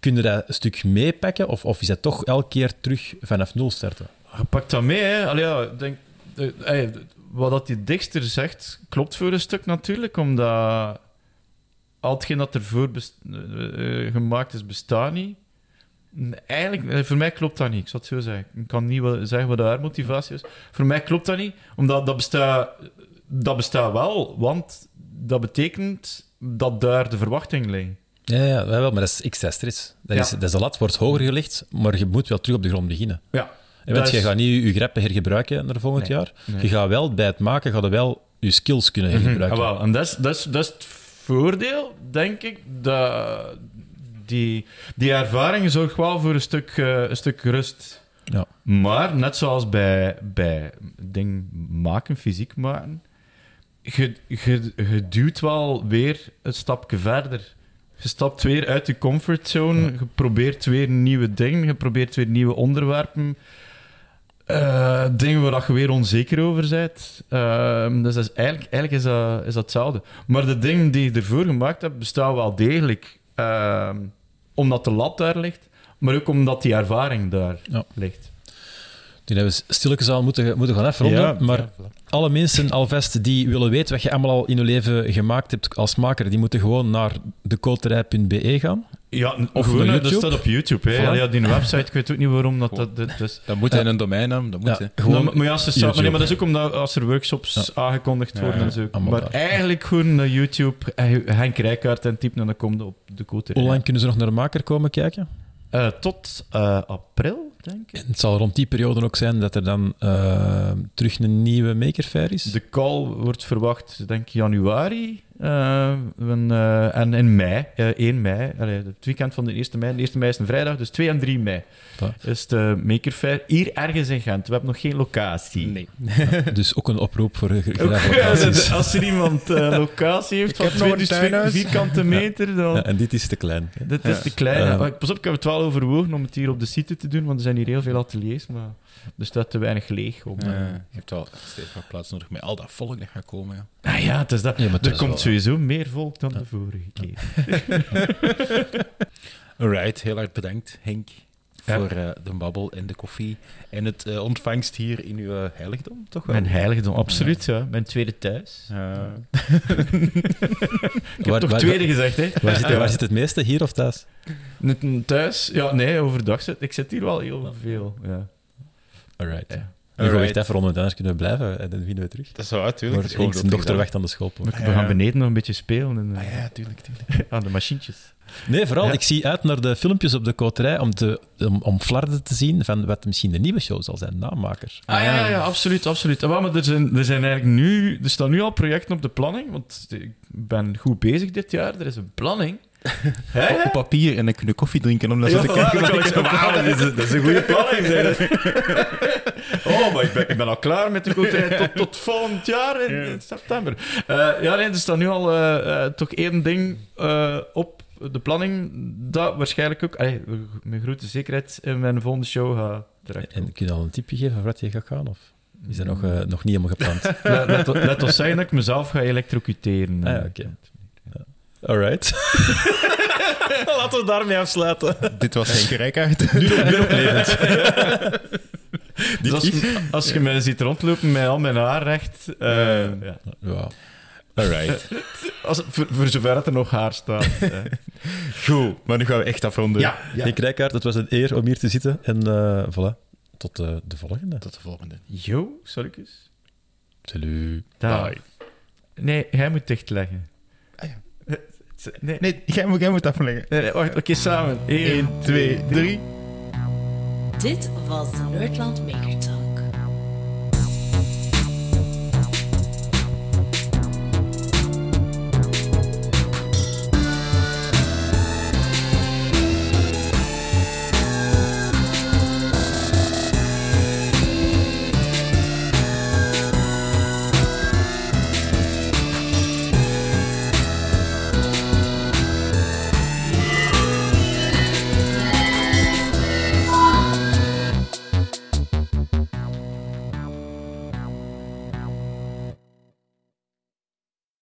[SPEAKER 4] kun je dat een stuk meepakken of, of is dat toch elke keer terug vanaf nul starten?
[SPEAKER 3] Je pakt dat mee, hè. Allee, ja, ik denk, eh, eh, wat dat die dichter zegt, klopt voor een stuk natuurlijk, omdat al hetgeen dat ervoor eh, eh, gemaakt is, bestaat niet. Eigenlijk, eh, voor mij klopt dat niet, ik zal het zo zeggen. Ik kan niet wel zeggen wat haar motivatie is. Voor mij klopt dat niet, omdat dat bestaat, dat bestaat wel, want dat betekent dat daar de verwachtingen liggen.
[SPEAKER 4] Ja, ja, wel, maar dat is extra stress. Dat is,
[SPEAKER 3] Ja.
[SPEAKER 4] dat is de lat wordt hoger gelegd, maar je moet wel terug op de grond beginnen.
[SPEAKER 3] Ja.
[SPEAKER 4] En
[SPEAKER 3] Dat
[SPEAKER 4] je gaat niet je greppen hergebruiken naar volgend
[SPEAKER 3] Nee,
[SPEAKER 4] jaar.
[SPEAKER 3] nee.
[SPEAKER 4] Je gaat wel bij het maken ga je wel je skills kunnen
[SPEAKER 3] Ah,
[SPEAKER 4] hergebruiken.
[SPEAKER 3] wel. En dat is, dat, is, dat is het voordeel, denk ik, dat die, die ervaring zorgt wel voor een stuk, eh, een stuk rust.
[SPEAKER 4] Ja.
[SPEAKER 3] Maar, net zoals bij, bij ding maken, fysiek maken, je, je, je duwt wel weer een stapje verder. Je stapt weer uit je comfortzone, je probeert weer nieuwe dingen, je probeert weer nieuwe onderwerpen. Eh, dingen waar dat je weer onzeker over bent. Ehm, dus dat is eigenlijk, eigenlijk is, dat, is dat hetzelfde. Maar de dingen die je ervoor gemaakt hebt, bestaan wel degelijk. Ehm, omdat de lat daar ligt, maar ook omdat die ervaring daar
[SPEAKER 4] Ja.
[SPEAKER 3] ligt.
[SPEAKER 4] Die hebben we stilletjes al moeten, moeten gaan afronden. maar alle mensen alvast die willen weten wat je allemaal al in je leven gemaakt hebt als maker, die moeten gewoon naar dekoterij.be gaan.
[SPEAKER 3] Ja,
[SPEAKER 4] Of
[SPEAKER 3] gewoon, dat
[SPEAKER 4] YouTube.
[SPEAKER 3] staat op YouTube. Hè.
[SPEAKER 4] Voilà.
[SPEAKER 3] Ja, die website, ik weet ook niet waarom dat... dat, dat, dat is-
[SPEAKER 2] Dan moet hij een domein hebben, dat moet
[SPEAKER 4] Ja, gewoon
[SPEAKER 3] maar, maar ja, ze maar, nee, maar dat is ook omdat als er workshops aangekondigd worden
[SPEAKER 2] ja,
[SPEAKER 3] en zo. Maar
[SPEAKER 4] daar.
[SPEAKER 3] eigenlijk gewoon naar YouTube, eh, Henk Rijkaard en typen en dan komt op de koter.
[SPEAKER 4] Hoe lang kunnen ze nog naar de maker komen kijken?
[SPEAKER 3] Eh, tot eh, april, denk ik.
[SPEAKER 4] En het zal rond die periode ook zijn dat er dan terug een nieuwe Maker Fair is.
[SPEAKER 3] De call wordt verwacht, denk ik, januari. Eh, en, eh, en in mei, eh 1 mei, allee, het weekend van de 1 mei. De 1 mei is een vrijdag, dus 2 en 3 mei is de Maker Fair. Hier ergens in Gent. We hebben nog geen locatie.
[SPEAKER 2] Nee.
[SPEAKER 4] Dus ook een oproep voor eh, graag locaties.
[SPEAKER 3] als er iemand eh, locatie heeft van
[SPEAKER 2] nog een
[SPEAKER 3] 20
[SPEAKER 2] tuinhuis.
[SPEAKER 3] vierkante meter, dan...
[SPEAKER 4] Ja, en dit is te klein.
[SPEAKER 3] Dit is te klein.
[SPEAKER 4] Eh,
[SPEAKER 3] pas op, ik heb het wel overwogen om het hier op de site te doen, want er zijn hier heel veel ateliers, maar er staat te weinig leeg om...
[SPEAKER 2] Eh, je hebt wel steeds wat plaats nodig met al dat volk dat gaat komen. Ja.
[SPEAKER 3] Ah ja, het is dat.
[SPEAKER 4] Ja, maar het
[SPEAKER 3] er
[SPEAKER 4] is
[SPEAKER 3] komt
[SPEAKER 4] wel-
[SPEAKER 3] sowieso meer volk dan de vorige keer.
[SPEAKER 2] Alright, heel hard bedankt, Henk,
[SPEAKER 3] Ja.
[SPEAKER 2] voor eh, de babbel en de koffie. En het eh, ontvangst hier in uw heiligdom, toch wel?
[SPEAKER 3] Mijn heiligdom, absoluut, ja. Mijn tweede thuis.
[SPEAKER 2] Ja.
[SPEAKER 3] Ik heb
[SPEAKER 4] Waar-
[SPEAKER 3] toch
[SPEAKER 4] waar-
[SPEAKER 3] tweede gezegd, hè?
[SPEAKER 4] Waar zit, waar zit het meeste, hier of thuis?
[SPEAKER 3] Thuis? Ja, nee, overdag zit ik zit hier wel heel veel. Ja.
[SPEAKER 4] Alright.
[SPEAKER 3] Ja.
[SPEAKER 4] Dan gaan we echt even rond, want anders kunnen we blijven en dan vinden we terug.
[SPEAKER 2] Dat is wel.
[SPEAKER 4] Maar Henk zijn dochter wacht aan de schoolpoort.
[SPEAKER 3] We
[SPEAKER 2] Ja.
[SPEAKER 3] gaan beneden nog een beetje spelen en,
[SPEAKER 2] Ah
[SPEAKER 3] eh,
[SPEAKER 2] ja, tuurlijk, tuurlijk.
[SPEAKER 3] aan de machientjes.
[SPEAKER 4] Nee, vooral,
[SPEAKER 3] Ja.
[SPEAKER 4] ik zie uit naar de filmpjes op de koterij om, te, om, om flarden te zien van wat misschien de nieuwe show zal zijn, namaker.
[SPEAKER 3] Ah ja, ja, ja, absoluut, absoluut. Ah, maar er zijn, er zijn eigenlijk nu... Er staan nu al projecten op de planning, want ik ben goed bezig dit jaar. Er is een planning. Hè?
[SPEAKER 2] Op papier en dan kun je koffie drinken om naar zo te kijken.
[SPEAKER 3] kan
[SPEAKER 2] ik
[SPEAKER 3] dat is, een- dat is een goede planning. Zeg. oh, maar ik ben, ik ben al klaar met de koterij tot, tot volgend jaar in, in september. Eh, ja, nee, er staat nu al eh, eh, toch één ding eh, op de planning dat waarschijnlijk ook, allee, met grote zekerheid, in mijn volgende show gaat direct
[SPEAKER 4] En kun je al een tipje geven van wat je gaat gaan? Of is dat nog, eh, nog niet helemaal gepland?
[SPEAKER 3] Let, let, let ons zeggen dat ik mezelf ga elektrocuteren.
[SPEAKER 4] Ah, ja, oké. Alright. Laten we daarmee afsluiten.
[SPEAKER 2] Dit was Henk Rijkaard.
[SPEAKER 4] Nu nog, levend.
[SPEAKER 3] Dus als, als je mij ziet rondlopen met al mijn haar recht... eh, ja.
[SPEAKER 4] Ja.
[SPEAKER 2] Alright.
[SPEAKER 3] Als, voor, voor zover het er nog haar staat.
[SPEAKER 2] Goed, maar nu gaan we echt afronden.
[SPEAKER 3] ja, ja.
[SPEAKER 4] Ik Rijkaard, het was een eer om hier te zitten. En eh voilà, tot eh, de volgende.
[SPEAKER 2] Tot de volgende.
[SPEAKER 3] Yo, eens?
[SPEAKER 4] Salut.
[SPEAKER 2] Bye.
[SPEAKER 3] Nee, hij moet dichtleggen. Eh, Nee,
[SPEAKER 2] Nee, jij moet, jij moet afleggen.
[SPEAKER 3] nee, nee, wacht, oké, samen. 1,
[SPEAKER 2] 1, 2, 3.
[SPEAKER 1] Dit was de Nerdland Maker Talk.